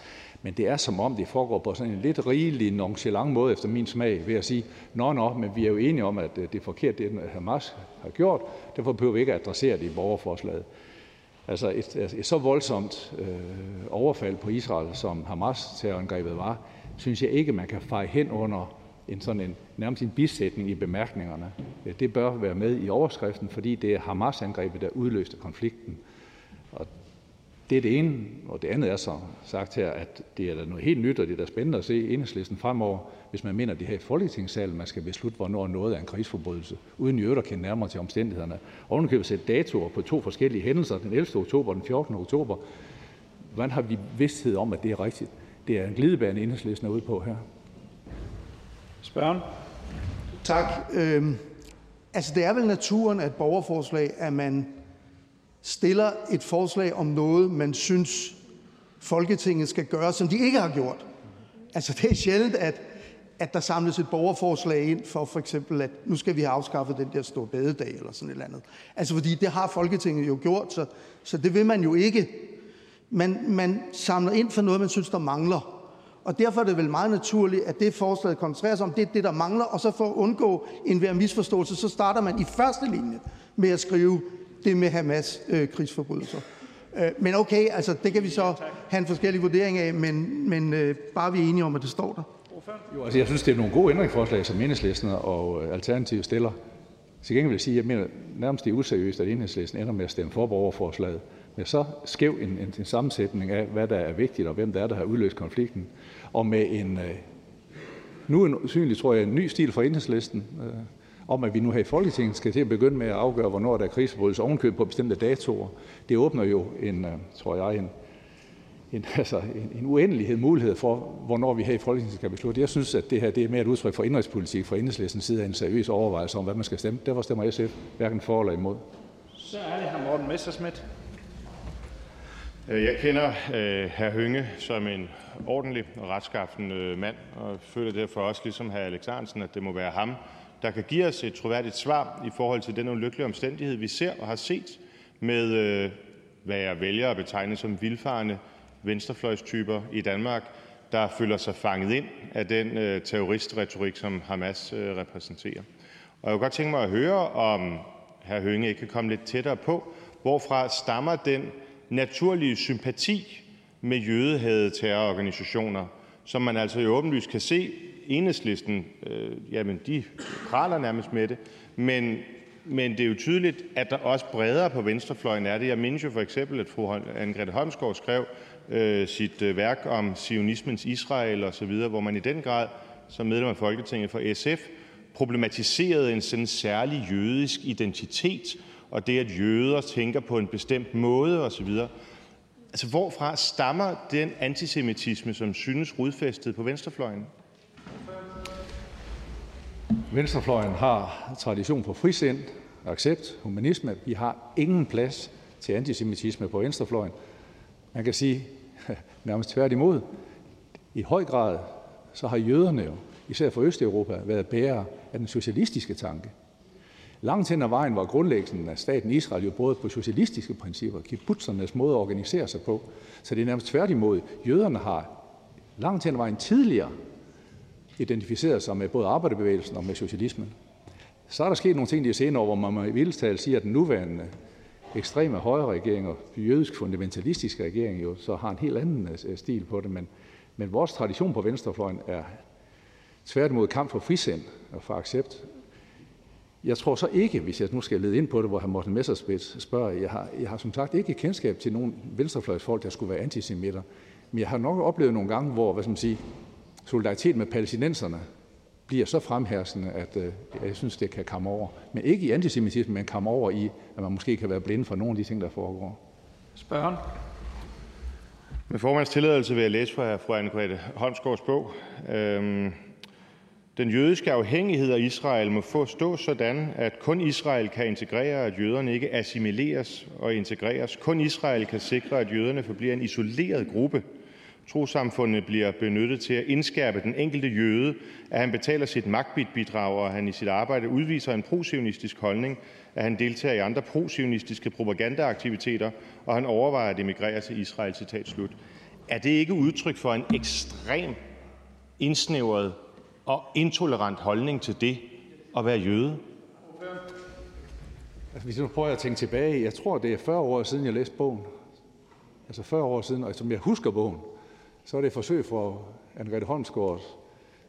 Men det er som om, det foregår på sådan en lidt rigelig nonchalant måde efter min smag, ved at sige, nå nå, men vi er jo enige om, at øh, det er forkert, det Hamas har gjort, derfor behøver vi ikke at adressere det i borgerforslaget. Altså et, et så voldsomt øh, overfald på Israel, som Hamas-terrorangrebet var, synes jeg ikke, man kan feje hen under en sådan en, nærmest en bisætning i bemærkningerne. Øh, det bør være med i overskriften, fordi det er Hamas-angrebet, der udløste konflikten. Og det er det ene, og det andet er så sagt her, at det er da noget helt nyt, og det er da spændende at se enhedslisten fremover, hvis man mener, at det her i Folketingssalen, man skal beslutte, hvornår noget er en krigsforbrydelse, uden i øvrigt at kende nærmere til omstændighederne. Og nu kan vi sætte datoer på to forskellige hændelser, den 11. oktober og den 14. oktober. Hvordan har vi vidsthed om, at det er rigtigt? Det er en glidebane, enhedslisten er ude på her. Spørgen. Tak. Øhm, altså, det er vel naturen af et borgerforslag, at man stiller et forslag om noget, man synes, Folketinget skal gøre, som de ikke har gjort. Altså, det er sjældent, at, at der samles et borgerforslag ind for for eksempel, at nu skal vi have afskaffet den der store bededag eller sådan et eller andet. Altså, fordi det har Folketinget jo gjort, så, så det vil man jo ikke. Man, man samler ind for noget, man synes, der mangler. Og derfor er det vel meget naturligt, at det forslaget koncentrerer sig om, det er det, der mangler, og så for at undgå enhver misforståelse, så starter man i første linje med at skrive det med Hamas øh, krigsforbrydelser. Øh, men okay, altså det kan vi så have en forskellig vurdering af, men, men øh, bare vi er enige om, at det står der. Jo, altså jeg synes, det er nogle gode ændringsforslag, som enhedslisten og øh, Alternativet stiller. Til gengæld vil jeg sige, at jeg mener nærmest det er useriøst, at enhedslisten ender med at stemme for borgerforslaget med så skæv en, en, en sammensætning af, hvad der er vigtigt, og hvem der er, der har udløst konflikten, og med en, øh, nu en synlig, tror jeg, en ny stil fra enhedslisten, øh, om at vi nu her i Folketinget skal til at begynde med at afgøre, hvornår der er krigsforbrydelser ovenkøb på bestemte datoer. Det åbner jo en, øh, tror jeg, en, en, [LAUGHS] altså en, en uendelighed mulighed for, hvornår vi her i Folketinget skal beslutte. Jeg synes, at det her det er mere et udtryk for indrigspolitik fra enhedslistens side af en seriøs overvejelse om, hvad man skal stemme. Derfor stemmer SF hverken for eller imod. Så er det her Morten Messersmith. Øh, jeg kender øh, hr. Hønge som en ordentlig og retskaffen øh, mand, og føler derfor også, ligesom hr. Alex Ahrendtsen, at det må være ham, der kan give os et troværdigt svar i forhold til den ulykkelige omstændighed, vi ser og har set med, øh, hvad jeg vælger at betegne som vildfarende venstrefløjstyper i Danmark, der føler sig fanget ind af den øh, terroristretorik, som Hamas øh, repræsenterer. Og jeg kunne godt tænke mig at høre, om hr. Hønge ikke kan komme lidt tættere på, hvorfra stammer den naturlige sympati med jødehadede terrororganisationer, som man altså jo åbenlyst kan se Enhedslisten øh, jamen de praler nærmest med det, men men det er jo tydeligt, at der også bredere på venstrefløjen er det. Jeg mindes jo for eksempel, at fru Anne-Grete Holmsgaard skrev øh, sit øh, værk om zionismens Israel osv., hvor man i den grad som medlem af Folketinget for SF problematiserede en sådan særlig jødisk identitet og det, at jøder tænker på en bestemt måde osv. Altså, hvorfra stammer den antisemitisme, som synes rodfæstet på venstrefløjen? Venstrefløjen har tradition for frisind, accept, humanisme. Vi har ingen plads til antisemitisme på venstrefløjen. Man kan sige [LAUGHS] nærmest tværtimod. I høj grad så har jøderne jo, især for Østeuropa, været bærere af den socialistiske tanke. Langt hen ad vejen var grundlæggelsen af staten Israel jo både på socialistiske principper, kibbutzernes måde at organisere sig på. Så det er nærmest tværtimod. Jøderne har langt hen ad vejen tidligere identificeret sig med både arbejderbevægelsen og med socialismen. Så er der sket nogle ting de senere år, hvor man med vildestal siger, at den nuværende ekstreme højre regering og jødisk fundamentalistiske regering jo så har en helt anden øh, stil på det. Men, men vores tradition på venstrefløjen er tværtimod kamp for frisind og for accept. Jeg tror så ikke, hvis jeg nu skal lede ind på det, hvor hr. Morten Messerschmidt spørger, jeg har, jeg har som sagt ikke kendskab til nogen venstrefløjsfolk, der skulle være antisemitter. Men jeg har nok oplevet nogle gange, hvor hvad skal man sige, solidaritet med palæstinenserne bliver så fremherskende, at øh, jeg synes, det kan komme over. Men ikke i antisemitisme, men komme over i, at man måske kan være blind for nogle af de ting, der foregår. Spørgen. Med formands tilladelse vil jeg læse fra fru Anne-Grethe Holmsgaards bog. Øhm, den jødiske afhængighed af Israel må forstås sådan, at kun Israel kan integrere, at jøderne ikke assimileres og integreres. Kun Israel kan sikre, at jøderne forbliver en isoleret gruppe. Trosamfundene bliver benyttet til at indskærpe den enkelte jøde, at han betaler sit magtbidrag, og at han i sit arbejde udviser en prosionistisk holdning, at han deltager i andre prosionistiske propagandaaktiviteter, og han overvejer at emigrere til Israel. Citat slut. Er det ikke udtryk for en ekstrem indsnævret og intolerant holdning til det at være jøde? Altså, hvis nu prøver at tænke tilbage, jeg tror, det er 40 år siden, jeg læste bogen. Altså 40 år siden, og som jeg husker bogen, så er det et forsøg fra Anne-Grethe Holmsgaards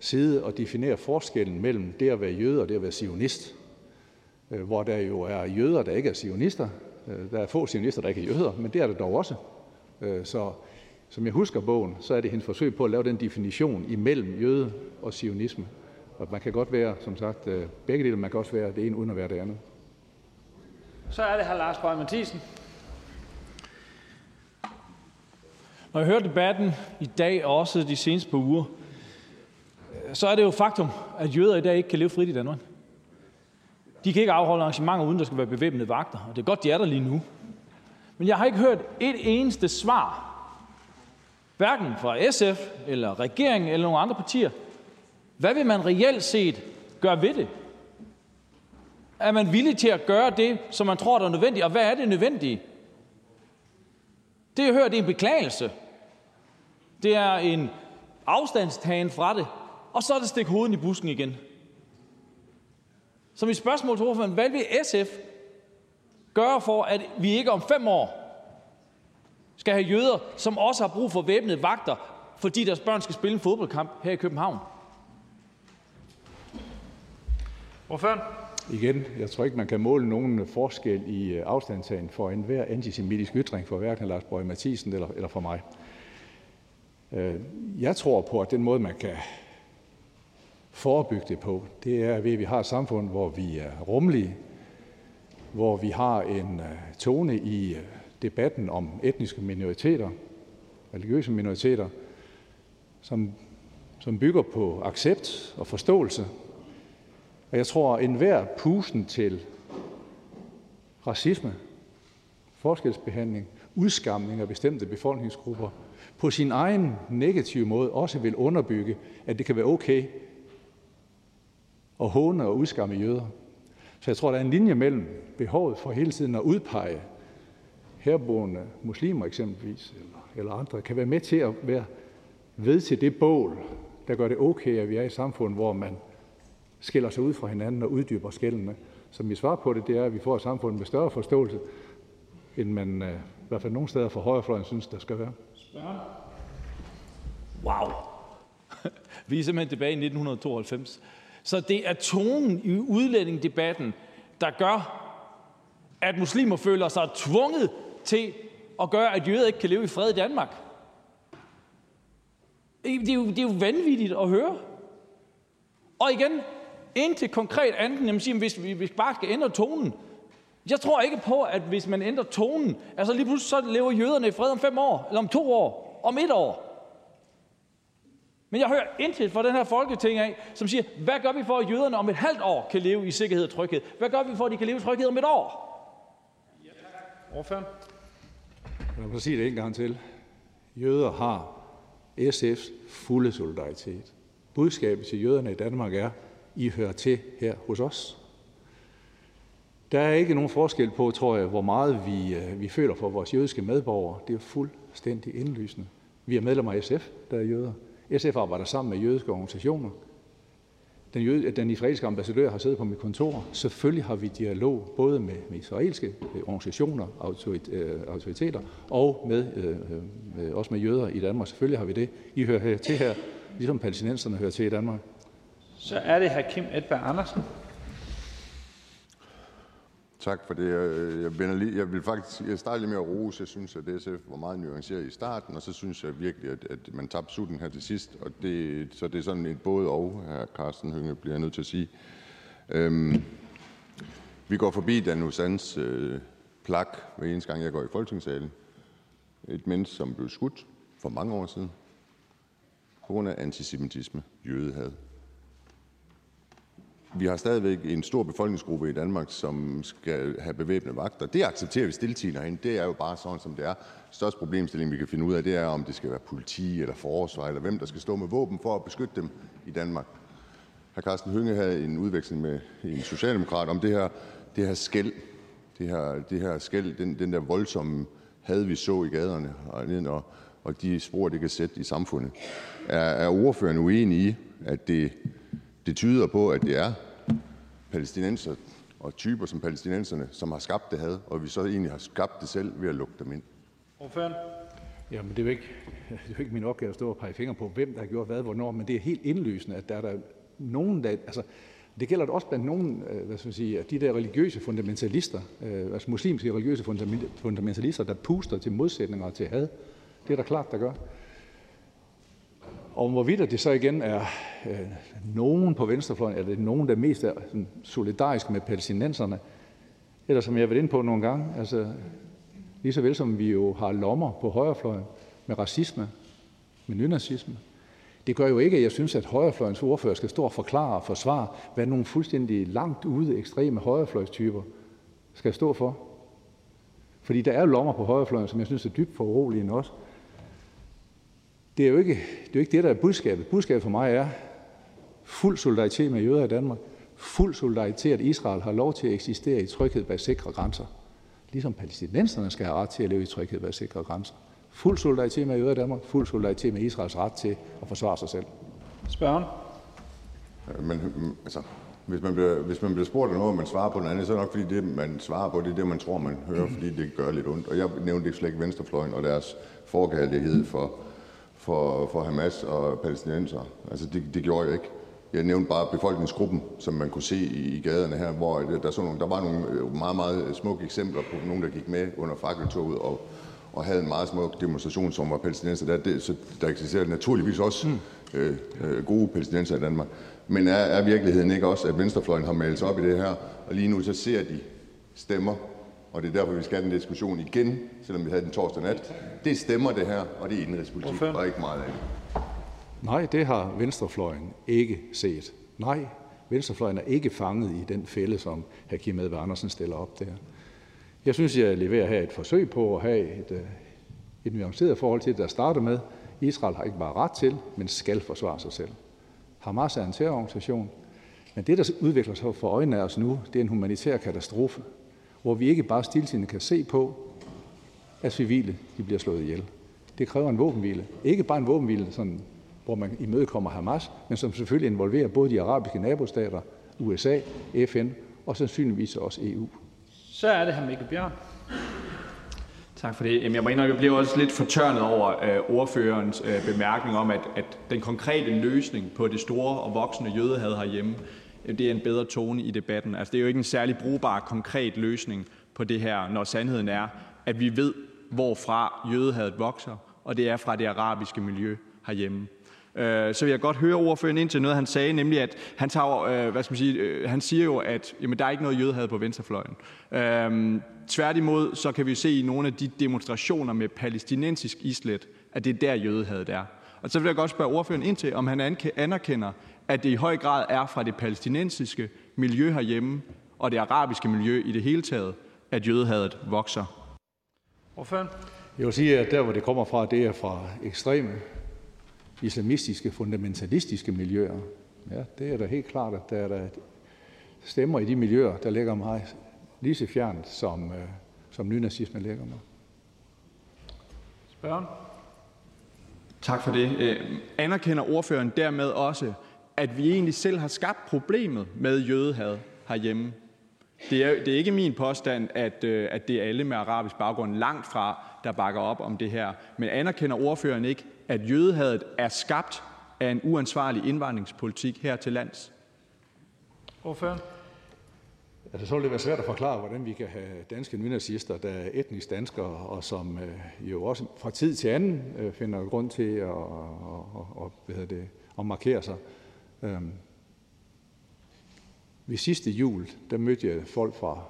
side at definere forskellen mellem det at være jøde og det at være sionist. Øh, hvor der jo er jøder, der ikke er sionister. Øh, der er få sionister, der ikke er jøder, men det er der dog også. Øh, så som jeg husker bogen, så er det hendes forsøg på at lave den definition imellem jøde og sionisme. Og man kan godt være, som sagt, øh, begge dele, man kan også være det ene uden at være det andet. Så er det her Lars Boje Mathisen. Når jeg hører debatten i dag og også de seneste par uger, så er det jo faktum, at jøder i dag ikke kan leve frit i Danmark. De kan ikke afholde arrangementer, uden der skal være bevæbnede vagter. Og det er godt, de er der lige nu. Men jeg har ikke hørt et eneste svar, hverken fra SF eller regeringen eller nogle andre partier. Hvad vil man reelt set gøre ved det? Er man villig til at gøre det, som man tror, der er nødvendigt? Og hvad er det nødvendige? Det, jeg hører, det er en beklagelse. Det er en afstandstagen fra det. Og så er det stik hovedet i busken igen. Så mit spørgsmål til ordføreren, hvad vil SF gøre for, at vi ikke om fem år skal have jøder, som også har brug for væbnede vagter, fordi deres børn skal spille en fodboldkamp her i København? Ordføreren? Igen, jeg tror ikke, man kan måle nogen forskel i øh, afstandtagen for enhver antisemitisk ytring for hverken Lars Bøge Mathisen eller, eller for mig. Øh, jeg tror på, at den måde, man kan forebygge det på, det er ved, at vi har et samfund, hvor vi er rummelige, hvor vi har en øh, tone i debatten om etniske minoriteter, religiøse minoriteter, som, som bygger på accept og forståelse og jeg tror, at enhver pusen til racisme, forskelsbehandling, udskamning af bestemte befolkningsgrupper på sin egen negative måde også vil underbygge, at det kan være okay at håne og udskamme jøder. Så jeg tror, der er en linje mellem behovet for hele tiden at udpege herboende muslimer eksempelvis, eller, eller andre, kan være med til at være ved til det bål, der gør det okay, at vi er i et samfund, hvor man skiller sig ud fra hinanden og uddyber skældene. Så mit svar på det, det er, at vi får et samfund med større forståelse, end man øh, i hvert fald nogle steder for højrefløjen synes, der skal være. Wow. [LAUGHS] Vi er simpelthen tilbage i 1992. Så det er tonen i udlændingdebatten, der gør, at muslimer føler sig tvunget til at gøre, at jøder ikke kan leve i fred i Danmark. Det er jo, det er jo vanvittigt at høre. Og igen, indtil konkret andet, jamen siger, hvis vi, bare skal ændre tonen. Jeg tror ikke på, at hvis man ændrer tonen, altså lige pludselig så lever jøderne i fred om fem år, eller om to år, om et år. Men jeg hører intet fra den her folketing af, som siger, hvad gør vi for, at jøderne om et halvt år kan leve i sikkerhed og tryghed? Hvad gør vi for, at de kan leve i tryghed om et år? Ja, Ordføren. Lad mig sige det en gang til. Jøder har SF's fulde solidaritet. Budskabet til jøderne i Danmark er, I hører til her hos os. Der er ikke nogen forskel på, tror jeg, hvor meget vi, øh, vi føler for vores jødiske medborgere. Det er fuldstændig indlysende. Vi er medlemmer af SF, der er jøder. SF arbejder sammen med jødiske organisationer. Den, jød, den israelske ambassadør har siddet på mit kontor. Selvfølgelig har vi dialog både med, med israelske øh, organisationer, autorit, øh, autoriteter og med, øh, med, også med jøder i Danmark. Selvfølgelig har vi det. I hører her til her, ligesom palæstinenserne hører til i Danmark. Så er det Hakim Edberg Andersen. Tak for det. Jeg, lige, jeg vil faktisk jeg starte lige med at rose. Jeg synes, at SF var meget nuanceret i starten, og så synes jeg virkelig, at, at man tabte sutten her til sidst. Og det, så det er sådan et både og, her Carsten Hønge bliver jeg nødt til at sige. Øhm, vi går forbi Dan Usans øh, plak hver eneste gang, jeg går i folketingssalen. Et menneske, som blev skudt for mange år siden på grund af antisemitisme, jødehad. Vi har stadigvæk en stor befolkningsgruppe i Danmark, som skal have bevæbnede vagter. Det accepterer vi stiltiende herinde. Det er jo bare sådan, som det er. Største problemstilling, vi kan finde ud af, det er, om det skal være politi eller forsvar, eller hvem der skal stå med våben for at beskytte dem i Danmark. Hr. Carsten Hønge havde en udveksling med en socialdemokrat om det her, det her skæld, det her, det her skæld, den, den der voldsomme had, vi så i gaderne, og, og de spor, det kan sætte i samfundet. Er, er ordføreren uenig i, at det det tyder på, at det er palæstinenser og typer som palæstinenserne, som har skabt det had, og vi så egentlig har skabt det selv ved at lukke dem ind. Ordføren. Jamen, det er, jo ikke, [LAUGHS] det er jo ikke min opgave at stå og pege fingre på, hvem der har gjort hvad, hvornår, men det er helt indlysende, at der er der nogen, der, altså, det gælder også blandt nogle, øh, hvad skal man sige, de der religiøse fundamentalister, øh, altså muslimske religiøse fundamentalister, der puster til modsætninger og til had. Det er der klart, der gør. Og hvorvidt det så igen er øh, nogen på venstrefløjen, eller nogen, der mest er sådan, solidariske med palæstinenserne, eller som jeg har været inde på nogle gange, altså lige så vel som vi jo har lommer på højrefløjen med racisme, med nynazisme. Det gør jo ikke, at jeg synes, at højrefløjens ordfører skal stå og forklare og forsvare, hvad nogle fuldstændig langt ude ekstreme højrefløjstyper skal stå for. Fordi der er lommer på højrefløjen, som jeg synes er dybt foruroligende også. Det er jo ikke det, er ikke det der er budskabet. Budskabet for mig er fuld solidaritet med jøder i Danmark, fuld solidaritet, at Israel har lov til at eksistere i tryghed bag sikre grænser, ligesom palæstinenserne skal have ret til at leve i tryghed bag sikre grænser. Fuld solidaritet med jøder i Danmark, fuld solidaritet med Israels ret til at forsvare sig selv. Spørgen? Men altså, hvis man, bliver, hvis man bliver spurgt af noget, og man svarer på noget andet, så er det nok fordi det, man svarer på, det er det, man tror, man hører, fordi det gør lidt ondt. Og jeg nævnte ikke slet ikke venstrefløjen og deres forkærlighed for for, for Hamas og palæstinenser. Altså, det, det gjorde jeg ikke. Jeg nævnte bare befolkningsgruppen, som man kunne se i, gaderne her, hvor der, så nogle, der var nogle øh, meget, meget smukke eksempler på nogen, der gik med under fakkeltoget og, og havde en meget smuk demonstration, som var palæstinenser. Der, det, så der eksisterer naturligvis også mm. øh, øh, gode palæstinenser i Danmark. Men er, er virkeligheden ikke også, at venstrefløjen har malet sig op i det her, og lige nu så ser de stemmer og det er derfor, vi skal have den diskussion igen, selvom vi havde den torsdag nat. Det stemmer det her, og det er indrigspolitik, og ikke meget af det. Nej, det har venstrefløjen ikke set. Nej, venstrefløjen er ikke fanget i den fælde, som hr. Kim Edberg Andersen stiller op der. Jeg synes, jeg leverer her et forsøg på at have et, øh, et nuanceret forhold til det, der starter med. Israel har ikke bare ret til, men skal forsvare sig selv. Hamas er en terrororganisation, men det, der udvikler sig for øjnene af os nu, det er en humanitær katastrofe hvor vi ikke bare stiltiende kan se på, at civile de bliver slået ihjel. Det kræver en våbenhvile. Ikke bare en våbenhvile, sådan, hvor man imødekommer Hamas, men som selvfølgelig involverer både de arabiske nabostater, USA, FN og sandsynligvis også EU. Så er det her Mikkel Bjørn. Tak for det. Jeg må indrømme, jeg bliver også lidt fortørnet over øh, ordførerens øh, bemærkning om, at, at den konkrete løsning på det store og voksende jødehad herhjemme, det er en bedre tone i debatten. Altså, det er jo ikke en særlig brugbar, konkret løsning på det her, når sandheden er, at vi ved, hvorfra jødehadet vokser, og det er fra det arabiske miljø herhjemme. Øh, så vil jeg godt høre ordføreren ind til noget, han sagde, nemlig at han, tager, øh, hvad skal man sige, øh, han siger jo, at jamen, der er ikke noget jødehad på venstrefløjen. Øh, tværtimod, så kan vi se i nogle af de demonstrationer med palæstinensisk islet, at det er der jødehadet er. Og så vil jeg godt spørge ordføreren ind til, om han anerkender, at det i høj grad er fra det palæstinensiske miljø herhjemme og det arabiske miljø i det hele taget, at jødehadet vokser. Jeg vil sige, at der, hvor det kommer fra, det er fra ekstreme islamistiske, fundamentalistiske miljøer. Ja, det er da helt klart, at der er der stemmer i de miljøer, der ligger mig lige så fjernt, som, øh, som nynazisme ligger mig. Spørgen? Tak for det. Øh, anerkender ordføreren dermed også, at vi egentlig selv har skabt problemet med jødehad herhjemme? Det er, det er ikke min påstand, at, øh, at det er alle med arabisk baggrund langt fra, der bakker op om det her. Men anerkender ordføreren ikke, at jødehadet er skabt af en uansvarlig indvandringspolitik her til lands? Ordføreren? Altså, så vil det være svært at forklare, hvordan vi kan have danske nynazister, der er etnisk danskere, og som øh, jo også fra tid til anden øh, finder grund til at, og, og, hvad hedder det, at markere sig. Øhm. Ved sidste jul, der mødte jeg folk fra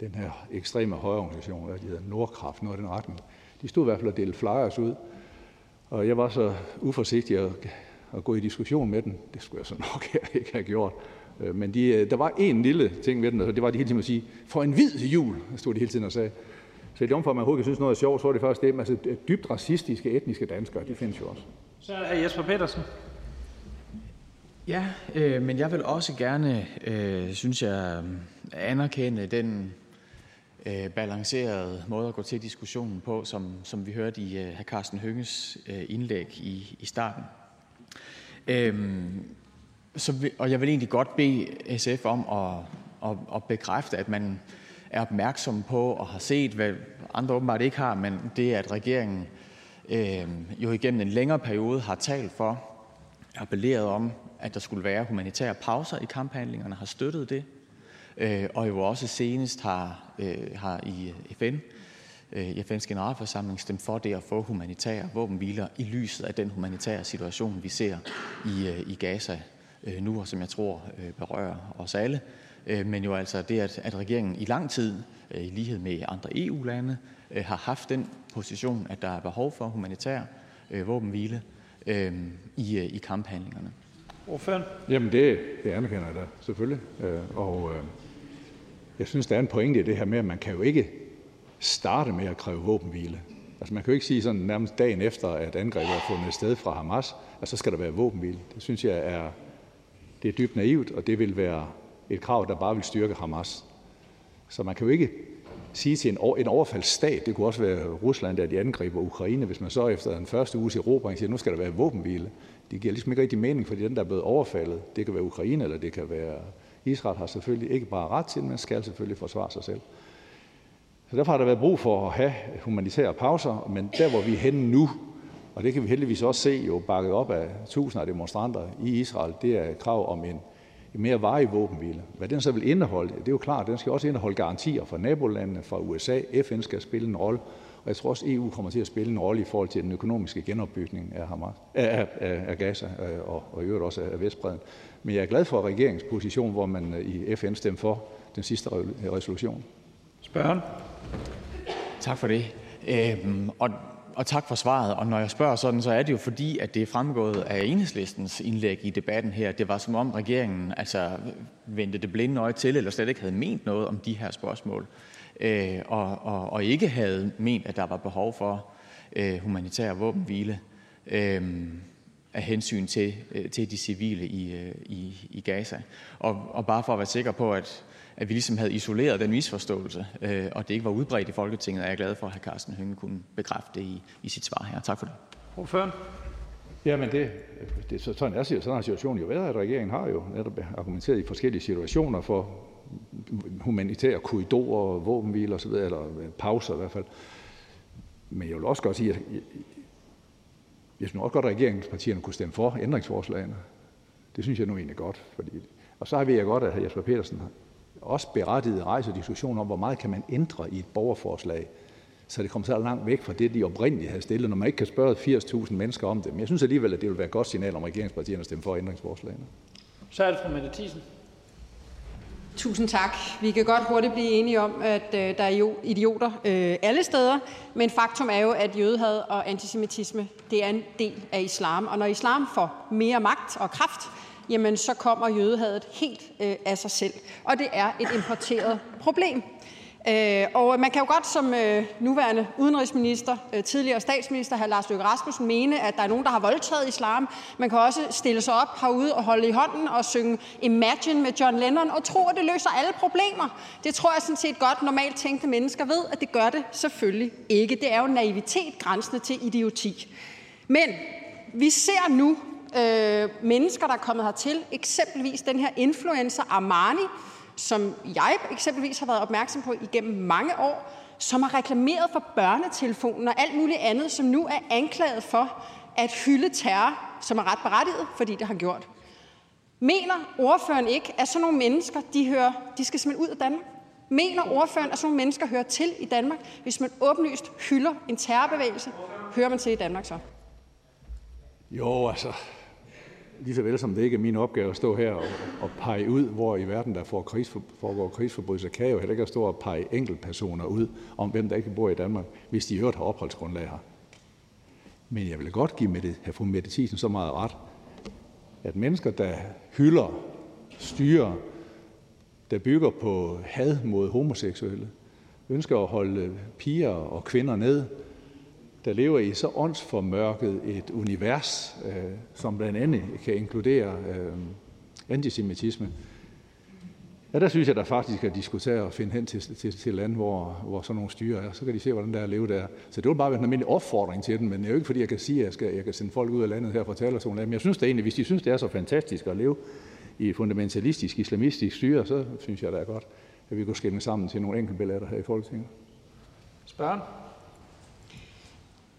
den her ekstreme højreorganisation, der hedder Nordkraft, noget af den retning. De stod i hvert fald og delte flyers ud, og jeg var så uforsigtig at, at gå i diskussion med dem. Det skulle jeg så nok [LAUGHS] ikke have gjort. Øh, men de, øh, der var en lille ting ved den, og det var de hele tiden at sige, for en hvid jul, stod de hele tiden og sagde. Så i det omfang, man overhovedet synes noget er sjovt, så er det først det, altså dybt racistiske etniske danskere, de findes jo også. Så er Jesper Petersen. Ja, øh, men jeg vil også gerne, øh, synes jeg, anerkende den øh, balancerede måde at gå til diskussionen på, som, som vi hørte i øh, hr. Carsten Hønges øh, indlæg i, i starten. Øhm, så, og jeg vil egentlig godt bede SF om at, at, at bekræfte, at man er opmærksom på og har set, hvad andre åbenbart ikke har, men det er, at regeringen øh, jo igennem en længere periode har talt for, appelleret om, at der skulle være humanitære pauser i kamphandlingerne, har støttet det, øh, og jo også senest har, øh, har i øh, FN, i FN's generalforsamling stemt for det at få humanitære våbenhviler i lyset af den humanitære situation, vi ser i, i Gaza nu, og som jeg tror berører os alle. Men jo altså det, at, at regeringen i lang tid, i lighed med andre EU-lande, har haft den position, at der er behov for humanitær våbenhvile i, i kamphandlingerne. Ordføren? Jamen det, det anerkender jeg da selvfølgelig. Øh, og øh, jeg synes, der er en pointe i det her med, at man kan jo ikke starte med at kræve våbenhvile. Altså man kan jo ikke sige sådan nærmest dagen efter, at angrebet er fundet sted fra Hamas, at så skal der være våbenhvile. Det synes jeg er, det er dybt naivt, og det vil være et krav, der bare vil styrke Hamas. Så man kan jo ikke sige til en, en overfaldsstat, det kunne også være Rusland, der de angriber Ukraine, hvis man så efter den første uges erobring siger, at nu skal der være våbenhvile. Det giver ligesom ikke rigtig mening, fordi den, der er blevet overfaldet, det kan være Ukraine, eller det kan være Israel, har selvfølgelig ikke bare ret til, men skal selvfølgelig forsvare sig selv. Så derfor har der været brug for at have humanitære pauser, men der, hvor vi er henne nu, og det kan vi heldigvis også se jo bakket op af tusinder af demonstranter i Israel, det er krav om en mere varig våbenhvile. Hvad den så vil indeholde, det er jo klart, den skal også indeholde garantier fra nabolandene, fra USA. FN skal spille en rolle, og jeg tror også, EU kommer til at spille en rolle i forhold til den økonomiske genopbygning af, Hamas, af, af, af Gaza øh, og, og i øvrigt også af Vestbreden. Men jeg er glad for regeringens position, hvor man øh, i FN stemte for den sidste resolution. Spørgen. Tak for det. Øhm, og og tak for svaret. Og når jeg spørger sådan, så er det jo fordi, at det er fremgået af enhedslistens indlæg i debatten her. Det var som om regeringen altså, vendte det blinde øje til, eller slet ikke havde ment noget om de her spørgsmål. Øh, og, og, og ikke havde ment, at der var behov for øh, humanitær våbenhvile øh, af hensyn til, øh, til de civile i, øh, i, i Gaza. Og, og bare for at være sikker på, at at vi ligesom havde isoleret den misforståelse, øh, og det ikke var udbredt i Folketinget, er jeg glad for, at hr. Carsten Hønge kunne bekræfte det i, i sit svar her. Tak for det. Ordføren? Jamen det, det, sådan, er, sådan har situationen jo været, at regeringen har jo netop argumenteret i forskellige situationer for humanitære korridorer, våbenhviler osv., eller pauser i hvert fald. Men jeg vil også godt sige, at jeg synes også godt, at regeringspartierne kunne stemme for ændringsforslagene. Det synes jeg nu egentlig godt. Fordi, og så har vi ja godt, at Jesper Petersen også berettiget rejser diskussion om, hvor meget kan man ændre i et borgerforslag, så det kommer så langt væk fra det, de oprindeligt havde stillet, når man ikke kan spørge 80.000 mennesker om det. Men jeg synes alligevel, at det vil være et godt signal om regeringspartierne at stemme for ændringsforslagene. Så er det fru Mette Thiesen. Tusind tak. Vi kan godt hurtigt blive enige om, at øh, der er idioter øh, alle steder, men faktum er jo, at jødehad og antisemitisme det er en del af islam. Og når islam får mere magt og kraft, jamen så kommer jødehadet helt øh, af sig selv. Og det er et importeret problem. Øh, og man kan jo godt som øh, nuværende udenrigsminister, øh, tidligere statsminister, hr. Lars Løkke Rasmussen, mene, at der er nogen, der har voldtaget islam. Man kan også stille sig op herude og holde i hånden og synge Imagine med John Lennon og tro, at det løser alle problemer. Det tror jeg sådan set godt normalt tænkte mennesker ved, at det gør det selvfølgelig ikke. Det er jo naivitet grænsende til idioti. Men vi ser nu øh, mennesker, der er kommet hertil, eksempelvis den her influencer Armani, som jeg eksempelvis har været opmærksom på igennem mange år, som har reklameret for børnetelefonen og alt muligt andet, som nu er anklaget for at hylde terror, som er ret berettiget, fordi det har gjort. Mener ordføreren ikke, at sådan nogle mennesker, de, hører, de skal simpelthen ud af Danmark? Mener ordføreren, at sådan nogle mennesker hører til i Danmark, hvis man åbenlyst hylder en terrorbevægelse? Hører man til i Danmark så? Jo, altså, lige så vel som det ikke er min opgave at stå her og, og pege ud, hvor i verden der får krigsfor, foregår krigsforbrydelser, kan jeg jo heller ikke stå og pege enkeltpersoner ud om, hvem der ikke bor i Danmark, hvis de i øvrigt har opholdsgrundlag her. Men jeg vil godt give Mette, have fru Mette Thiesen så meget ret, at mennesker, der hylder styrer, der bygger på had mod homoseksuelle, ønsker at holde piger og kvinder ned, der lever i så åndsformørket et univers, øh, som blandt andet kan inkludere øh, antisemitisme. Ja, der synes jeg der faktisk at diskutere og finde hen til, til, til land, hvor, hvor sådan nogle styre er. Så kan de se, hvordan der er at leve der. Så det vil bare være en almindelig opfordring til dem, men det er jo ikke fordi, jeg kan sige, at jeg, skal, jeg kan sende folk ud af landet her fra talerstolen. Men jeg synes da egentlig, hvis de synes, det er så fantastisk at leve i fundamentalistisk, islamistisk styre, så synes jeg, det er godt, at vi kunne skille sammen til nogle enkeltbilletter her i Folketinget. Spørgen?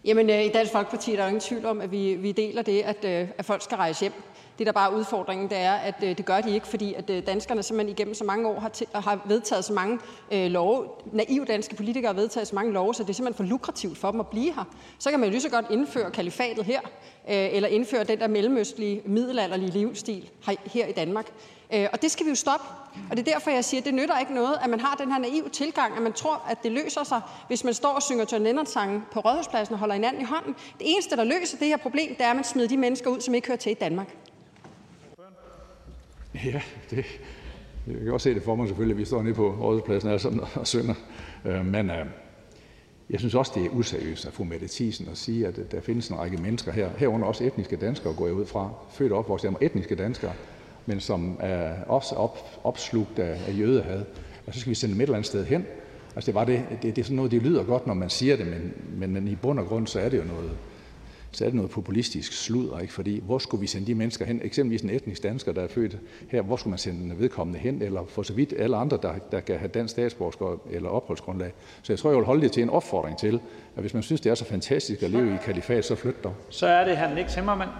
Jamen, øh, i Dansk Folkeparti er der ingen tvivl om, at vi, vi deler det, at, øh, at folk skal rejse hjem. Det, der bare er udfordringen, det er, at øh, det gør de ikke, fordi at danskerne simpelthen igennem så mange år har, til, har vedtaget så mange øh, love, naive danske politikere har vedtaget så mange love, så det er simpelthen for lukrativt for dem at blive her. Så kan man jo lige så godt indføre kalifatet her, øh, eller indføre den der mellemøstlige, middelalderlige livsstil her i Danmark. Øh, og det skal vi jo stoppe. Og det er derfor, jeg siger, at det nytter ikke noget, at man har den her naive tilgang, at man tror, at det løser sig, hvis man står og synger John Lennon-sange på Rådhuspladsen og holder hinanden i hånden. Det eneste, der løser det her problem, det er, at man smider de mennesker ud, som ikke hører til i Danmark. Ja, det, jeg kan også se det for mig selvfølgelig, at vi står nede på Rådhuspladsen og, sådan, og synger. Øh, men øh, jeg synes også, det er useriøst af fru Mette Thiesen at sige, at der findes en række mennesker her, herunder også etniske danskere, går jeg ud fra, født og opvokset etniske danskere, men som er også op, opslugt af, af jødehad. Og så skal vi sende dem et eller andet sted hen. Altså det, var det, det, det er sådan noget, det lyder godt, når man siger det, men, men, men i bund og grund, så er det jo noget, så er det noget populistisk sludder, ikke? Fordi hvor skulle vi sende de mennesker hen? Eksempelvis en etnisk dansker, der er født her, hvor skulle man sende vedkommende hen? Eller for så vidt alle andre, der, der kan have dansk statsborgerskab eller opholdsgrundlag. Så jeg tror, jeg vil holde det til en opfordring til, at hvis man synes, det er så fantastisk at leve i kalifat, så flyt dog. Så er det her Nick Zimmermann.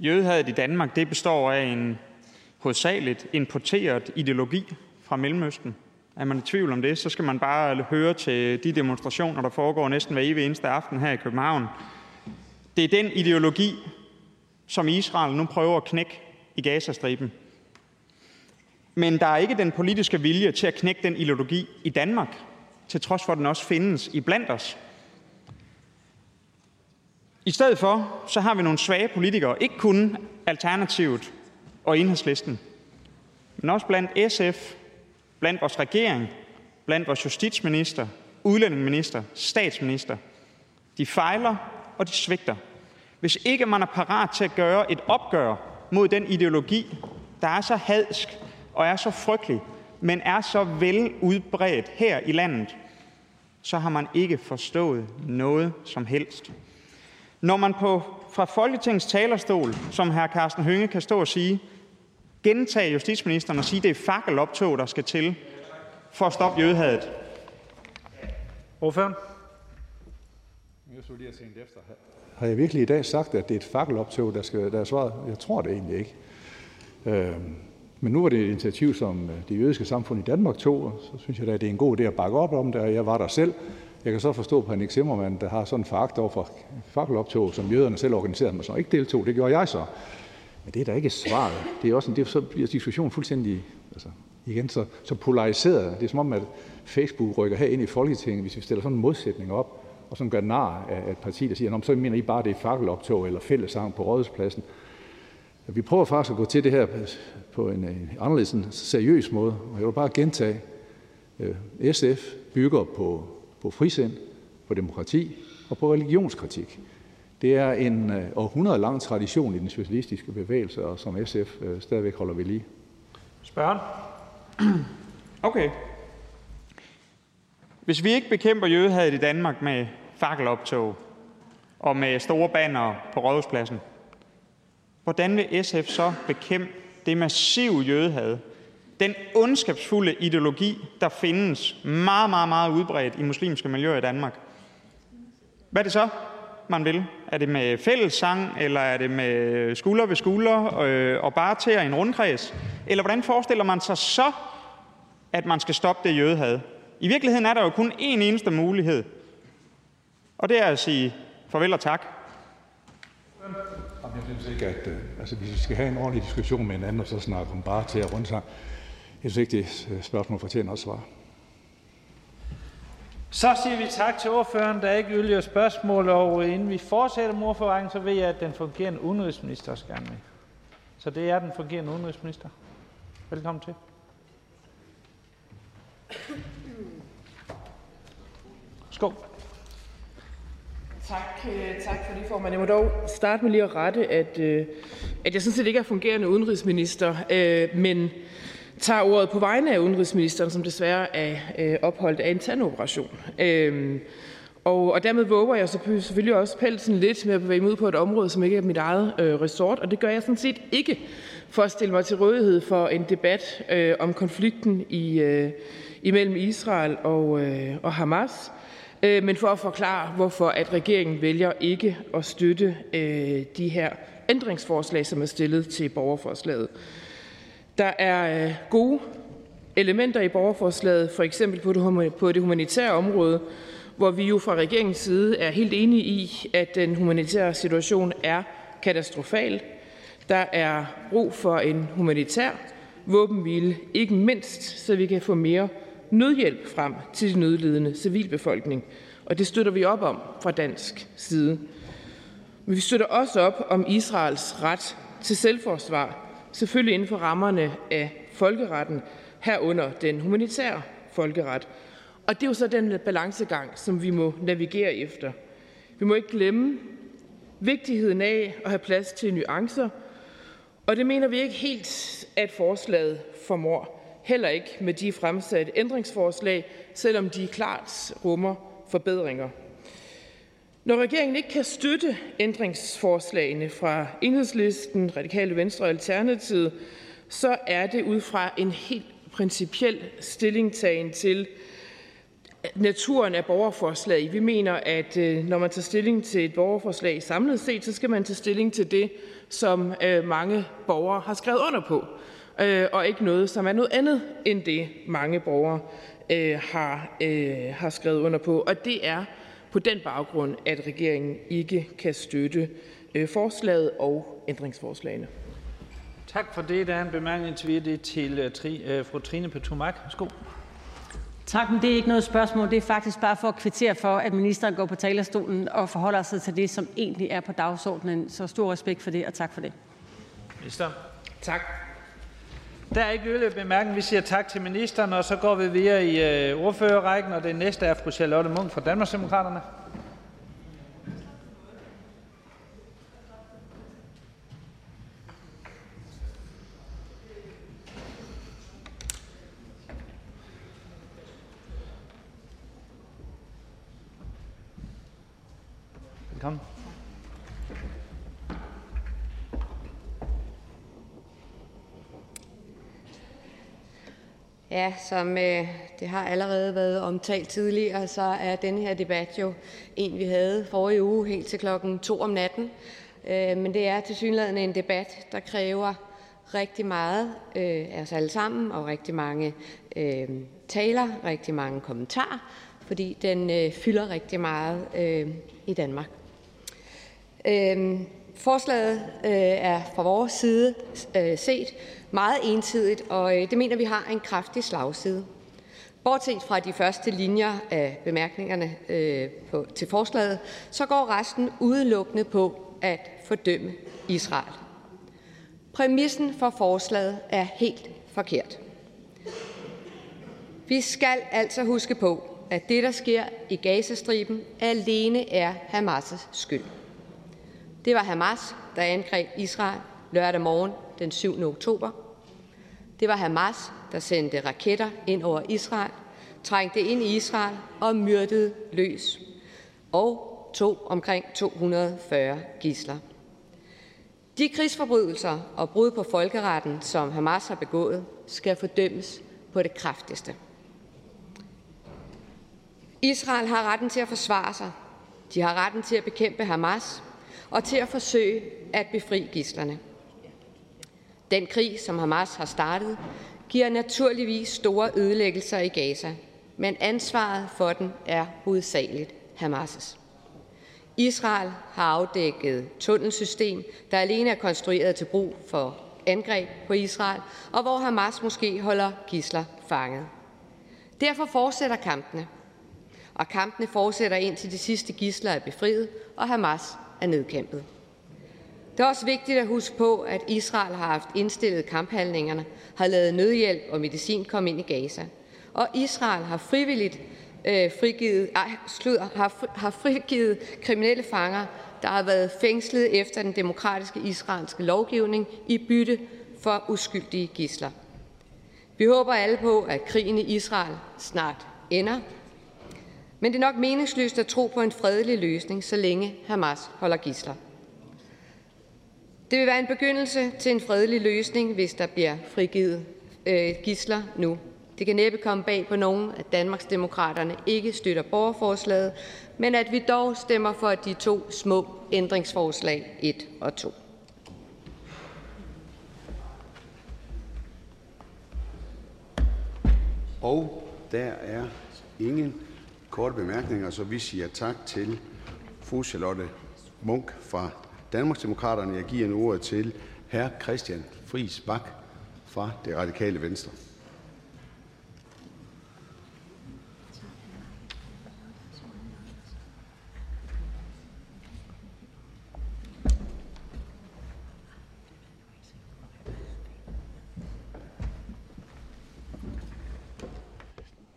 Jødehadet i Danmark det består af en hovedsageligt importeret ideologi fra Mellemøsten. Er man i tvivl om det, så skal man bare høre til de demonstrationer, der foregår næsten hver evig eneste aften her i København. Det er den ideologi, som Israel nu prøver at knække i Gazastriben. Men der er ikke den politiske vilje til at knække den ideologi i Danmark, til trods for at den også findes i blandt os. I stedet for så har vi nogle svage politikere, ikke kun Alternativet og Enhedslisten, men også blandt SF, blandt vores regering, blandt vores justitsminister, udlændingeminister, statsminister. De fejler, og de svigter. Hvis ikke man er parat til at gøre et opgør mod den ideologi, der er så hadsk og er så frygtelig, men er så vel udbredt her i landet, så har man ikke forstået noget som helst. Når man på, fra Folketingets talerstol, som hr. Carsten Hønge kan stå og sige, gentage justitsministeren og sige, at det er fakkeloptog, der skal til for at stoppe jødehadet. Ordføreren? Jeg lige efter. Har jeg virkelig i dag sagt, at det er et fakkeloptog, der skal der er svaret? Jeg tror det egentlig ikke. Øh, Men nu var det et initiativ, som øh, det jødiske samfund i Danmark tog, og så synes jeg da, at det er en god idé at bakke op om det, og jeg var der selv. Jeg kan så forstå på Henrik Zimmermann, der har sådan en foragt over for fakkeloptog, som jøderne selv organiserede, men så ikke deltog. Det gjorde jeg så. Men det er da ikke svaret. Det er også en, det er, så bliver diskussionen fuldstændig altså, igen så, så polariseret. Det er som om, at Facebook rykker her ind i Folketinget, hvis vi stiller sådan en modsætning op, og sådan gør nar af et parti, der siger, så mener I bare, det er fakkeloptog eller fællesang på rådhuspladsen. Vi prøver faktisk at gå til det her på en, en anderledes en seriøs måde, og jeg vil bare gentage, øh, SF bygger på, på frisind, på demokrati og på religionskritik. Det er en øh, århundrede lang tradition i den socialistiske bevægelse, og som SF øh, stadigvæk holder ved lige. Spørgen? Okay. Hvis vi ikke bekæmper jødehadet i Danmark med fakkeloptog og med store banner på rådhuspladsen, hvordan vil SF så bekæmpe det massive jødehad, den ondskabsfulde ideologi, der findes meget, meget, meget udbredt i muslimske miljøer i Danmark? Hvad er det så, man vil? Er det med fællessang, eller er det med skulder ved skulder øh, og bare til en rundkreds? Eller hvordan forestiller man sig så, at man skal stoppe det jødehad? I virkeligheden er der jo kun én eneste mulighed, og det er at sige farvel og tak. Jeg synes ikke, at øh, altså, hvis vi skal have en ordentlig diskussion med hinanden, og så snakke om bare til at rundsang, jeg synes ikke, det øh, spørgsmål fortjener at svare. Så siger vi tak til ordføreren. Der er ikke yderligere spørgsmål, og inden vi fortsætter med så ved jeg, at den fungerende udenrigsminister gerne med. Så det er den fungerende udenrigsminister. Velkommen til. Skål. Tak, øh, tak for det, formand. Jeg må dog starte med lige at rette, at, øh, at jeg sådan set ikke er fungerende udenrigsminister, øh, men tager ordet på vegne af udenrigsministeren, som desværre er øh, opholdt af en tandoperation. Øhm, og, og dermed våger jeg selvfølgelig også pelsen lidt med at bevæge mig ud på et område, som ikke er mit eget øh, resort, og det gør jeg sådan set ikke for at stille mig til rådighed for en debat øh, om konflikten i, øh, imellem Israel og, øh, og Hamas, øh, men for at forklare, hvorfor at regeringen vælger ikke at støtte øh, de her ændringsforslag, som er stillet til borgerforslaget. Der er øh, gode elementer i borgerforslaget, for eksempel på det, på det humanitære område, hvor vi jo fra regeringens side er helt enige i, at den humanitære situation er katastrofal. Der er brug for en humanitær våbenhvile, ikke mindst så vi kan få mere nødhjælp frem til de nødlidende civilbefolkning, og det støtter vi op om fra dansk side. Men vi støtter også op om Israels ret til selvforsvar, selvfølgelig inden for rammerne af folkeretten, herunder den humanitære folkeret. Og det er jo så den balancegang, som vi må navigere efter. Vi må ikke glemme vigtigheden af at have plads til nuancer, og det mener vi ikke helt, at forslaget formår heller ikke med de fremsatte ændringsforslag, selvom de klart rummer forbedringer. Når regeringen ikke kan støtte ændringsforslagene fra Enhedslisten, Radikale Venstre og Alternativet, så er det ud fra en helt principiel stillingtagen til naturen af borgerforslag. Vi mener, at øh, når man tager stilling til et borgerforslag samlet set, så skal man tage stilling til det, som øh, mange borgere har skrevet under på øh, og ikke noget, som er noget andet end det, mange borgere øh, har, har skrevet under på. Og det er på den baggrund, at regeringen ikke kan støtte øh, forslaget og ændringsforslagene. Tak for det. Der er en bemærkning til det til tri, uh, fru Trine Petumak. Værsgo. Tak, men det er ikke noget spørgsmål. Det er faktisk bare for at kvittere for, at ministeren går på talerstolen og forholder sig til det, som egentlig er på dagsordenen. Så stor respekt for det, og tak for det. Minister. Tak. Der er ikke yderligere bemærkning. Vi siger tak til ministeren, og så går vi videre i øh, ordførerrækken, og det næste er fru Charlotte Munk fra Danmarksdemokraterne. Velkommen. Ja, som øh, det har allerede været omtalt tidligere, så er denne her debat jo en, vi havde forrige uge helt til klokken 2 om natten. Øh, men det er til synligheden en debat, der kræver rigtig meget øh, af os alle sammen, og rigtig mange øh, taler, rigtig mange kommentarer, fordi den øh, fylder rigtig meget øh, i Danmark. Øh, forslaget øh, er fra vores side øh, set meget ensidigt, og øh, det mener vi har en kraftig slagside. Bortset fra de første linjer af bemærkningerne øh, på, til forslaget, så går resten udelukkende på at fordømme Israel. Præmissen for forslaget er helt forkert. Vi skal altså huske på, at det, der sker i Gazastriben, alene er Hamas' skyld. Det var Hamas, der angreb Israel lørdag morgen den 7. oktober. Det var Hamas, der sendte raketter ind over Israel, trængte ind i Israel og myrdede løs og tog omkring 240 gisler. De krigsforbrydelser og brud på folkeretten, som Hamas har begået, skal fordømmes på det kraftigste. Israel har retten til at forsvare sig. De har retten til at bekæmpe Hamas og til at forsøge at befri gislerne. Den krig, som Hamas har startet, giver naturligvis store ødelæggelser i Gaza, men ansvaret for den er hovedsageligt Hamas'. Israel har afdækket tunnelsystem, der alene er konstrueret til brug for angreb på Israel, og hvor Hamas måske holder gisler fanget. Derfor fortsætter kampene, og kampene fortsætter indtil de sidste gisler er befriet, og Hamas er nedkæmpet. Det er også vigtigt at huske på, at Israel har haft indstillet kamphandlingerne, har lavet nødhjælp og medicin komme ind i Gaza. Og Israel har frivilligt øh, frigivet, ej, slutter, har, har frigivet kriminelle fanger, der har været fængslet efter den demokratiske israelske lovgivning i bytte for uskyldige gisler. Vi håber alle på, at krigen i Israel snart ender, men det er nok meningsløst at tro på en fredelig løsning, så længe Hamas holder gisler. Det vil være en begyndelse til en fredelig løsning, hvis der bliver frigivet øh, gisler nu. Det kan næppe komme bag på nogen, at Danmarksdemokraterne ikke støtter borgerforslaget, men at vi dog stemmer for de to små ændringsforslag 1 og 2. Og der er ingen korte bemærkninger, så vi siger tak til fru Charlotte Munk fra Danmarksdemokraterne. Jeg giver nu ordet til hr. Christian Friis Bak fra Det Radikale Venstre.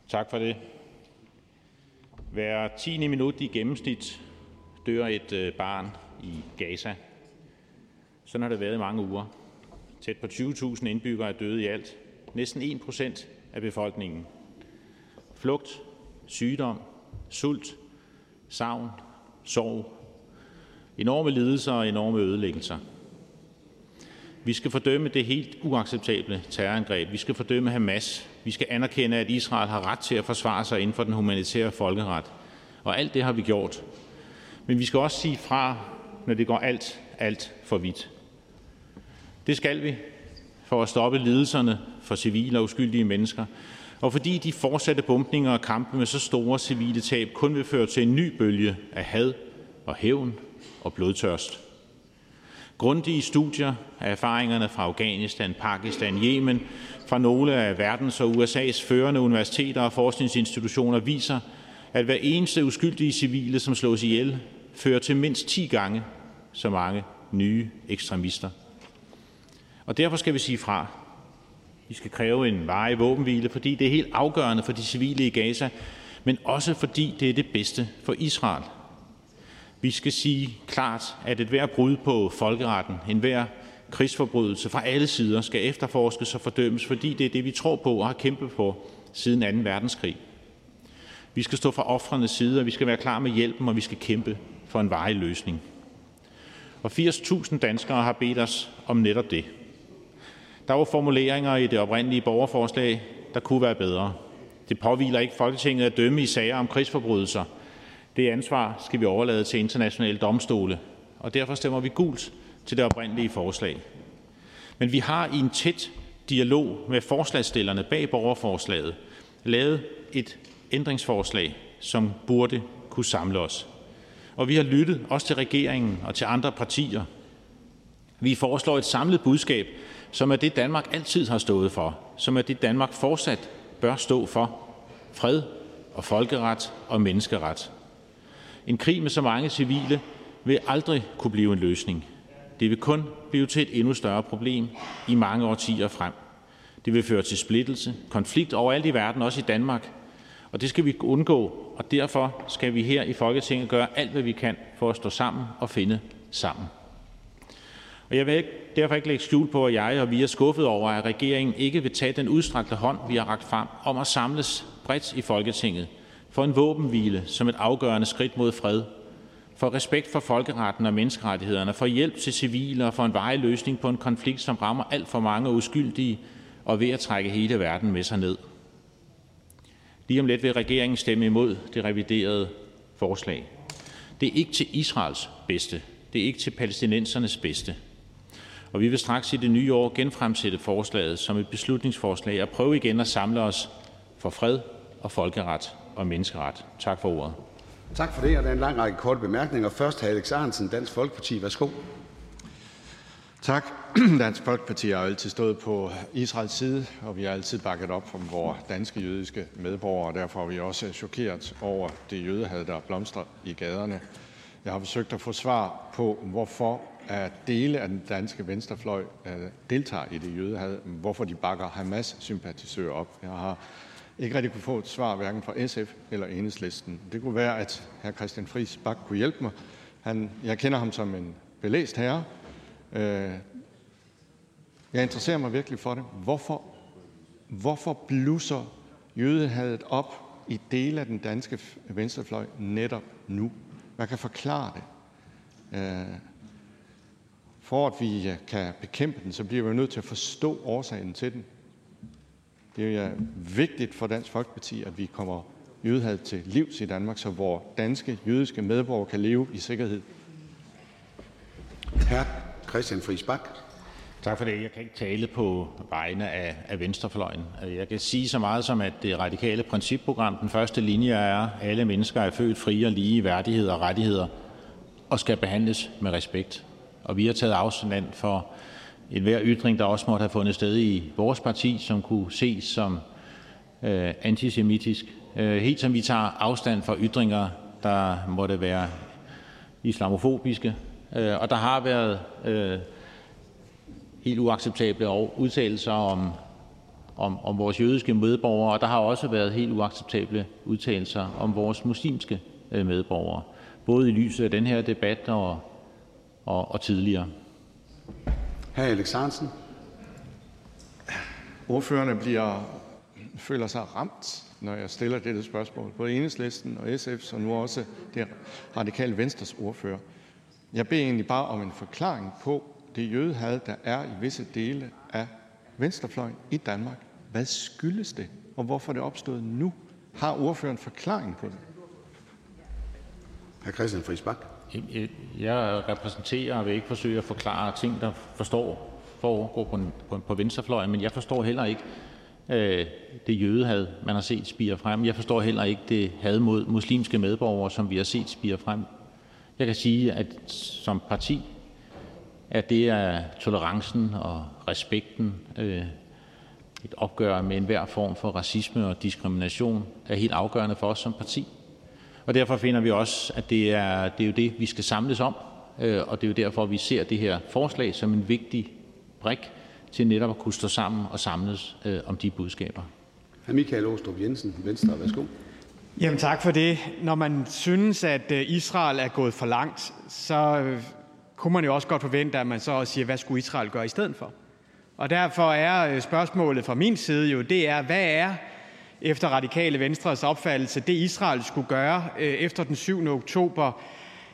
Tak for det. Hver 10. minut i gennemsnit dør et øh, barn i Gaza. Sådan har det været i mange uger. Tæt på 20.000 indbyggere er døde i alt. Næsten 1 procent af befolkningen. Flugt, sygdom, sult, savn, sorg. Enorme lidelser og enorme ødelæggelser. Vi skal fordømme det helt uacceptable terrorangreb. Vi skal fordømme Hamas. Vi skal anerkende, at Israel har ret til at forsvare sig inden for den humanitære folkeret. Og alt det har vi gjort. Men vi skal også sige fra, når det går alt, alt for vidt. Det skal vi for at stoppe lidelserne for civile og uskyldige mennesker, og fordi de fortsatte bumpninger og kampe med så store civile tab kun vil føre til en ny bølge af had og hævn og blodtørst. Grundige studier af erfaringerne fra Afghanistan, Pakistan, Yemen, fra nogle af verdens og USA's førende universiteter og forskningsinstitutioner viser, at hver eneste uskyldige civile, som slås ihjel, fører til mindst 10 gange så mange nye ekstremister. Og derfor skal vi sige fra. Vi skal kræve en varig våbenhvile, fordi det er helt afgørende for de civile i Gaza, men også fordi det er det bedste for Israel. Vi skal sige klart, at et hver brud på folkeretten, en hver krigsforbrydelse fra alle sider skal efterforskes og fordømmes, fordi det er det, vi tror på og har kæmpet på siden 2. verdenskrig. Vi skal stå fra offrenes side, og vi skal være klar med hjælpen, og vi skal kæmpe for en varig løsning. Og 80.000 danskere har bedt os om netop det. Der var formuleringer i det oprindelige borgerforslag, der kunne være bedre. Det påviler ikke Folketinget at dømme i sager om krigsforbrydelser. Det ansvar skal vi overlade til internationale domstole, og derfor stemmer vi gult til det oprindelige forslag. Men vi har i en tæt dialog med forslagsstillerne bag borgerforslaget lavet et ændringsforslag, som burde kunne samle os. Og vi har lyttet også til regeringen og til andre partier. Vi foreslår et samlet budskab, som er det, Danmark altid har stået for, som er det, Danmark fortsat bør stå for: fred og folkeret og menneskeret. En krig med så mange civile vil aldrig kunne blive en løsning. Det vil kun blive til et endnu større problem i mange årtier frem. Det vil føre til splittelse, konflikt overalt i verden, også i Danmark. Og det skal vi undgå, og derfor skal vi her i Folketinget gøre alt, hvad vi kan for at stå sammen og finde sammen. Og jeg vil derfor ikke lægge skjul på, at jeg og vi er skuffet over, at regeringen ikke vil tage den udstrakte hånd, vi har rakt frem, om at samles bredt i Folketinget for en våbenhvile som et afgørende skridt mod fred, for respekt for folkeretten og menneskerettighederne, for hjælp til civile og for en varig løsning på en konflikt, som rammer alt for mange uskyldige og ved at trække hele verden med sig ned. Lige om lidt vil regeringen stemme imod det reviderede forslag. Det er ikke til Israels bedste. Det er ikke til palæstinensernes bedste. Og vi vil straks i det nye år genfremsætte forslaget som et beslutningsforslag og prøve igen at samle os for fred og folkeret og menneskeret. Tak for ordet. Tak for det, og der er en lang række korte bemærkninger. Først hr. Alex Ahrendtsen, Dansk Folkeparti. Værsgo. Tak. [CLEARS THROAT] Dansk Folkeparti har altid stået på Israels side, og vi har altid bakket op om vores danske jødiske medborgere, og derfor er vi også chokeret over det jødehad, der blomstrer i gaderne. Jeg har forsøgt at få svar på, hvorfor at dele af den danske venstrefløj øh, deltager i det jødehad, hvorfor de bakker Hamas-sympatisører op. Jeg har ikke rigtig kunne få et svar, hverken fra SF eller Enhedslisten. Det kunne være, at hr. Christian Friis Bak kunne hjælpe mig. Han, jeg kender ham som en belæst herre. Øh, jeg interesserer mig virkelig for det. Hvorfor, hvorfor blusser jødehadet op i dele af den danske venstrefløj netop nu? Hvad kan forklare det? Øh, for at vi øh, kan bekæmpe den, så bliver vi nødt til at forstå årsagen til den. Det er vigtigt for Dansk Folkeparti, at vi kommer jødehad til livs i Danmark, så vores danske jødiske medborgere kan leve i sikkerhed. Hr. Christian Friis Bak. Tak for det. Jeg kan ikke tale på vegne af, af venstrefløjen. Jeg kan sige så meget som, at det radikale principprogram, den første linje er, at alle mennesker er født frie og lige i værdighed og rettigheder og skal behandles med respekt. Og vi har taget afstand for et hver ytring, der også måtte have fundet sted i vores parti, som kunne ses som øh, antisemitisk. Øh, helt som vi tager afstand fra ytringer, der måtte være islamofobiske. Øh, og der har været øh, helt uacceptable udtalelser om, om, om vores jødiske medborgere, og der har også været helt uacceptable udtalelser om vores muslimske øh, medborgere, både i lyset af den her debat og, og, og tidligere. Hr. Alex Ahrendtsen. Ordførerne bliver, føler sig ramt, når jeg stiller dette spørgsmål. Både Enhedslisten og SF's og nu også det radikale Venstres ordfører. Jeg beder egentlig bare om en forklaring på det jødehad, der er i visse dele af venstrefløjen i Danmark. Hvad skyldes det, og hvorfor er det opstået nu? Har ordføreren forklaring på det? Hr. Christian Friis Bak. Jeg repræsenterer og vil ikke forsøge at forklare ting, der forstår foregår på, på, på venstrefløjen, men jeg forstår heller ikke øh, det jødehad, man har set spire frem. Jeg forstår heller ikke det had mod muslimske medborgere, som vi har set spire frem. Jeg kan sige, at som parti, at det er tolerancen og respekten, øh, et opgør med enhver form for racisme og diskrimination, er helt afgørende for os som parti. Og derfor finder vi også, at det er, det er jo det, vi skal samles om, øh, og det er jo derfor, vi ser det her forslag som en vigtig brik til netop at kunne stå sammen og samles øh, om de budskaber. Hr. Michael Åstrup Jensen, Venstre, værsgo. Jamen tak for det. Når man synes, at øh, Israel er gået for langt, så kunne man jo også godt forvente, at man så også siger, hvad skulle Israel gøre i stedet for? Og derfor er spørgsmålet fra min side jo, det er, hvad er efter Radikale Venstres opfattelse det, Israel skulle gøre øh, efter den 7. oktober,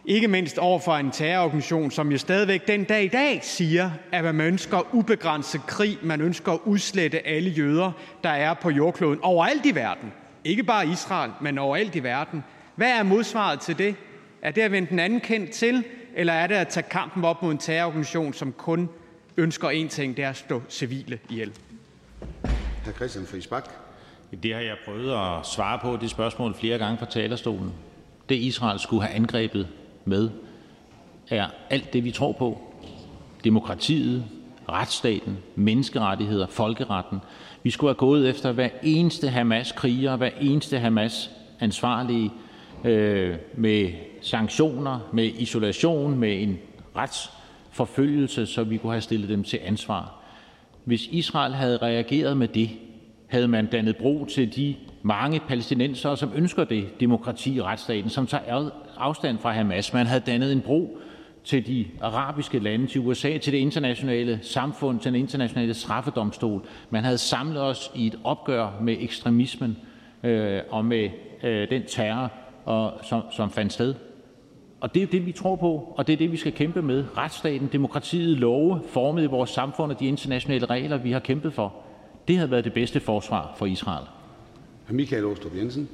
ikke mindst over for en terrororganisation, som jo stadigvæk den dag i dag siger, at man ønsker ubegrænset krig, man ønsker at udslette alle jøder, der er på jordkloden overalt i verden. Ikke bare Israel, men overalt i verden. Hvad er modsvaret til det? Er det at vende den anden kendt til, eller er det at tage kampen op mod en terrororganisation, som kun ønsker én ting, det er at stå civile ihjel. Hr. Christian Friis Bach. Det har jeg prøvet at svare på, det spørgsmål, flere gange fra talerstolen. Det Israel skulle have angrebet med, er alt det, vi tror på. Demokratiet, retsstaten, menneskerettigheder, folkeretten. Vi skulle have gået efter hver eneste Hamas-kriger, hver eneste Hamas-ansvarlige øh, med sanktioner, med isolation, med en retsforfølgelse, så vi kunne have stillet dem til ansvar. Hvis Israel havde reageret med det, havde man dannet bro til de mange palæstinensere, som ønsker det demokrati i retsstaten, som tager afstand fra Hamas. Man havde dannet en bro til de arabiske lande, til USA, til det internationale samfund, til den internationale straffedomstol. Man havde samlet os i et opgør med ekstremismen øh, og med øh, den terror, og, som, som fandt sted. Og det er det, vi tror på, og det er det, vi skal kæmpe med. Retsstaten, demokratiet, love, formet i vores samfund og de internationale regler, vi har kæmpet for. Det havde været det bedste forsvar for Israel. Michael Åstrup Jensen.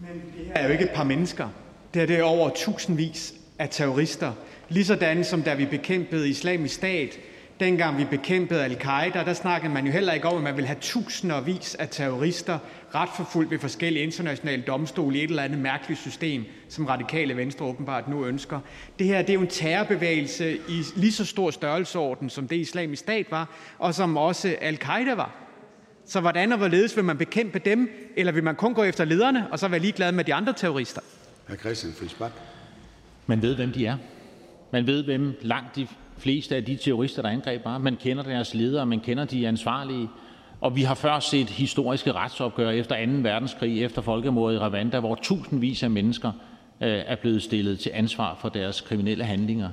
Men det her er jo ikke et par mennesker. Det her det er over tusindvis af terrorister. Ligesådan som da vi bekæmpede islamisk stat, dengang vi bekæmpede al-Qaida, der snakkede man jo heller ikke om, at man ville have tusindvis af terrorister retforfulgt ved forskellige internationale domstole i et eller andet mærkeligt system, som radikale venstre åbenbart nu ønsker. Det her det er jo en terrorbevægelse i lige så stor størrelseorden, som det islamisk stat var, og som også al-Qaida var. Så hvordan og hvorledes vil man bekæmpe dem, eller vil man kun gå efter lederne, og så være ligeglad med de andre terrorister? Hr. Christian Friis. Man ved, hvem de er. Man ved, hvem langt de fleste af de terrorister, der angreb var. Man kender deres ledere, man kender de ansvarlige. Og vi har før set historiske retsopgør efter 2. verdenskrig, efter folkemordet i Rwanda, hvor tusindvis af mennesker øh, er blevet stillet til ansvar for deres kriminelle handlinger.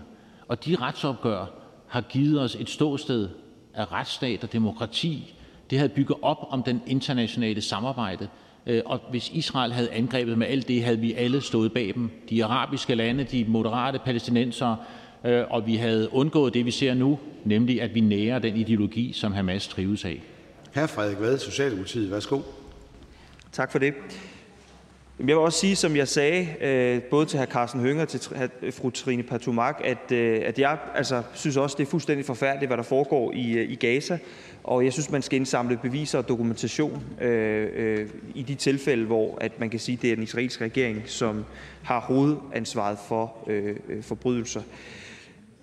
Og de retsopgør har givet os et ståsted af retsstat og demokrati. Det havde bygget op om den internationale samarbejde. Øh, og hvis Israel havde angrebet med alt det, havde vi alle stået bag dem. De arabiske lande, de moderate palæstinensere, og vi havde undgået det, vi ser nu, nemlig at vi nærer den ideologi, som Hamas trives af. Hr. Frederik Vad, Socialdemokratiet. Værsgo. Tak for det. Jeg vil også sige, som jeg sagde, øh, både til hr. Carsten Hønge og til fru Trine Patumak, at, at jeg altså, synes også, det er fuldstændig forfærdeligt, hvad der foregår i, i Gaza. Og jeg synes, man skal indsamle beviser og dokumentation øh, øh, i de tilfælde, hvor at man kan sige, at det er den israelske regering, som har hovedansvaret for øh, forbrydelser.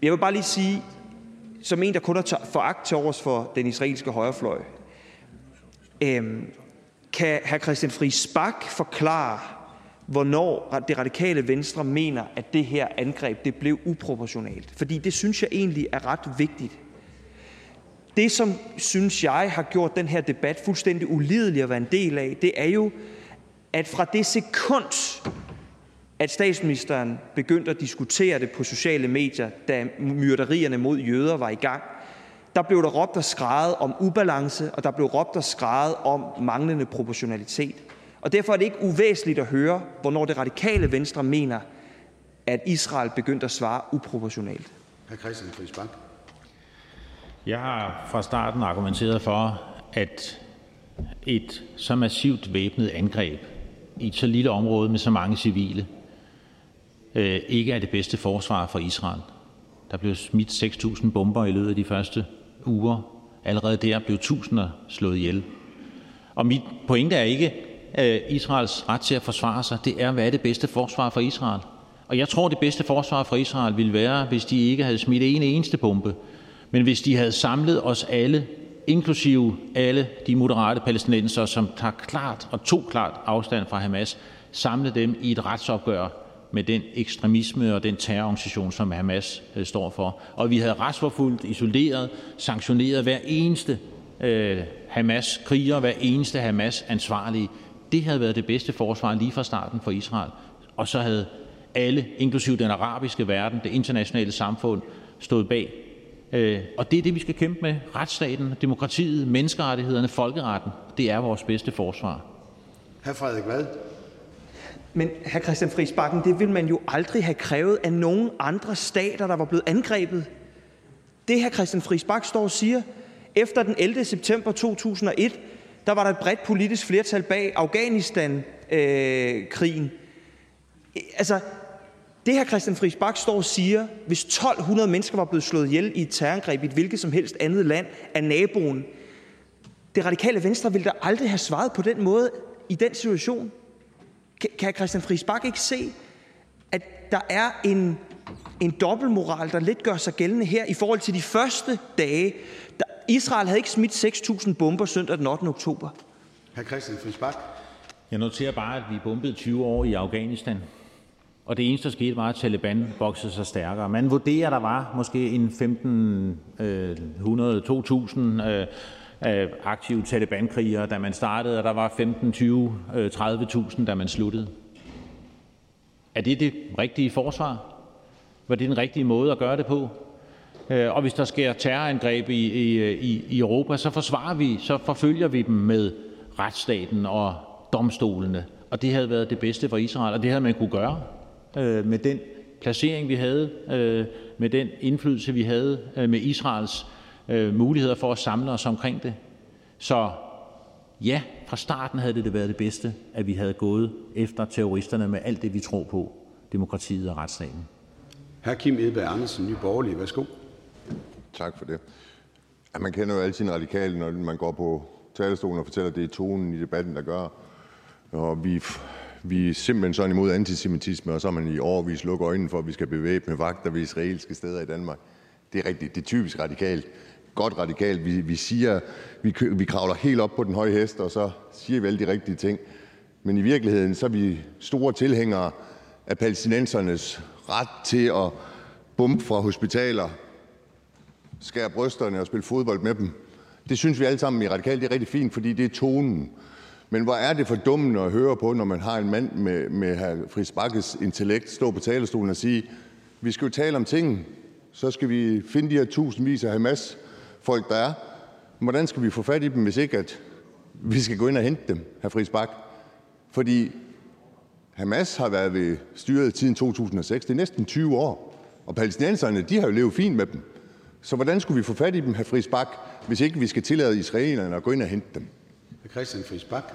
Jeg vil bare lige sige, som en, der kun har foragt til overs for den israelske højrefløj, øhm, kan hr. Christian Friis Bak forklare, hvornår det radikale venstre mener, at det her angreb det blev uproportionalt? Fordi det synes jeg egentlig er ret vigtigt. Det, som synes jeg har gjort den her debat fuldstændig ulidelig at være en del af, det er jo, at fra det sekund, at statsministeren begyndte at diskutere det på sociale medier, da myrderierne mod jøder var i gang, der blev der råbt og skreget om ubalance, og der blev råbt og skreget om manglende proportionalitet. Og derfor er det ikke uvæsentligt at høre, hvornår det radikale venstre mener, at Israel begyndte at svare uproportionalt. Hr. Christian Friis Bak. Jeg har fra starten argumenteret for, at et så massivt væbnet angreb i et så lille område med så mange civile øh, ikke er det bedste forsvar for Israel. Der blev smidt 6.000 bomber i løbet af de første uger. Allerede der blev tusinder slået ihjel. Og mit pointe er ikke øh, Israels ret til at forsvare sig. Det er, hvad er det bedste forsvar for Israel? Og jeg tror, det bedste forsvar for Israel ville være, hvis de ikke havde smidt en eneste bombe, men hvis de havde samlet os alle, inklusive alle de moderate palæstinenser, som tager klart og tog klart afstand fra Hamas, samlet dem i et retsopgør med den ekstremisme og den terrororganisation, som Hamas øh, står for. Og vi havde retsforfulgt, isoleret, sanktioneret hver eneste øh, Hamas-kriger, hver eneste Hamas-ansvarlige. Det havde været det bedste forsvar lige fra starten for Israel. Og så havde alle, inklusive den arabiske verden, det internationale samfund, stået bag Øh, og det er det, vi skal kæmpe med. Retsstaten, demokratiet, menneskerettighederne, folkeretten. Det er vores bedste forsvar. Hr. Frederik Vad. Men hr. Christian Friis Bakken, det vil man jo aldrig have krævet af nogen andre stater, der var blevet angrebet. Det hr. Christian Friis Bak står og siger, efter den 11. september 2001, der var der et bredt politisk flertal bag Afghanistan-krigen. Øh, altså, Det her Christian Friis Bak står og siger, hvis 1200 mennesker var blevet slået ihjel i et terrorangreb i et hvilket som helst andet land af naboen, det radikale venstre ville da aldrig have svaret på den måde i den situation. Kan Christian Friis Bak ikke se, at der er en, en dobbeltmoral, der lidt gør sig gældende her i forhold til de første dage? Israel havde ikke smidt 6.000 bomber søndag den 8. oktober. Hr. Christian Friis Bak. Jeg noterer bare, at vi bombede 20 år i Afghanistan. Og det eneste, der skete, var, at Taliban voksede sig stærkere. Man vurderer, at der var måske en 1500, 2000 øh, øh, Øh, aktive talibankrigere, da man startede, og der var 15, 20, 30.000, da man sluttede. Er det det rigtige forsvar? Var det den rigtige måde at gøre det på? Øh, og hvis der sker terrorangreb i, i, i Europa, så forsvarer vi, så forfølger vi dem med retsstaten og domstolene. Og det havde været det bedste for Israel, og det havde man kunne gøre øh, med den placering, vi havde, øh, med den indflydelse, vi havde øh, med Israels muligheder for at samle os omkring det. Så ja, fra starten havde det været det bedste, at vi havde gået efter terroristerne med alt det, vi tror på, demokratiet og retsstaten. Hr. Kim Edberg Andersen, Nye Borgerlige. Værsgo. Tak for det. Ja, man kender jo alle sine radikale, når man går på talerstolen og fortæller, at det er tonen i debatten, der gør. Og vi, vi er simpelthen sådan imod antisemitisme, og så har man i årvis lukket øjnene for, at vi skal bevæbne vagter ved israelske steder i Danmark. Det er rigtigt. Det er typisk radikalt. Godt radikalt. Vi, vi siger, vi, vi kravler helt op på den høje hest, og så siger vi alle de rigtige ting. Men i virkeligheden, så er vi store tilhængere af palæstinensernes ret til at bombe fra hospitaler, skære brysterne og spille fodbold med dem. Det synes vi alle sammen i Radikale det er rigtig fint, fordi det er tonen. Men hvor er det fordummende at høre på, når man har en mand med med hr. Friis Bakkes intellekt stå på talerstolen og sige: Vi skal jo tale om ting, så skal vi finde de her tusindvis af Hamas-folk, der er. Hvordan skal vi få fat i dem, hvis ikke at vi skal gå ind og hente dem, hr. Friis Bak? Fordi Hamas har været ved styret siden 2006. Det er næsten 20 år. Og palæstinenserne de har jo levet fint med dem. Så hvordan skulle vi få fat i dem, hr. Friis Bak, hvis ikke vi skal tillade israelerne at gå ind og hente dem? Christian Friis Bak.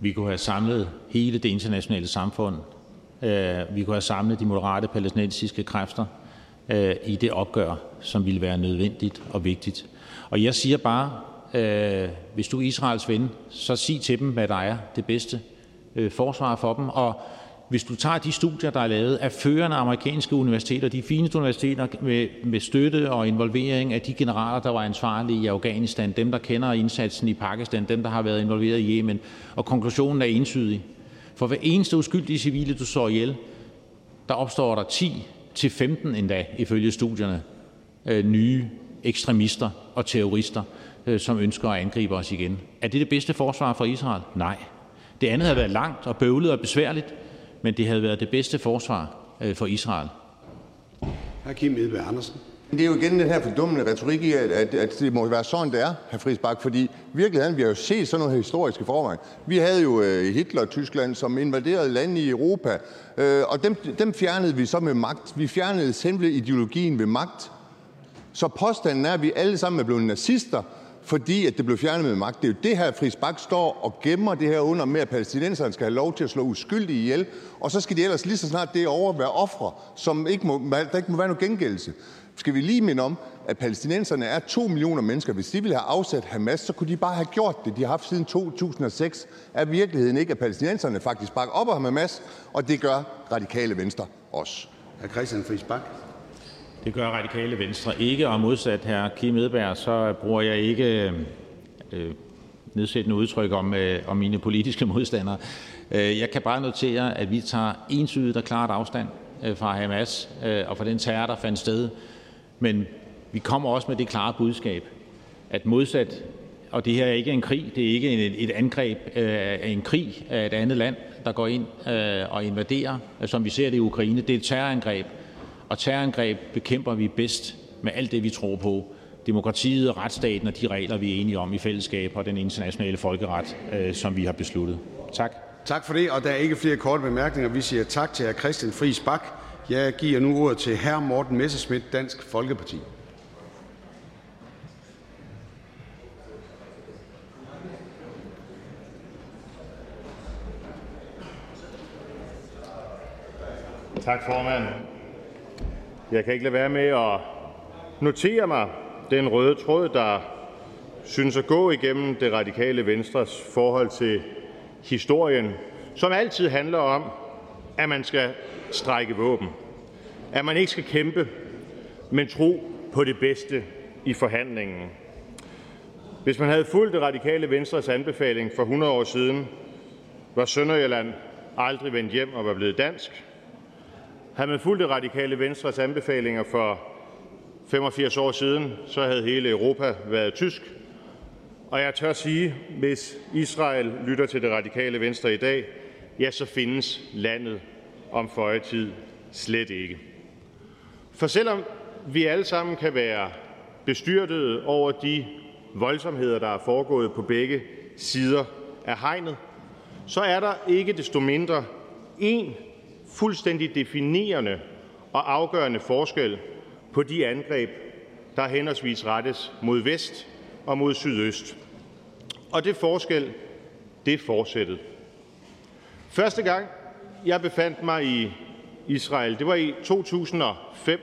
Vi kunne have samlet hele det internationale samfund. Øh, vi kunne have samlet de moderate palæstinensiske kræfter Øh, i det opgør, som ville være nødvendigt og vigtigt. Og jeg siger bare, øh, hvis du er Israels ven, så sig til dem, hvad der er det bedste øh, forsvar for dem. Og hvis du tager de studier, der er lavet af førende amerikanske universiteter, de fineste universiteter med, med støtte og involvering af de generaler, der var ansvarlige i Afghanistan, dem, der kender indsatsen i Pakistan, dem, der har været involveret i Yemen, og konklusionen er entydig. For hver eneste uskyldige civile, du så ihjel, der opstår der 10 til 15 endda, ifølge studierne, øh, nye ekstremister og terrorister, øh, som ønsker at angribe os igen. Er det det bedste forsvar for Israel? Nej. Det andet havde været langt og bøvlet og besværligt, men det havde været det bedste forsvar øh, for Israel. Det er jo igen den her fordummende retorik i, at, at, at det må være sådan, det er, hr. Friis Bak, fordi virkeligheden, vi har jo set sådan noget historisk i forvejen. Vi havde jo øh, Hitler og Tyskland, som invaderede lande i Europa, øh, og dem, dem fjernede vi så med magt. Vi fjernede selve ideologien ved magt. Så påstanden er, at vi alle sammen er blevet nazister, fordi at det blev fjernet med magt. Det er jo det her, Friis Bak står og gemmer det her under med, at palæstinenserne skal have lov til at slå uskyldige ihjel, og så skal de ellers lige så snart det er over være ofre, som ikke må, der ikke må være nogen gengældelse. Skal vi lige minde om, at palæstinenserne er 2 millioner mennesker. Hvis de ville have afsat Hamas, så kunne de bare have gjort det. De har haft siden 2006. Er virkeligheden ikke, at palæstinenserne faktisk bakker op om Hamas, og det gør radikale venstre også. Hr. Christian Friis Bak. Det gør Radikale Venstre ikke, og modsat hr. Kim Edberg, så bruger jeg ikke øh, nedsættende udtryk om, øh, om mine politiske modstandere. Øh, jeg kan bare notere, at vi tager entydigt og klart afstand øh, fra Hamas øh, og fra den terror, der fandt sted. Men vi kommer også med det klare budskab, at modsat, og det her er ikke en krig, det er ikke et, angreb øh, af en krig af et andet land, der går ind øh, og invaderer, øh, som vi ser det i Ukraine. Det er et terrorangreb, og terrorangreb bekæmper vi bedst med alt det, vi tror på: demokratiet, retsstaten og de regler, vi er enige om i fællesskab, og den internationale folkeret, øh, som vi har besluttet. Tak. Tak for det, og der er ikke flere korte bemærkninger. Vi siger tak til hr. Christian Friis Bak. Jeg giver nu ordet til hr. Morten Messerschmidt, Dansk Folkeparti. Tak, formand. Jeg kan ikke lade være med at notere mig den røde tråd, der synes at gå igennem det radikale Venstres forhold til historien, som altid handler om, at man skal strække våben, at man ikke skal kæmpe, men tro på det bedste i forhandlingen. Hvis man havde fulgt det radikale Venstres anbefaling for 100 år siden, var Sønderjylland aldrig vendt hjem og var blevet dansk. Havde man fulgt det radikale Venstres anbefalinger for 85 år siden, så havde hele Europa været tysk. Og jeg tør sige, hvis Israel lytter til det radikale Venstre i dag, ja, så findes landet om føjetid slet ikke. For selvom vi alle sammen kan være bestyrtede over de voldsomheder, der er foregået på begge sider af hegnet, så er der ikke desto mindre en fuldstændig definerende og afgørende forskel på de angreb, der henholdsvis rettes mod vest og mod sydøst. Og det forskel, det er forsættet. Første gang jeg befandt mig i Israel, det var i 2005,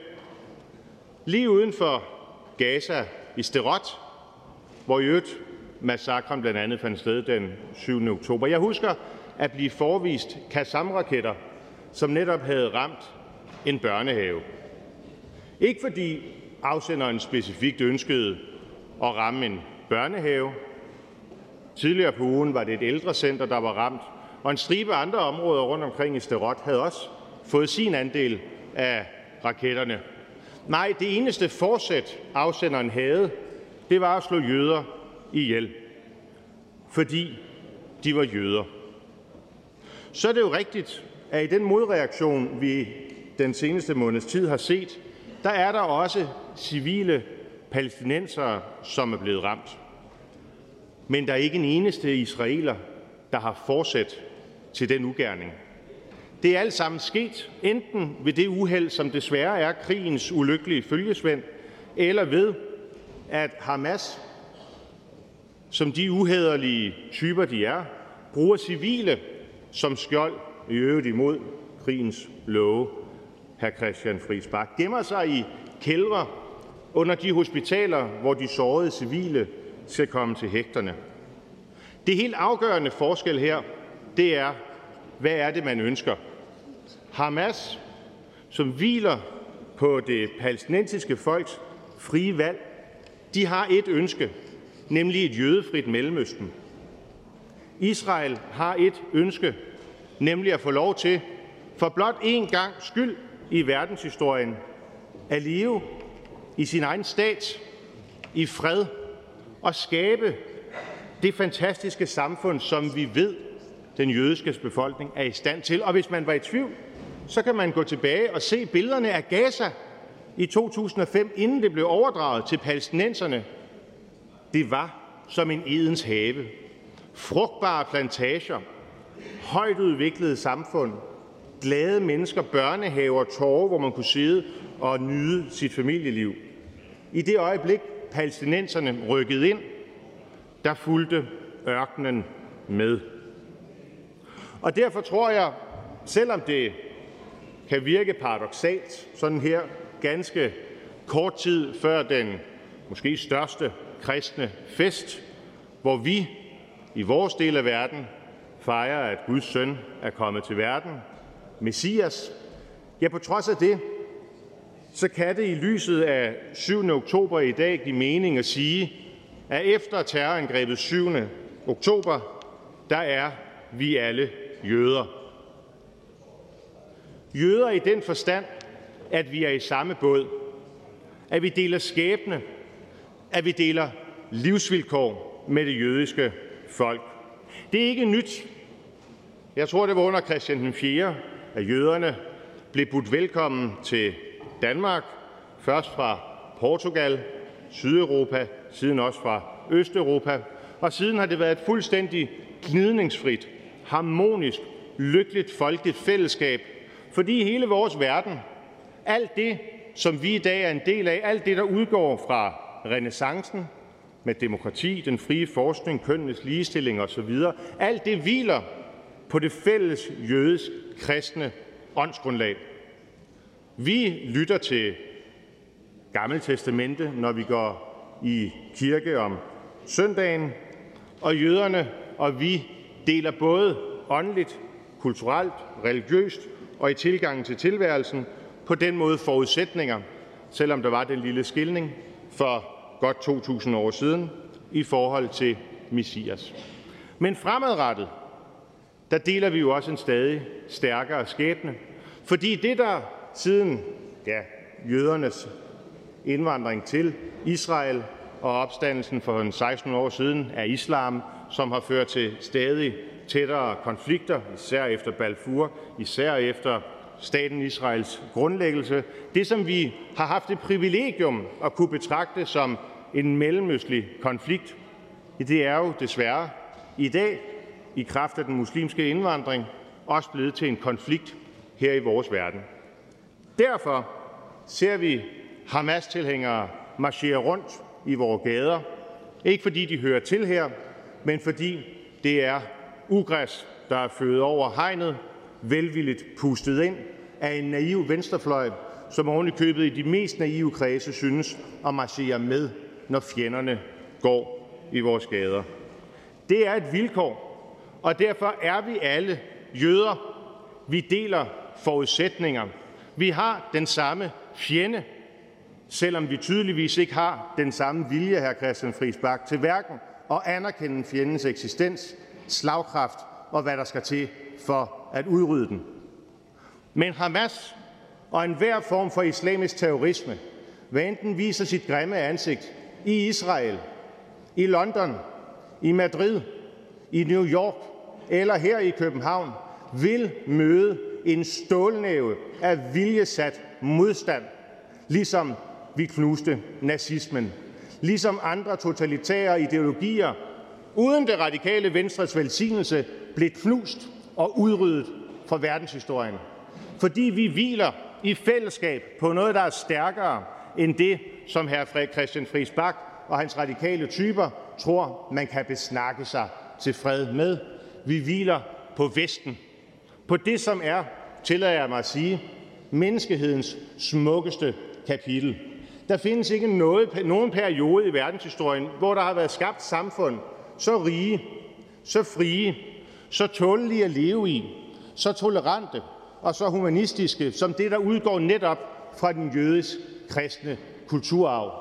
lige uden for Gaza i Sterot, hvor i øvrigt massakren blandt andet fandt sted den 7. oktober. Jeg husker at blive forvist Qassam-raketter, som netop havde ramt en børnehave. Ikke fordi afsenderen specifikt ønskede at ramme en børnehave. Tidligere på ugen var det et ældrecenter, der var ramt, og en stribe andre områder rundt omkring i Sterot havde også fået sin andel af raketterne. Nej, det eneste forsæt, afsenderen havde, det var at slå jøder ihjel, fordi de var jøder. Så er det jo rigtigt, at i den modreaktion, vi den seneste måneds tid har set, der er der også civile palæstinensere, som er blevet ramt. Men der er ikke en eneste israeler, der har fortsat til den ugerning. Det er alt sammen sket, enten ved det uheld, som desværre er krigens ulykkelige følgesvend, eller ved, at Hamas, som de uhederlige typer de er, bruger civile som skjold, i øvrigt imod krigens love, hr. Christian Friis Bach, gemmer sig i kældre under de hospitaler, hvor de sårede civile skal komme til hægterne. Det helt afgørende forskel her, det er, hvad er det, man ønsker? Hamas, som hviler på det palæstinensiske folks frie valg, de har et ønske, nemlig et jødefrit Mellemøsten. Israel har et ønske, nemlig at få lov til for blot én gang skyld i verdenshistorien at leve i sin egen stat, i fred og skabe det fantastiske samfund, som vi ved, den jødiske befolkning er i stand til. Og hvis man var i tvivl, så kan man gå tilbage og se billederne af Gaza i 2005, inden det blev overdraget til palæstinenserne. Det var som en Edens have. Frugtbare plantager, højt udviklede samfund, glade mennesker, børnehaver, tårer, hvor man kunne sidde og nyde sit familieliv. I det øjeblik palæstinenserne rykkede ind, der fulgte ørkenen med. Og derfor tror jeg, selvom det kan virke paradoxalt, sådan her ganske kort tid før den måske største kristne fest, hvor vi i vores del af verden fejrer, at Guds søn er kommet til verden, Messias, ja, på trods af det, så kan det i lyset af 7. oktober i dag give mening at sige, at efter terrorangrebet 7. oktober, der er vi alle jøder. Jøder i den forstand, at vi er i samme båd, at vi deler skæbne, at vi deler livsvilkår med det jødiske folk. Det er ikke nyt. Jeg tror, det var under Christian den 4., at jøderne blev budt velkommen til Danmark, først fra Portugal, Sydeuropa, siden også fra Østeuropa, og siden har det været et fuldstændig gnidningsfrit, harmonisk, lykkeligt folkeligt fællesskab, fordi hele vores verden, alt det, som vi i dag er en del af, alt det, der udgår fra renaissancen med demokrati, den frie forskning, kønnenes ligestilling osv., alt det hviler på det fælles jødisk kristne åndsgrundlag. Vi lytter til Gamle Testamente, når vi går i kirke om søndagen, og jøderne og vi deler både åndeligt, kulturelt, religiøst og i tilgangen til tilværelsen på den måde forudsætninger, selvom der var den lille skilning for godt 2.000 år siden i forhold til Messias. Men fremadrettet, der deler vi jo også en stadig stærkere skæbne, fordi det, der siden ja, jødernes indvandring til Israel og opstandelsen for 16 år siden af islam, som har ført til stadig tættere konflikter, især efter Balfour, især efter staten Israels grundlæggelse. Det, som vi har haft det privilegium at kunne betragte som en mellemøstlig konflikt, det er jo desværre i dag, i kraft af den muslimske indvandring, også blevet til en konflikt her i vores verden. Derfor ser vi Hamas-tilhængere marchere rundt i vores gader, ikke fordi de hører til her, men fordi det er ugræs, der er født over hegnet, velvilligt pustet ind af en naiv venstrefløj, som oven købet i de mest naive kredse synes at marchere med, når fjenderne går i vores gader. Det er et vilkår, og derfor er vi alle jøder. Vi deler forudsætninger. Vi har den samme fjende, selvom vi tydeligvis ikke har den samme vilje, hr. Christian Friis Bach, til hverken og anerkende fjendens eksistens, slagkraft og hvad der skal til for at udrydde den. Men Hamas og enhver form for islamisk terrorisme, hvad enten viser sit grimme ansigt i Israel, i London, i Madrid, i New York eller her i København, vil møde en stålnæve af viljesat modstand, ligesom vi knuste nazismen, ligesom andre totalitære ideologier uden det radikale venstres velsignelse blev knust og udryddet fra verdenshistorien. Fordi vi hviler i fællesskab på noget, der er stærkere end det, som hr. Christian Friis Bach og hans radikale typer tror, man kan besnakke sig til fred med. Vi hviler på Vesten. På det, som er, tillader jeg mig at sige, menneskehedens smukkeste kapitel. Der findes ikke noget, nogen periode i verdenshistorien, hvor der har været skabt samfund så rige, så frie, så tålige at leve i, så tolerante og så humanistiske som det, der udgår netop fra den jødisk-kristne kulturarv.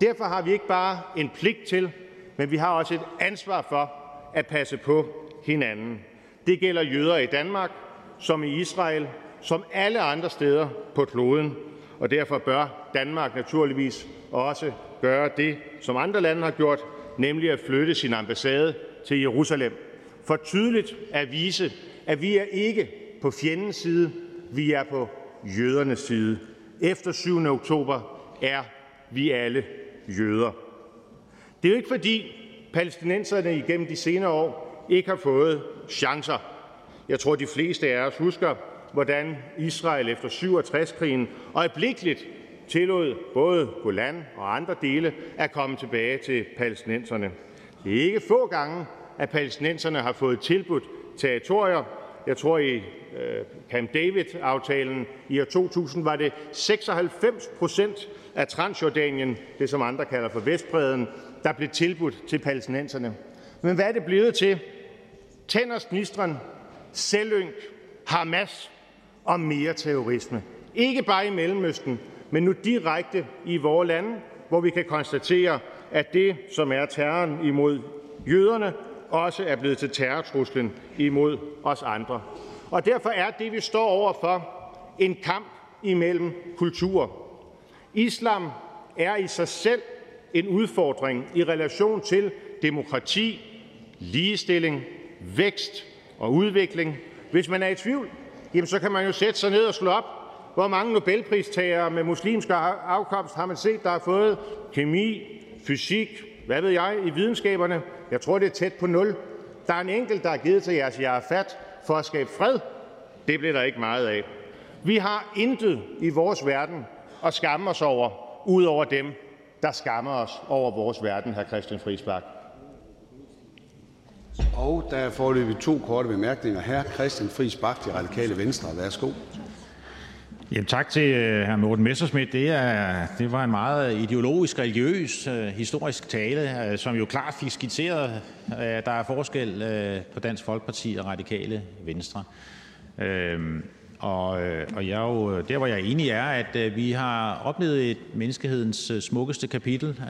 Derfor har vi ikke bare en pligt til, men vi har også et ansvar for at passe på hinanden. Det gælder jøder i Danmark, som i Israel, som alle andre steder på kloden, og derfor bør Danmark naturligvis også gøre det, som andre lande har gjort, nemlig at flytte sin ambassade til Jerusalem, for tydeligt at vise, at vi er ikke på fjendens side, vi er på jødernes side. Efter 7. oktober er vi alle jøder. Det er jo ikke fordi palæstinenserne igennem de senere år ikke har fået chancer. Jeg tror, de fleste af os husker, hvordan Israel efter 67-krigen øjeblikkeligt tillod både Golan og andre dele at komme tilbage til palæstinenserne. Det er ikke få gange, at palæstinenserne har fået tilbudt territorier. Jeg tror, i øh, Camp David-aftalen i år 2000 var det 96 procent af Transjordanien, det som andre kalder for Vestbreden, der blev tilbudt til palæstinenserne. Men hvad er det blevet til? Tænders gnistren, selvynk, Hamas og mere terrorisme. Ikke bare i Mellemøsten, men nu direkte i vores lande, hvor vi kan konstatere, at det, som er terroren imod jøderne, også er blevet til terrortruslen imod os andre. Og derfor er det, vi står overfor, en kamp imellem kulturer. Islam er i sig selv en udfordring i relation til demokrati, ligestilling, vækst og udvikling. Hvis man er i tvivl, jamen så kan man jo sætte sig ned og slå op, hvor mange Nobelpristagere med muslimsk afkomst har man set, der har fået kemi, fysik, hvad ved jeg, i videnskaberne? Jeg tror, det er tæt på nul. Der er en enkelt, der er givet til jeres Arafat for at skabe fred. Det bliver der ikke meget af. Vi har intet i vores verden at skamme os over, ud over dem, der skammer os over vores verden, hr. Christian Friisbak. Og der er forløbet to korte bemærkninger. Hr. Christian Friis Bach, De Radikale Venstre. Værsgo. Jamen, tak til øh, hr. Morten Messerschmidt. Det, er, det var en meget ideologisk, religiøs, øh, historisk tale, øh, som jo klart fik skitseret, at der er forskel på Dansk Folkeparti og Radikale Venstre. Øhm, og, og jeg jo, der, hvor jeg er enig, er, at vi har oplevet et menneskehedens smukkeste kapitel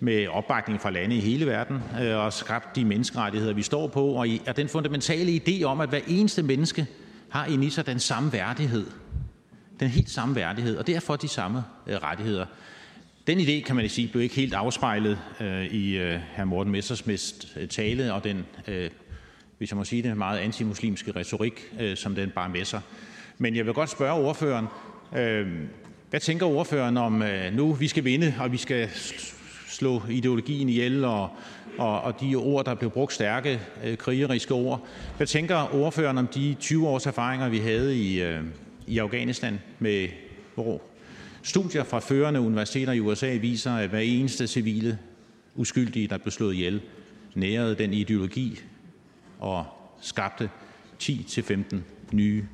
med opbakning fra lande i hele verden og skabt de menneskerettigheder, vi står på, og, og den fundamentale idé om, at hver eneste menneske har i sig den samme værdighed – den helt samme værdighed, og derfor de samme øh, rettigheder. Den idé, kan man sige, blev ikke helt afspejlet øh, i øh, hr. Morten Messersmiths øh, tale og den, øh, hvis jeg må sige det, meget antimuslimske retorik, øh, som den bare med sig. Men jeg vil godt spørge ordføreren, øh, hvad tænker ordføreren om øh, nu, vi skal vinde, og vi skal slå ideologien ihjel, og, og, og de ord, der blev brugt, stærke øh, krigeriske ord. Hvad tænker ordføreren om de 20 års erfaringer, vi havde i, øh, i Afghanistan, med, hvor studier fra førende universiteter i USA viser, at hver eneste civile uskyldige, der blev slået ihjel, nærede den ideologi og skabte 10-15 nye,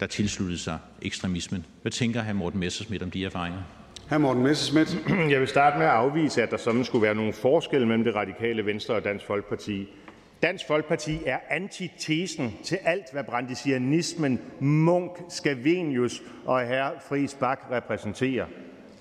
der tilsluttede sig ekstremismen. Hvad tænker hr. Morten Messersmith om de erfaringer? Hr. Morten Messersmith. [CLEARS THROAT] Jeg vil starte med at afvise, at der sådan skulle være nogle forskelle mellem det radikale Venstre og Dansk Folkeparti. Dansk Folkeparti er antitesen til alt, hvad brandisianismen, Munk, Scavenius og herr Friis Bak repræsenterer.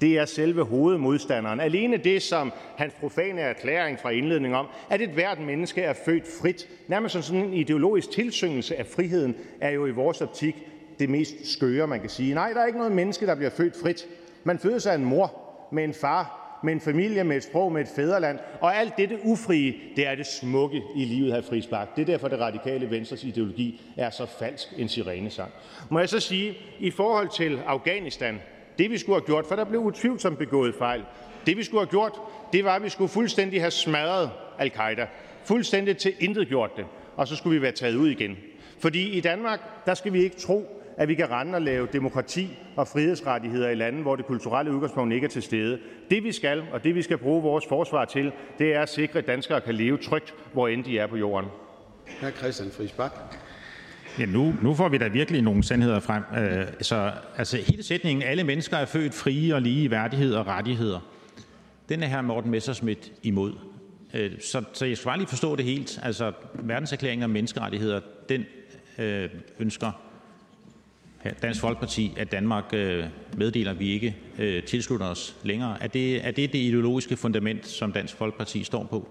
Det er selve hovedmodstanderen. Alene det, som hans profane erklæring fra indledning om, at et hvert menneske er født frit, nærmest som sådan en ideologisk tilsyngelse af friheden, er jo i vores optik det mest skøre, man kan sige. Nej, der er ikke noget menneske, der bliver født frit. Man fødes af en mor med en far, med en familie, med et sprog, med et fædreland. Og alt dette ufrie, det er det smukke i livet, her Friis Det er derfor, det radikale venstres ideologi er så falsk en sirenesang. Må jeg så sige, i forhold til Afghanistan, det vi skulle have gjort, for der blev utvivlsomt begået fejl, det vi skulle have gjort, det var, at vi skulle fuldstændig have smadret al-Qaida. Fuldstændig til intet gjort det. Og så skulle vi være taget ud igen. Fordi i Danmark, der skal vi ikke tro, at vi kan rende og lave demokrati og frihedsrettigheder i lande, hvor det kulturelle udgangspunkt ikke er til stede. Det vi skal, og det vi skal bruge vores forsvar til, det er at sikre, at danskere kan leve trygt, hvor end de er på jorden. Hr. Christian Friis. Ja, nu, nu får vi da virkelig nogle sandheder frem. Øh, så altså, hele sætningen, alle mennesker er født frie og lige i værdighed og rettigheder, den er her Morten Messersmith imod. Øh, så, så jeg skal bare lige forstå det helt. Altså, verdenserklæringen om menneskerettigheder, den øh, ønsker Dansk Folkeparti, at Danmark øh, meddeler, at vi ikke øh, tilslutter os længere. Er det, er det det ideologiske fundament, som Dansk Folkeparti står på?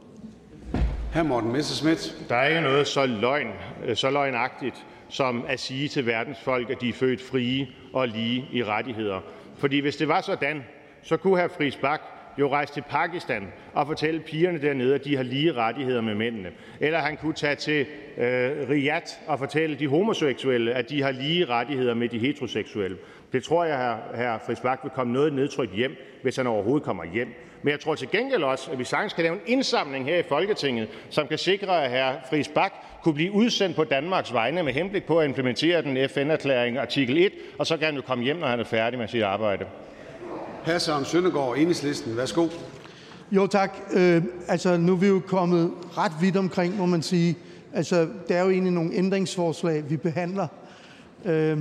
Hr. Morten Messerschmidt. Der er ikke noget så løgn, øh, så løgnagtigt, som at sige til verdens folk, at de er født frie og lige i rettigheder. Fordi hvis det var sådan, så kunne hr. Friis Bak jo rejse til Pakistan og fortælle pigerne dernede, at de har lige rettigheder med mændene. Eller han kunne tage til øh, Riyadh og fortælle de homoseksuelle, at de har lige rettigheder med de heteroseksuelle. Det tror jeg, at hr. Frisbak vil komme noget nedtrykt hjem, hvis han overhovedet kommer hjem. Men jeg tror til gengæld også, at vi sagtens kan lave en indsamling her i Folketinget, som kan sikre, at hr. Friis Bak kunne blive udsendt på Danmarks vegne med henblik på at implementere den FN-erklæring artikel 1, og så kan han jo komme hjem, når han er færdig med sit arbejde. Hr. Søren Søndergaard, Enhedslisten. Værsgo. Jo, tak. Øh, altså, nu er vi jo kommet ret vidt omkring, må man sige. Altså, der er jo egentlig nogle ændringsforslag, vi behandler. Øh,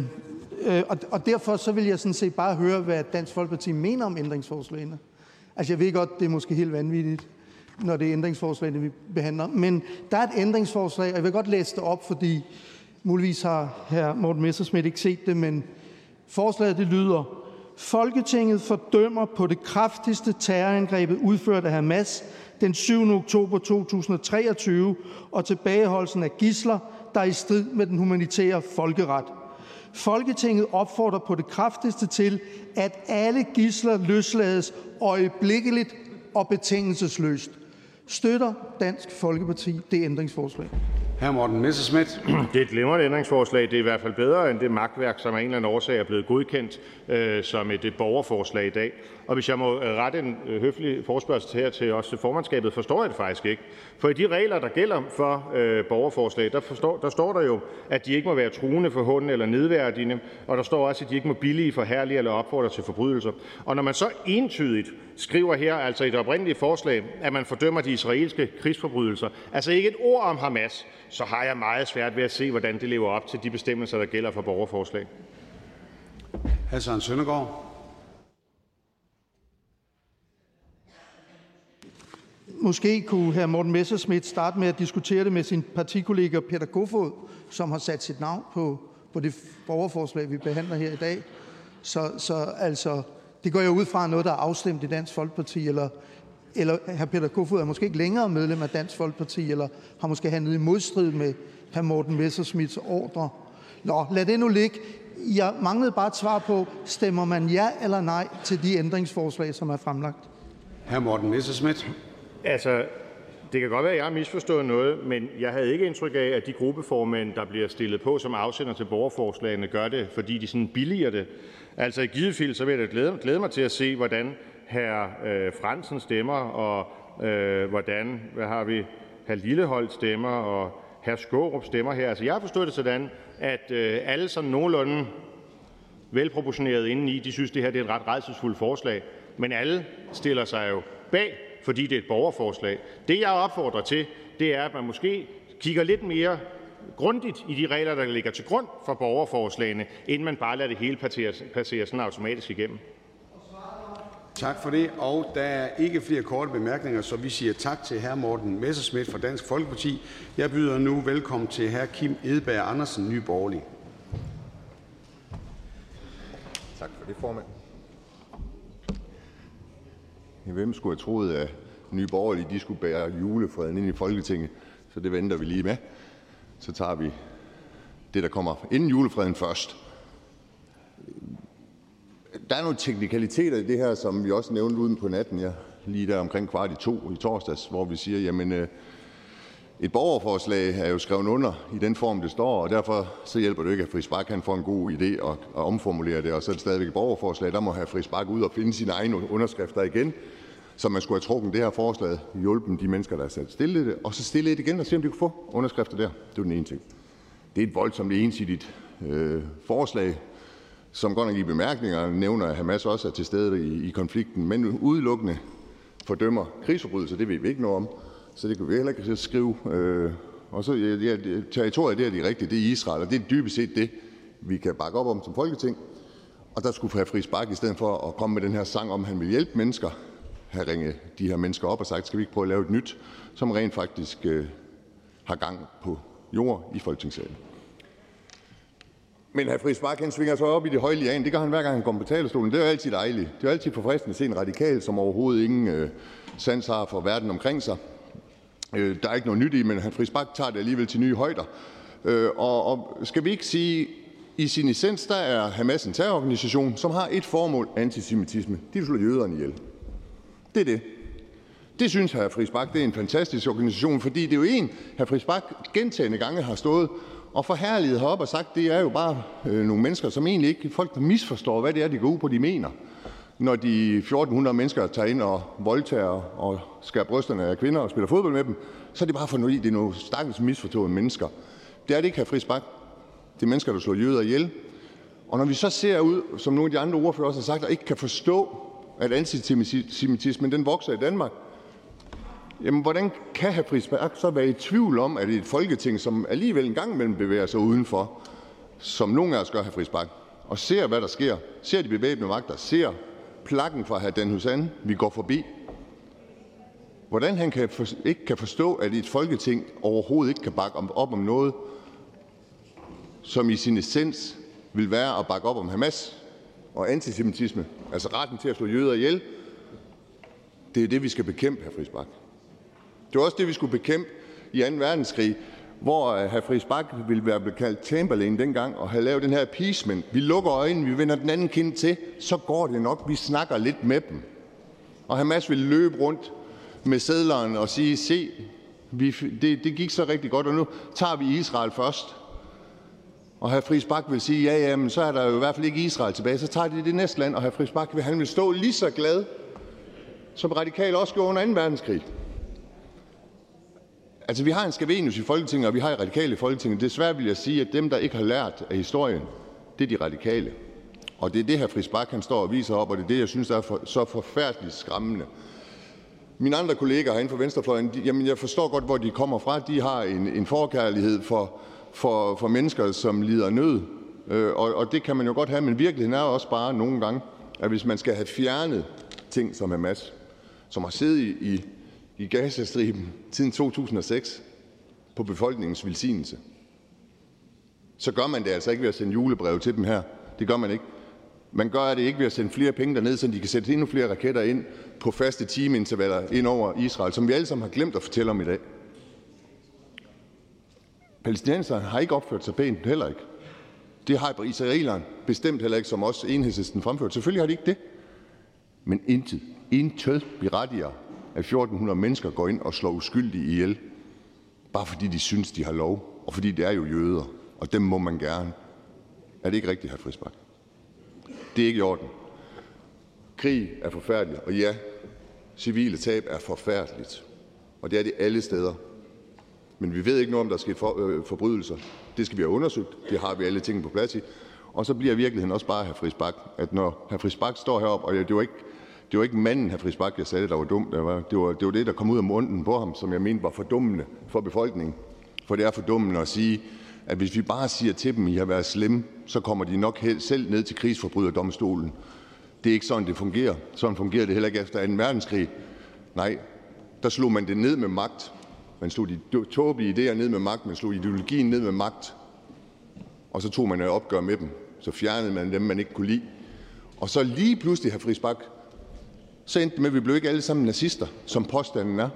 øh, og, og derfor så vil jeg sådan set bare høre, hvad Dansk Folkeparti mener om ændringsforslagene. Altså, jeg ved godt, det er måske helt vanvittigt, når det er ændringsforslagene, vi behandler. Men der er et ændringsforslag, og jeg vil godt læse det op, fordi muligvis har hr. Morten Messersmith ikke set det, men forslaget det lyder, Folketinget fordømmer på det kraftigste terrorangrebet udført af Hamas den 7. oktober 2023 og tilbageholdelsen af gisler, der er i strid med den humanitære folkeret. Folketinget opfordrer på det kraftigste til, at alle gisler løslades øjeblikkeligt og betingelsesløst. Støtter Dansk Folkeparti det ændringsforslag? Hr. Morten Messerschmidt. [CLEARS THROAT] Det er et glimrende ændringsforslag. Det er i hvert fald bedre end det magtværk, som af en eller anden årsag er blevet godkendt øh, som et, borgerforslag i dag. Og hvis jeg må øh, rette en øh, høflig forspørgsel her til os til formandskabet, forstår jeg det faktisk ikke. For i de regler, der gælder for øh, borgerforslag, der, forstår, der står der jo, at de ikke må være truende, for hunden eller nedværdigende, og der står også, at de ikke må billige, forhærlige eller opfordre til forbrydelser. Og når man så entydigt skriver her, altså i det oprindelige forslag, at man fordømmer de israelske krigsforbrydelser, altså ikke et ord om Hamas, så har jeg meget svært ved at se, hvordan det lever op til de bestemmelser, der gælder for borgerforslag. Søren Søndergaard. Måske kunne hr. Morten Messerschmidt starte med at diskutere det med sin partikollega Peter Kofod, som har sat sit navn på, på det borgerforslag, vi behandler her i dag. Så, så altså, det går jeg ud fra noget, der er afstemt i Dansk Folkeparti, eller, eller hr. Peter Kofod er måske ikke længere medlem af Dansk Folkeparti, eller har måske handlet i modstrid med hr. Morten Messerschmidts ordre. Nå, lad det nu ligge. Jeg manglede bare et svar på, stemmer man ja eller nej til de ændringsforslag, som er fremlagt? Hr. Morten Messerschmidt. Altså, det kan godt være, at jeg har misforstået noget, men jeg havde ikke indtryk af, at de gruppeformænd, der bliver stillet på som afsender til borgerforslagene, gør det, fordi de sådan billiger det. Altså i givet fald, så vil jeg da glæde, glæde mig til at se, hvordan hr. Øh, Fransen stemmer, og øh, hvordan, hvad har vi, hr. Lillehold stemmer, og hr. Skårup stemmer her. Altså jeg har forstået det sådan, at øh, alle sådan nogenlunde velproportioneret indeni, de synes, det her det er et ret redselsfuldt forslag, men alle stiller sig jo bag fordi det er et borgerforslag. Det, jeg opfordrer til, det er, at man måske kigger lidt mere grundigt i de regler, der ligger til grund for borgerforslagene, inden man bare lader det hele passere sådan automatisk igennem. Tak for det. Og der er ikke flere korte bemærkninger, så vi siger tak til hr. Morten Messerschmidt fra Dansk Folkeparti. Jeg byder nu velkommen til hr. Kim Edberg Andersen, Ny Borgerlig. Tak for det, formand. Hvem skulle have troet, at Nye Borgerlige de skulle bære julefreden ind i Folketinget? Så det venter vi lige med. Så tager vi det, der kommer inden julefreden først. Der er nogle teknikaliteter i det her, som vi også nævnte uden på natten, ja, lige der omkring kvart i to i torsdags, hvor vi siger, jamen øh, et borgerforslag er jo skrevet under i den form, det står, og derfor så hjælper det ikke, at Friis Bak får en god idé og, og omformulere det, og så er det stadigvæk et borgerforslag. Der må have Friis Bak ud og finde sine egne underskrifter igen, så man skulle have trukket det her forslag, hjulpet de mennesker, der er sat stille det, og så stille det igen og se, om de kunne få underskrifter der. Det er den ene ting. Det er et voldsomt ensidigt øh, forslag, som godt nok i bemærkningerne nævner, at Hamas også er til stede i, i konflikten, men udelukkende fordømmer krigsforbrydelser. Det ved vi ikke noget om, så det kan vi heller ikke skrive. Øh, og så ja, ja, territoriet, det er de rigtige, det er Israel, og det er dybest set det, vi kan bakke op om som Folketing. Og der skulle have fri spark i stedet for at komme med den her sang om, at han vil hjælpe mennesker, have ringet de her mennesker op og sagt: Skal vi ikke prøve at lave et nyt, som rent faktisk øh, har gang på jord i Folketingssalen? Men hr. Friis Bak svinger sig op i det høje lian. Det gør han, hver gang han kommer på talerstolen. Det er jo altid dejligt. Det er jo altid forfriskende at se en radikal, som overhovedet ingen øh, sans har for verden omkring sig. Øh, der er ikke noget nyt i, men hr. Friis Bak tager det alligevel til nye højder. Øh, og, og skal vi ikke sige, i sin essens, der er Hamas en terrororganisation, som har et formål, antisemitisme. De vil slå jøderne ihjel. Det er det. Det synes hr. Friis Bak det er en fantastisk organisation, fordi det er jo en, hr. Friis Bak gentagende gange har stået og forherliget heroppe og sagt, det er jo bare øh, nogle mennesker, som egentlig ikke folk der misforstår, hvad det er, de går ud på, de mener. Når de 1400 mennesker tager ind og voldtager og skærer brysterne af kvinder og spiller fodbold med dem, så er det bare for noget, det er nogle stakkels misforståede mennesker. Det er det ikke, hr. Friis Bak. Det er mennesker, der slår jøder ihjel. Og når vi så ser ud, som nogle af de andre ordfører også har sagt, og ikke kan forstå, at antisemitismen den vokser i Danmark, jamen hvordan kan hr. Friis Bak så være i tvivl om, at et Folketing, som alligevel en gang imellem bevæger sig udenfor, som nogle af os gør, hr. Friis og ser, hvad der sker, ser de bevæbnede magter, ser plakken fra hr. Dan Hussein, vi går forbi, hvordan han kan for, ikke kan forstå, at et Folketing overhovedet ikke kan bakke op om noget, som i sin essens vil være at bakke op om Hamas og antisemitisme, altså retten til at slå jøder ihjel, det er det, vi skal bekæmpe, hr. Friis Bak. Det var også det, vi skulle bekæmpe i 2. verdenskrig, hvor øh, hr. Friis Bak ville være blevet kaldt Chamberlain dengang og have lavet den her appeasement. Vi lukker øjnene, vi vender den anden kind til, så går det nok, vi snakker lidt med dem. Og Hamas ville løbe rundt med sædleren og sige, se, vi, det, det gik så rigtig godt, og nu tager vi Israel først. Og hr. Friis Bak vil sige, ja, ja, men så er der jo i hvert fald ikke Israel tilbage. Så tager de det næste land, og hr. Friis Bak han vil stå lige så glad, som radikale også gjorde under 2. verdenskrig. Altså, vi har en Skavenius i Folketinget, og vi har i radikale i Folketinget. Desværre vil jeg sige, at dem, der ikke har lært af historien, det er de radikale. Og det er det, her Friis Bak han står og viser op, og det er det, jeg synes er for, så forfærdeligt skræmmende. Mine andre kolleger herinde fra Venstrefløjen, de, jamen jeg forstår godt, hvor de kommer fra. De har en, en forkærlighed for, for, for mennesker, som lider nød. Øh, og, og det kan man jo godt have, men virkeligheden er også bare nogle gange, at hvis man skal have fjernet ting som Hamas, som har siddet i, i, i Gazastriben siden 2006 på befolkningens velsignelse, så gør man det altså ikke ved at sende julebreve til dem her. Det gør man ikke. Man gør det ikke ved at sende flere penge derned, så de kan sætte endnu flere raketter ind på faste timeintervaller ind over Israel, som vi alle sammen har glemt at fortælle om i dag. Palæstinenserne har ikke opført sig pænt, heller ikke. Det har israelerne bestemt heller ikke, som også enhedslisten fremført. Selvfølgelig har de ikke det. Men intet, intet berettiger, at 1.400 mennesker går ind og slår uskyldige ihjel, bare fordi de synes, de har lov, og fordi det er jo jøder, og dem må man gerne. Er det ikke rigtigt, hr. Frisbak? Det er ikke i orden. Krig er forfærdeligt, og ja, civile tab er forfærdeligt. Og det er det alle steder. Men vi ved ikke noget om, der er sket for, øh, forbrydelser. Det skal vi have undersøgt. Det har vi alle ting på plads i. Og så bliver virkeligheden også bare, hr. Friis Bak, at når hr. Friis Bak står heroppe, og det var ikke, det var ikke manden, hr. Friis Bak, jeg sagde, der var dum. Det var, det, var, det var det, der kom ud af munden på ham, som jeg mente var fordummende for befolkningen. For det er fordummende at sige, at hvis vi bare siger til dem, I har været slemme, så kommer de nok selv ned til krigsforbryderdomstolen. Det er ikke sådan, det fungerer. Sådan fungerer det heller ikke efter 2. verdenskrig. Nej, der slog man det ned med magt. Man slog de tåbelige idéer ned med magt. Man slog ideologien ned med magt. Og så tog man et opgør med dem. Så fjernede man dem, man ikke kunne lide. Og så lige pludselig, hr. Friis Bak, så endte det med, at vi blev ikke alle sammen nazister, som påstanden er.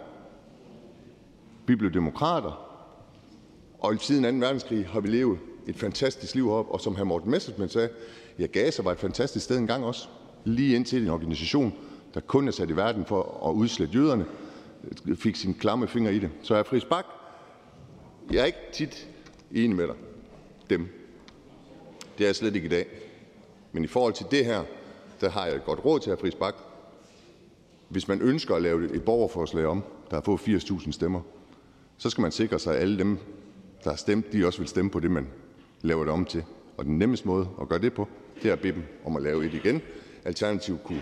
Vi blev demokrater, og siden 2. verdenskrig har vi levet et fantastisk liv heroppe. Og som hr. Morten Messerschmidt sagde, ja, Gaza var et fantastisk sted engang også. Lige indtil en organisation, der kun er sat i verden for at udslette jøderne, fik sin klamme finger i det. Så hr. Friis Bak, jeg er ikke tit enig med dig. Dem. Det er jeg slet ikke i dag. Men i forhold til det her, der har jeg et godt råd til hr. Friis Bak. Hvis man ønsker at lave et borgerforslag om, der har fået 80.000 stemmer, så skal man sikre sig, at alle dem, der har stemt, de også vil stemme på det, man laver det om til. Og den nemmeste måde at gøre det på, det er at bede dem om at lave et igen. Alternativt kunne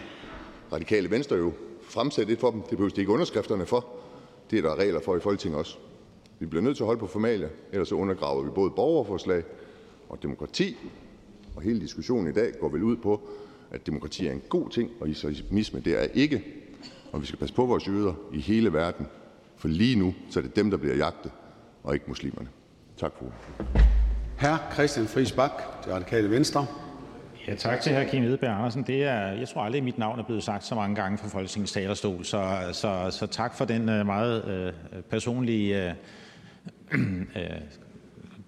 Radikale Venstre jo fremsætte et for dem. Det behøver de ikke underskrifterne for. Det er der regler for i Folketinget også. Vi bliver nødt til at holde på formalia, ellers så undergraver vi både borgerforslag og demokrati. Og hele diskussionen i dag går vel ud på, at demokrati er en god ting, og islamisme det er ikke. Og vi skal passe på vores jøder i hele verden, for lige nu så er det dem, der bliver jagtet, og ikke muslimerne. Tak for Hr. Ja, tak til hr. Kim Edberg Andersen. Det er, jeg tror aldrig, at mit navn er blevet sagt så mange gange fra Folketingets talerstol, så, så, så tak for den øh, meget øh, personlige øh, [CLEARS THROAT] øh,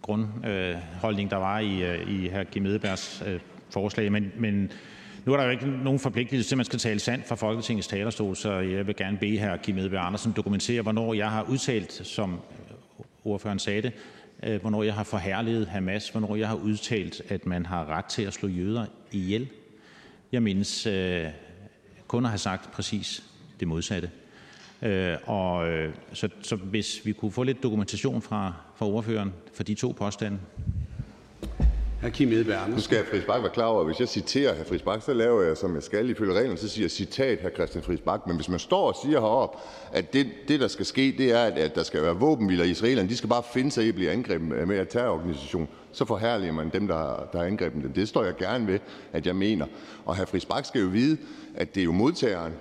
grundholdning, der var i, øh, i hr. Kim Edbergs øh, forslag. Men, men nu er der jo ikke nogen forpligtelse til, at man skal tale sandt fra Folketingets talerstol, så jeg vil gerne bede hr. Kim Edberg Andersen dokumentere, hvornår jeg har udtalt, som ordføreren sagde det, Øh, hvornår jeg har forherliget Hamas, hvornår jeg har udtalt, at man har ret til at slå jøder ihjel. Jeg mindes øh, kun at have sagt præcis det modsatte. Øh, og øh, så, så hvis vi kunne få lidt dokumentation fra, fra ordføreren for de to påstande. Nu skal hr. Friis Bak være klar over, at hvis jeg citerer hr. Friis Bak, så laver jeg, som jeg skal ifølge reglerne, så siger jeg citat hr. Christian Friis Bak. Men hvis man står og siger heroppe, at det, det der skal ske, det er, at der skal være våbenhviler i Israelerne, de skal bare finde sig i at blive angrebet med en terrororganisation, så forhærliger man dem, der, der har angrebet dem. Det står jeg gerne ved, at jeg mener. Og hr. Friis Bak skal jo vide, at det er jo modtageren,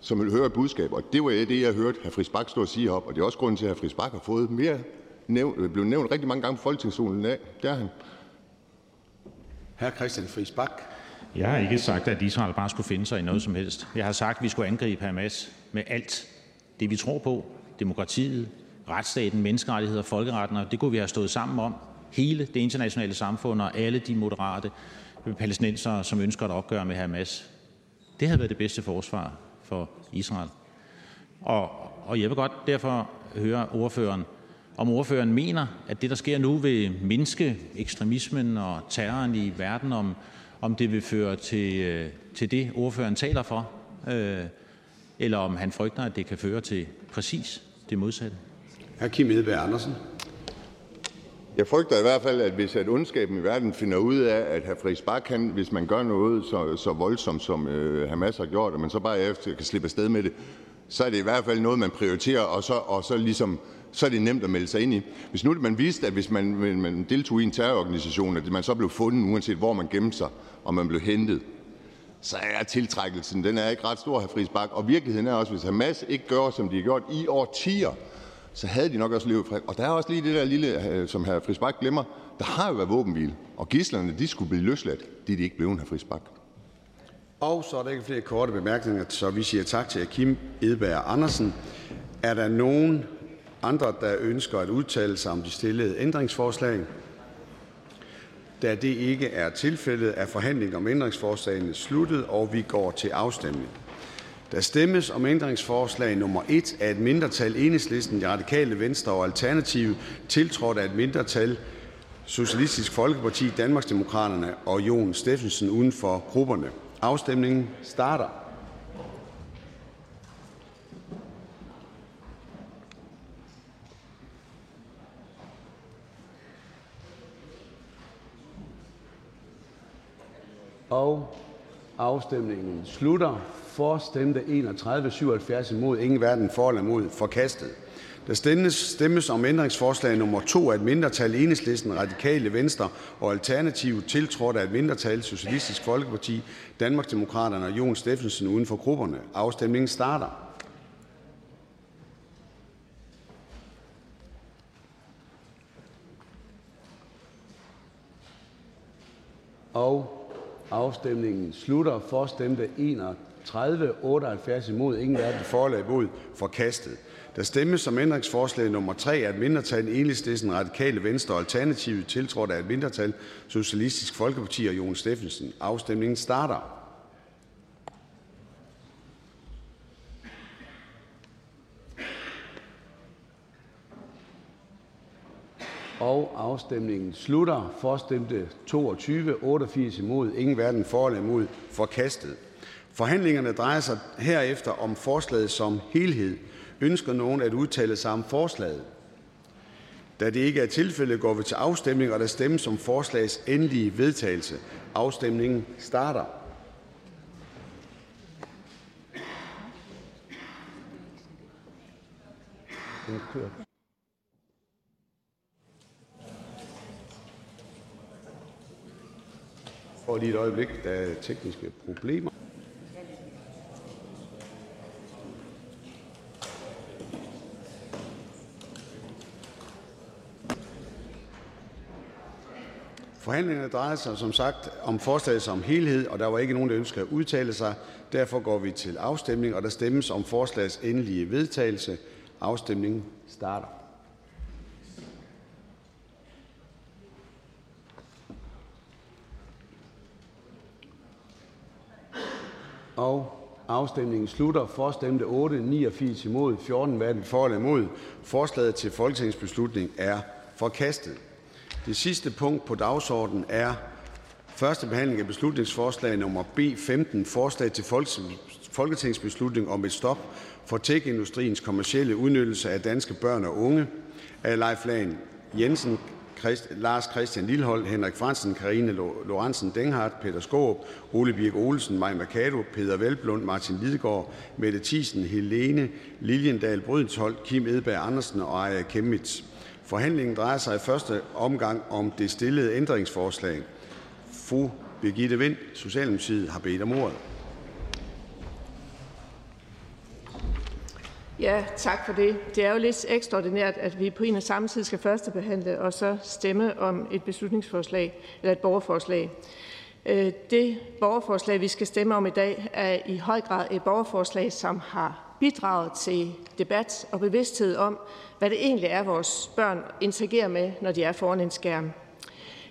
som vil høre et budskab. Og det var det, jeg hørte hr. Friis Bak stå og sige heroppe. Og det er også grunden til, at hr. Friis Bak har fået mere nævnt, blevet nævnt rigtig mange gange på Folketingsstolen af. Det er han. Hr. Christian Friis Bak. Jeg har ikke sagt, at Israel bare skulle finde sig i noget som helst. Jeg har sagt, at vi skulle angribe Hamas med alt det, vi tror på. Demokratiet, retsstaten, menneskerettigheder, folkeretten, og det kunne vi have stået sammen om. Hele det internationale samfund og alle de moderate palæstinensere, som ønsker at opgøre med Hamas. Det havde været det bedste forsvar for Israel. Og, og jeg vil godt derfor høre ordføreren, om ordføreren mener, at det, der sker nu, vil mindske ekstremismen og terroren i verden, om, om det vil føre til, øh, til det, ordføreren taler for, øh, eller om han frygter, at det kan føre til præcis det modsatte. Hr. Kim Edberg Andersen. Jeg frygter i hvert fald, at hvis at ondskaben i verden finder ud af, at hr. Friis Bak, han, hvis man gør noget så, så voldsomt, som øh, Hamas har gjort, og man så bare efter kan slippe afsted med det, så er det i hvert fald noget, man prioriterer, og så, og så ligesom så er det nemt at melde sig ind i. Hvis nu man vidste, at hvis man, man deltog i en terrororganisation, at man så blev fundet, uanset hvor man gemte sig, og man blev hentet, så er tiltrækkelsen den er ikke ret stor, hr. Friis Bak. Og virkeligheden er også, hvis Hamas ikke gør, som de har gjort i årtier, så havde de nok også levet fred. Og der er også lige det der lille, øh, som hr. Friis Bak glemmer. Der har jo været våbenhvile, og gislerne de skulle blive løsladt. Det er de ikke blevet, hr. Friis Bak. Og så er der ikke flere korte bemærkninger, så vi siger tak til Kim Edberg Andersen. Er der nogen andre, der ønsker at udtale sig om de stillede ændringsforslag? Da det ikke er tilfældet, er forhandlingen om ændringsforslagene sluttet, og vi går til afstemning. Der stemmes om ændringsforslag nummer 1 af et mindretal Enhedslisten, De Radikale Venstre og Alternativ, tiltrådt af et mindretal Socialistisk Folkeparti, Danmarksdemokraterne og Jon Steffensen uden for grupperne. Afstemningen starter. Afstemningen slutter. For stemte 31, 77 imod, ingen hverken for eller imod, forkastet. Der stemmes, stemmes om ændringsforslag nummer 2 af et mindretal Enhedslisten, Radikale Venstre og Alternativ, tiltrådt af et mindretal Socialistisk Folkeparti, Danmarksdemokraterne og Jon Steffensen uden for grupperne. Afstemningen starter. Og Afstemningen slutter. For stemte 31, 78 imod, ingen hverken for eller imod, forkastet. Der stemmes som ændringsforslag nummer 3 af et mindretal Enhedslisten, Radikale Venstre og Alternativet, tiltrådt af et mindretal Socialistisk Folkeparti og Jon Steffensen. Afstemningen starter. Afstemningen slutter. For stemte 22, 88 imod, ingen hverken for eller imod, forkastet. Forhandlingerne drejer sig herefter om forslaget som helhed. Ønsker nogen at udtale sig om forslaget? Da det ikke er tilfældet, går vi til afstemning, og der stemmes om forslagets endelige vedtagelse. Afstemningen starter. Den kører. Og lige et øjeblik, der er tekniske problemer. Forhandlingerne drejer sig som sagt om forslaget som helhed, og der var ikke nogen, der ønskede at udtale sig. Derfor går vi til afstemning, og der stemmes om forslagets endelige vedtagelse. Afstemningen starter. Afstemningen slutter. For stemte 8, 89 imod, 14 hverken for eller imod. Forslaget til folketingsbeslutning er forkastet. Det sidste punkt på dagsordenen er første behandling af beslutningsforslag nummer B15, forslag til folketingsbeslutning om et stop for tech-industriens kommercielle udnyttelse af danske børn og unge af Leif Lahn Jensen, Christ, Lars Christian Lillehold, Henrik Fransen, Karine Lorentzen Denghardt, Peter Skåb, Ole Birk Olsen, Maja Mercado, Peter Velblund, Martin Lidegaard, Mette Thiesen, Helene Liljendal Brydensholt, Kim Edberg Andersen og Aja Kemmitz. Forhandlingen drejer sig i første omgang om det stillede ændringsforslag. Fru Birgitte Vind, Socialdemokratiet, har bedt om ordet. Ja, tak for det. Det er jo lidt ekstraordinært, at vi på en og samme tid skal førstebehandle og så stemme om et beslutningsforslag eller et borgerforslag. Øh, det borgerforslag, vi skal stemme om i dag, er i høj grad et borgerforslag, som har bidraget til debat og bevidsthed om, hvad det egentlig er, vores børn interagerer med, når de er foran en skærm.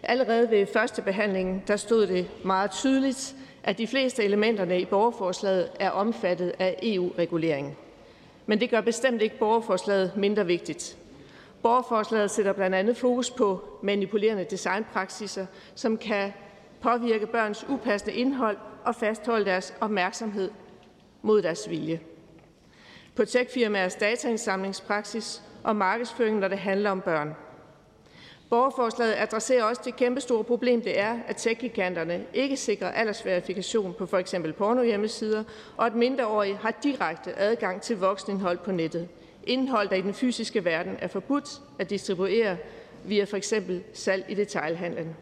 Allerede ved første behandling, der stod det meget tydeligt, at de fleste elementerne i borgerforslaget er omfattet af EU-regulering. Men det gør bestemt ikke borgerforslaget mindre vigtigt. Borgerforslaget sætter blandt andet fokus på manipulerende designpraksiser, som kan påvirke børns upassende indhold og fastholde deres opmærksomhed mod deres vilje. På techfirmaers dataindsamlingspraksis og markedsføring, når det handler om børn. Borgerforslaget adresserer også det kæmpestore problem, det er, at tech-giganterne ikke sikrer aldersverifikation på f.eks. pornohjemmesider, og at mindreårige har direkte adgang til voksenindhold på nettet. Indhold, der i den fysiske verden er forbudt at distribuere via for eksempel salg i detailhandlen.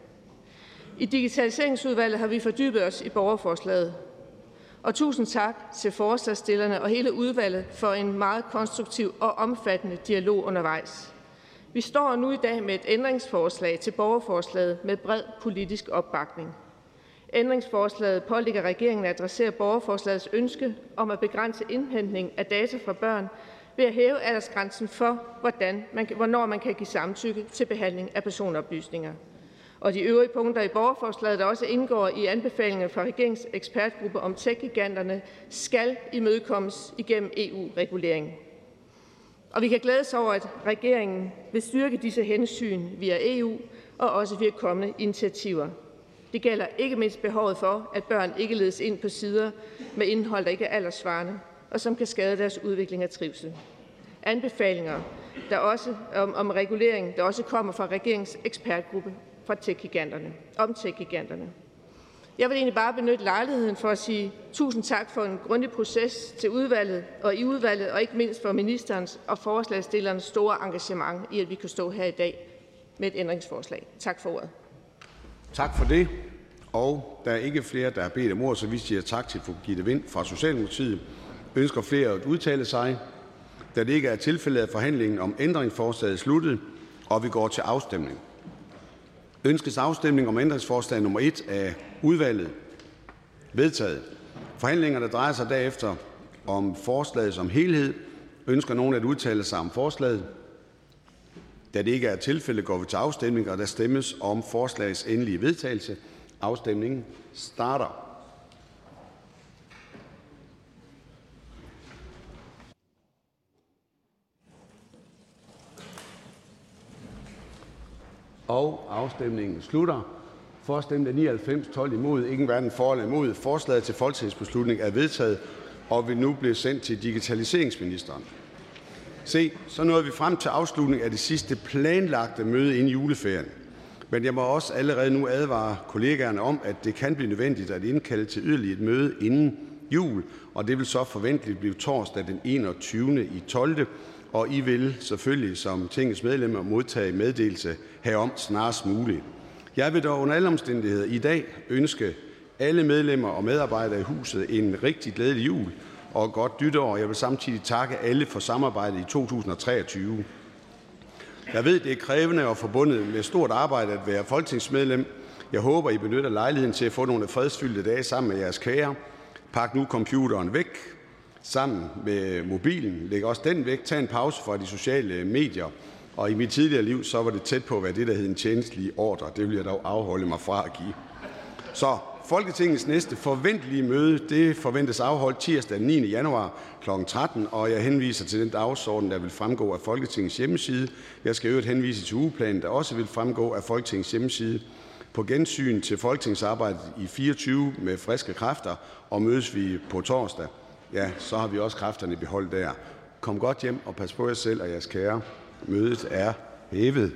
I Digitaliseringsudvalget har vi fordybet os i borgerforslaget. Og tusind tak til forslagstillerne og hele udvalget for en meget konstruktiv og omfattende dialog undervejs. Vi står nu i dag med et ændringsforslag til borgerforslaget med bred politisk opbakning. Ændringsforslaget pålægger regeringen at adressere borgerforslagets ønske om at begrænse indhentning af data fra børn ved at hæve aldersgrænsen for, hvordan man, hvornår man kan give samtykke til behandling af personoplysninger. Og de øvrige punkter i borgerforslaget, der også indgår i anbefalingerne fra regeringens ekspertgruppe om tech skal imødekommes igennem EU-regulering. Og vi kan glædes over, at regeringen vil styrke disse hensyn via EU og også via kommende initiativer. Det gælder ikke mindst behovet for, at børn ikke ledes ind på sider med indhold, der ikke er aldersvarende, og som kan skade deres udvikling og trivsel. Anbefalinger der også, om, om regulering, der også kommer fra regeringens ekspertgruppe fra tech om tech-giganterne. Jeg vil egentlig bare benytte lejligheden for at sige tusind tak for en grundig proces til udvalget og i udvalget, og ikke mindst for ministerens og forslagsstillernes store engagement i, at vi kan stå her i dag med et ændringsforslag. Tak for ordet. Tak for det. Og der er ikke flere, der har bedt om ordet, så vi siger tak til fru Gitte Vind fra Socialdemokratiet. Ønsker flere at udtale sig? Da det ikke er tilfældet, er forhandlingen om ændringsforslaget sluttet, og vi går til afstemning. Ønskes afstemning om ændringsforslag nummer 1 af udvalget? Vedtaget. Forhandlingerne drejer sig derefter om forslaget som helhed. Ønsker nogen at udtale sig om forslaget? Da det ikke er tilfældet, går vi til afstemning, og der stemmes om forslagets endelige vedtagelse. Afstemningen starter. Afstemningen slutter. For stemte 99, 12 imod, ingen hverken for eller imod. Forslaget til folketingsbeslutning er vedtaget og vil nu blive sendt til digitaliseringsministeren. Se, så nåede vi frem til afslutningen af det sidste planlagte møde inden juleferien. Men jeg må også allerede nu advare kollegaerne om, at det kan blive nødvendigt at indkalde til yderligere et møde inden jul, og det vil så forventeligt blive torsdag den 21. i 12. Og I vil selvfølgelig som tingets medlemmer modtage meddelelse herom snarest muligt. Jeg vil dog under alle omstændigheder i dag ønske alle medlemmer og medarbejdere i huset en rigtig glædelig jul og godt nytår. Jeg vil samtidig takke alle for samarbejdet i 2023. Jeg ved, det er krævende og forbundet med stort arbejde at være folketingsmedlem. Jeg håber, I benytter lejligheden til at få nogle fredsfyldte dage sammen med jeres kære. Pak nu computeren væk sammen med mobilen. Læg også den væk. Tag en pause fra de sociale medier. Og i mit tidligere liv, så var det tæt på at være det, der hed en tjenestelig ordre. Det vil jeg dog afholde mig fra at give. Så Folketingets næste forventelige møde det forventes afholdt tirsdag den 9. januar kl. 13, og jeg henviser til den dagsorden, der vil fremgå af Folketingets hjemmeside. Jeg skal øvrigt henvise til ugeplanen, der også vil fremgå af Folketingets hjemmeside. På gensyn til folketingsarbejdet i 24 med friske kræfter, og mødes vi på torsdag. Ja, så har vi også kræfterne i behold der. Kom godt hjem og pas på jer selv og jeres kære. Mødet er hævet.